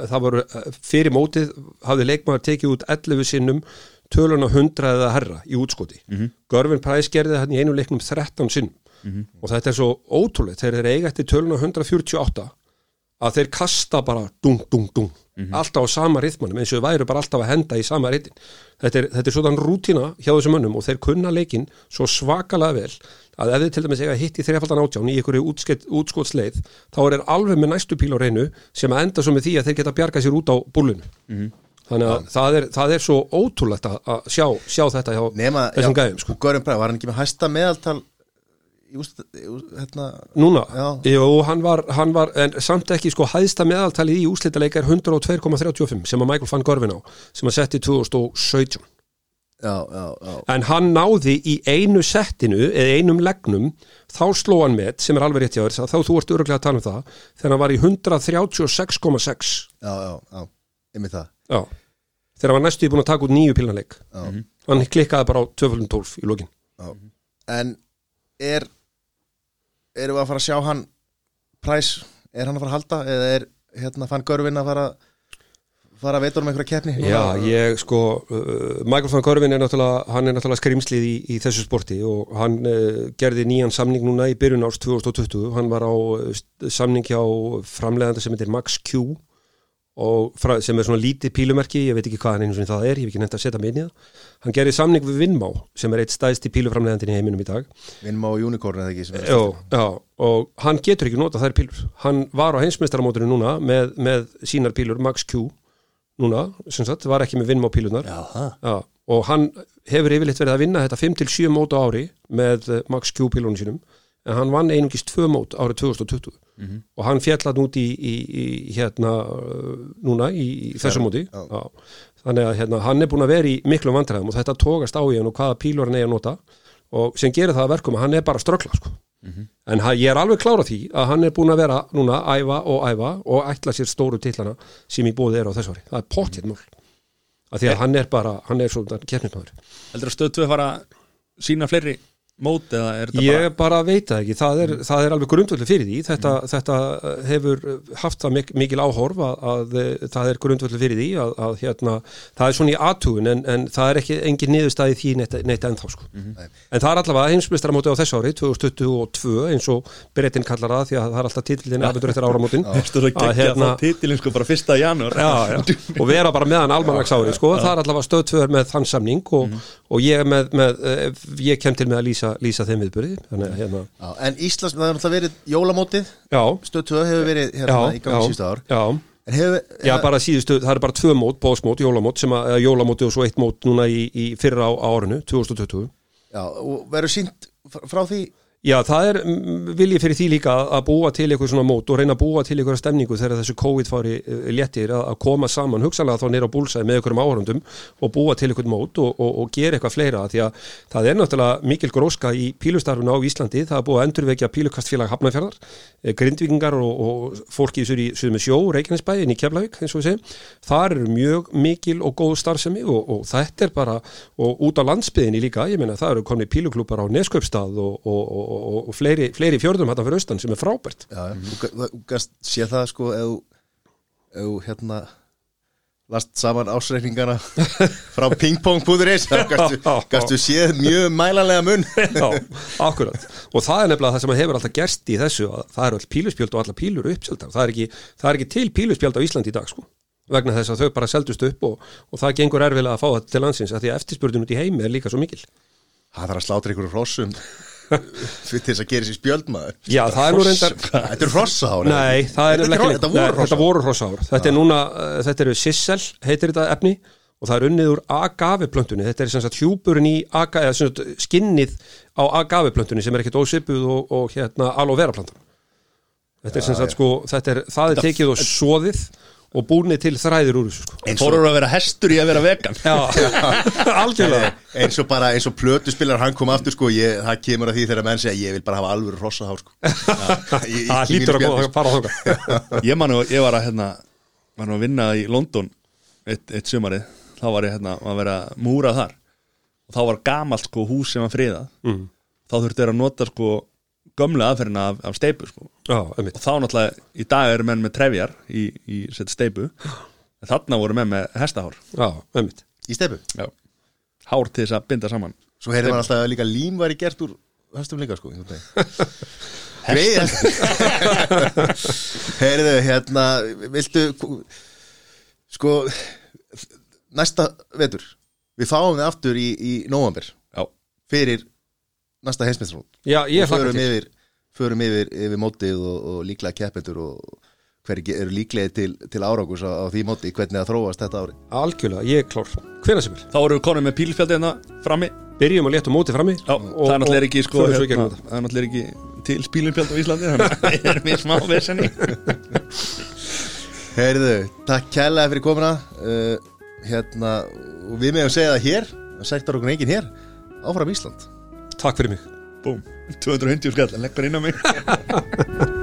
það voru uh, fyrir mótið hafði leikmaður tekið út 11 sinnum töluna 100 eða herra í útskoti. Mm -hmm. Görvin Price gerði það í einu leiknum 13 sinnum. Og þetta er svo ótrúlega þegar þeir eiga eftir töluna 148 að þeir kasta bara dung, dung, dung alltaf á sama rithmanum eins og þau væru bara alltaf að henda í sama rithmin þetta er, þetta er svona rútina hjá þessum mönnum og þeir kunna leikinn svo svakalega vel að ef þið til dæmis eiga hitt í þrefaldan átján í einhverju útskot, útskotsleið þá er þeir alveg með næstu píl á reynu sem að enda svo með því að þeir geta bjargað sér út á búlunu þannig að það er, það er svo ótrúlegt að sjá, sjá þetta hjá nema, þessum gæðum sko. Görum Bræð, var hann ekki með hæsta meðaltal í í úst, hérna Núna, jú, hann var, hann var samt ekki sko hæðsta meðaltalið í úslitaleika er 102,35 sem að Michael fann Gorfin á sem að setti 2017 já, já, já, en hann náði í einu settinu eða einum legnum þá sló hann með, sem er alveg rétt hjá þér þá þú ert öruglega að tala um það þegar hann var í 136,6 já, já, já, einmitt það. Þegar hann var næstu búin að taka út nýju pílnarleik. Já. hann klikkaði bara á 12 í Já. En er erum við að fara að sjá hann præs, er hann að fara að halda eða er hérna fann Görvin að fara fara að veita um einhverja keppni? Já, ég sko uh, Michael van Korvin er náttúrulega hann er náttúrulega skrimslið í, í þessu sporti og hann uh, gerði nýjan samning núna í byrjun árs 2020, hann var á uh, samning hjá framleganda sem heitir Max Q og fra, sem er svona lítið pílumerki, ég veit ekki hvað hann einu sinni það er, ég hef ekki nefnt að setja mig inn í það. Hann gerði samning við Vinmá sem er eitt stæðsti píluframlegandin í heiminum í dag. Vinnum á Unicorn eða ekki sem er Já, og hann getur ekki nota þær pílur. Hann var á heimsmeistaramótinu núna með, með sínar pílur Max Q núna, sem sagt, var ekki með Vinmá pílunar Já, og hann hefur yfirleitt verið að vinna þetta 5-7 mót á ári með Max Q pílunum sínum en hann vann einungist 2 mót árið 2020 og hann fjallat út í, í, í hérna uh, núna í, í þessu móti. þannig að hérna, hann er búin að vera í miklum vandræðum og þetta tókast á í hann og hvaða pílur hann er að nota. Og sem gerir það að verkum að hann er bara að ströggla sko. en ha- ég er alveg klára því að hann er búin að vera núna að æfa og æfa og ætla sér stóru titlana sem í búið er á þessu ári. Það er pottið mál. Að því að hann er bara, hann er svona keppnismæður Heldur að stöð 2 fara sína fleiri mót eða er þetta Ég bara veit það ekki, það er, það er alveg grundvöldu fyrir því, þetta, þetta hefur haft það mik mikil áhorf að, að það er grundvöldu fyrir því að, að hérna, það er svona í aðtugun en, en það er ekki engin niðurstæði því neitt, neitt ennþá sko. En það er allavega heimsmeistaramóti á þessu ári, 2022 eins og Bretin kallar það því að það er alltaf titillin afhendur eftir áramótin. Að að hérna- fá titilin sko bara fyrsta já. og vera bara meðan almanags ári sko. það er allavega stöðtvöður með þann samning og, og ég, er með, með, eh, ég kem til með að lýsa, lýsa þeim viðbyrði hérna, En Íslands, það hefur náttúrulega verið jólamótið. 2 hefur verið hérna já, í gangi síðustu ár. já, hefur, já, bara síðustu, það er bara tvö mót, bóðsmót, jólamót sem að, jólamóti og svo eitt mót núna í, í fyrra á, á árinu, 2020 já, og verður sínt frá því Já, það er mm, vilji fyrir því líka að- búa til eitthvað svona mót og reyna að búa til eitthvað stemningu þegar þessu COVID fári eh, léttir að, koma saman. Hugsanlega þá nýra á búlsæði með einhverjum áhörundum og búa til eitthvað mót og, og, og gera eitthvað fleira því að það er náttúrulega mikil gróska í pílustarfinu á Íslandi, það er búið að endurvekja pílukastfélag Hafnarfjörðar, eh, grindvíkingar og, og fólki í með sjó, Reykjanesbæ inn í Keflavík eins og við segjum, þar eru mjög mikil og góð starfsemi og, þetta er bara, og út á landsbyðinni líka, ég meina það eru komni píluklúpar á Neskaupstað og, og, og, og, og fleiri, fleiri fjörðum hættan fyrir austan sem er frábært. Já, gast sé það sko ef hérna last saman ásreikningana frá gastu, gastu séð mjög mælanlega mun. Já, akkurat. Og það er nefnilega það sem hefur alltaf gerst í þessu að það eru all píluspjöld og alla pílur uppseldar það er ekki, það er ekki til píluspjöld á Íslandi í dag sko vegna þess að þau bara seldust upp og, og það gengur erfilega að fá þetta til landsins að því að eftirspurðin út í heimi er líka svo mikil. Það þarf að slátra ykkur hrossum fyrir þess að gera sér spjöldmaður Já, það er nú reyndar Þetta er hrossahár Nei, er Þetta er- þetta voru Þetta voru hrossahár Þetta er núna, uh, þetta eru sissel heitir þetta efni og það er unnið úr agaveplöntunni. Þetta er sem sagt hjúpurinn í aga, eða sagt skinnið á agaveplöntunni sem er ekkert ósvipuð og, og hérna aloe vera plantan þetta er sem sagt sko þetta er, það er tekið og soðið og búnið til þræðir úr þessu sko. Fórur að vera hestur í að vera vegan. Já, algjörlega. Eins og bara eins og plötuspilar hann kom aftur sko, ég, það kemur að því þegar menn segja ég vil bara hafa alvöru hrossahár sko. Það í hlýtur að spjalli, að fara þóka Ég man nú, ég var að hérna var að vinna í London eitt, eitt sumarið, þá var ég hérna að vera að múra þar. Og þá var gamalt sko hús sem var friðað. Mm. þá þurfti þeir að nota sko gömlu aðferðina af, af steipu sko. Og þá náttúrulega, í dag eru menn með trefjar í, í steipu en þarna voru menn með hestahár. Já, í stefu Já. hár til þess að binda saman. Svo heyrði maður alltaf að líka lím væri gert úr höstum líka sko Heyrðu, hérna Viltu Sko Næsta vetur Við fáum við aftur í, í nóvambir Já, Fyrir næsta ég hlakka förum yfir, förum yfir, yfir mótið og, og líklega keppendur og hverju eru líklega til, til áragus á, á því móti, hvernig það þróast þetta ári Algjörlega, ég er klár. Hvenær sem er. Þá erum við konum með pílfjaldi hérna frammi. Byrjum að létta móti frammi Já, það er náttúrulega ekki sko í hérna, er náttúrulega ekki til spílumfjald á Íslandi þannig að það er mér smá vesenni Heyrðu, takk kærlega fyrir komuna. Uh, Hérna, og við meðum segja það hér það sektar okkur enginn hér Áfram Ísland Takk fyrir mig. Búm, 250 skall, leggur inn á mig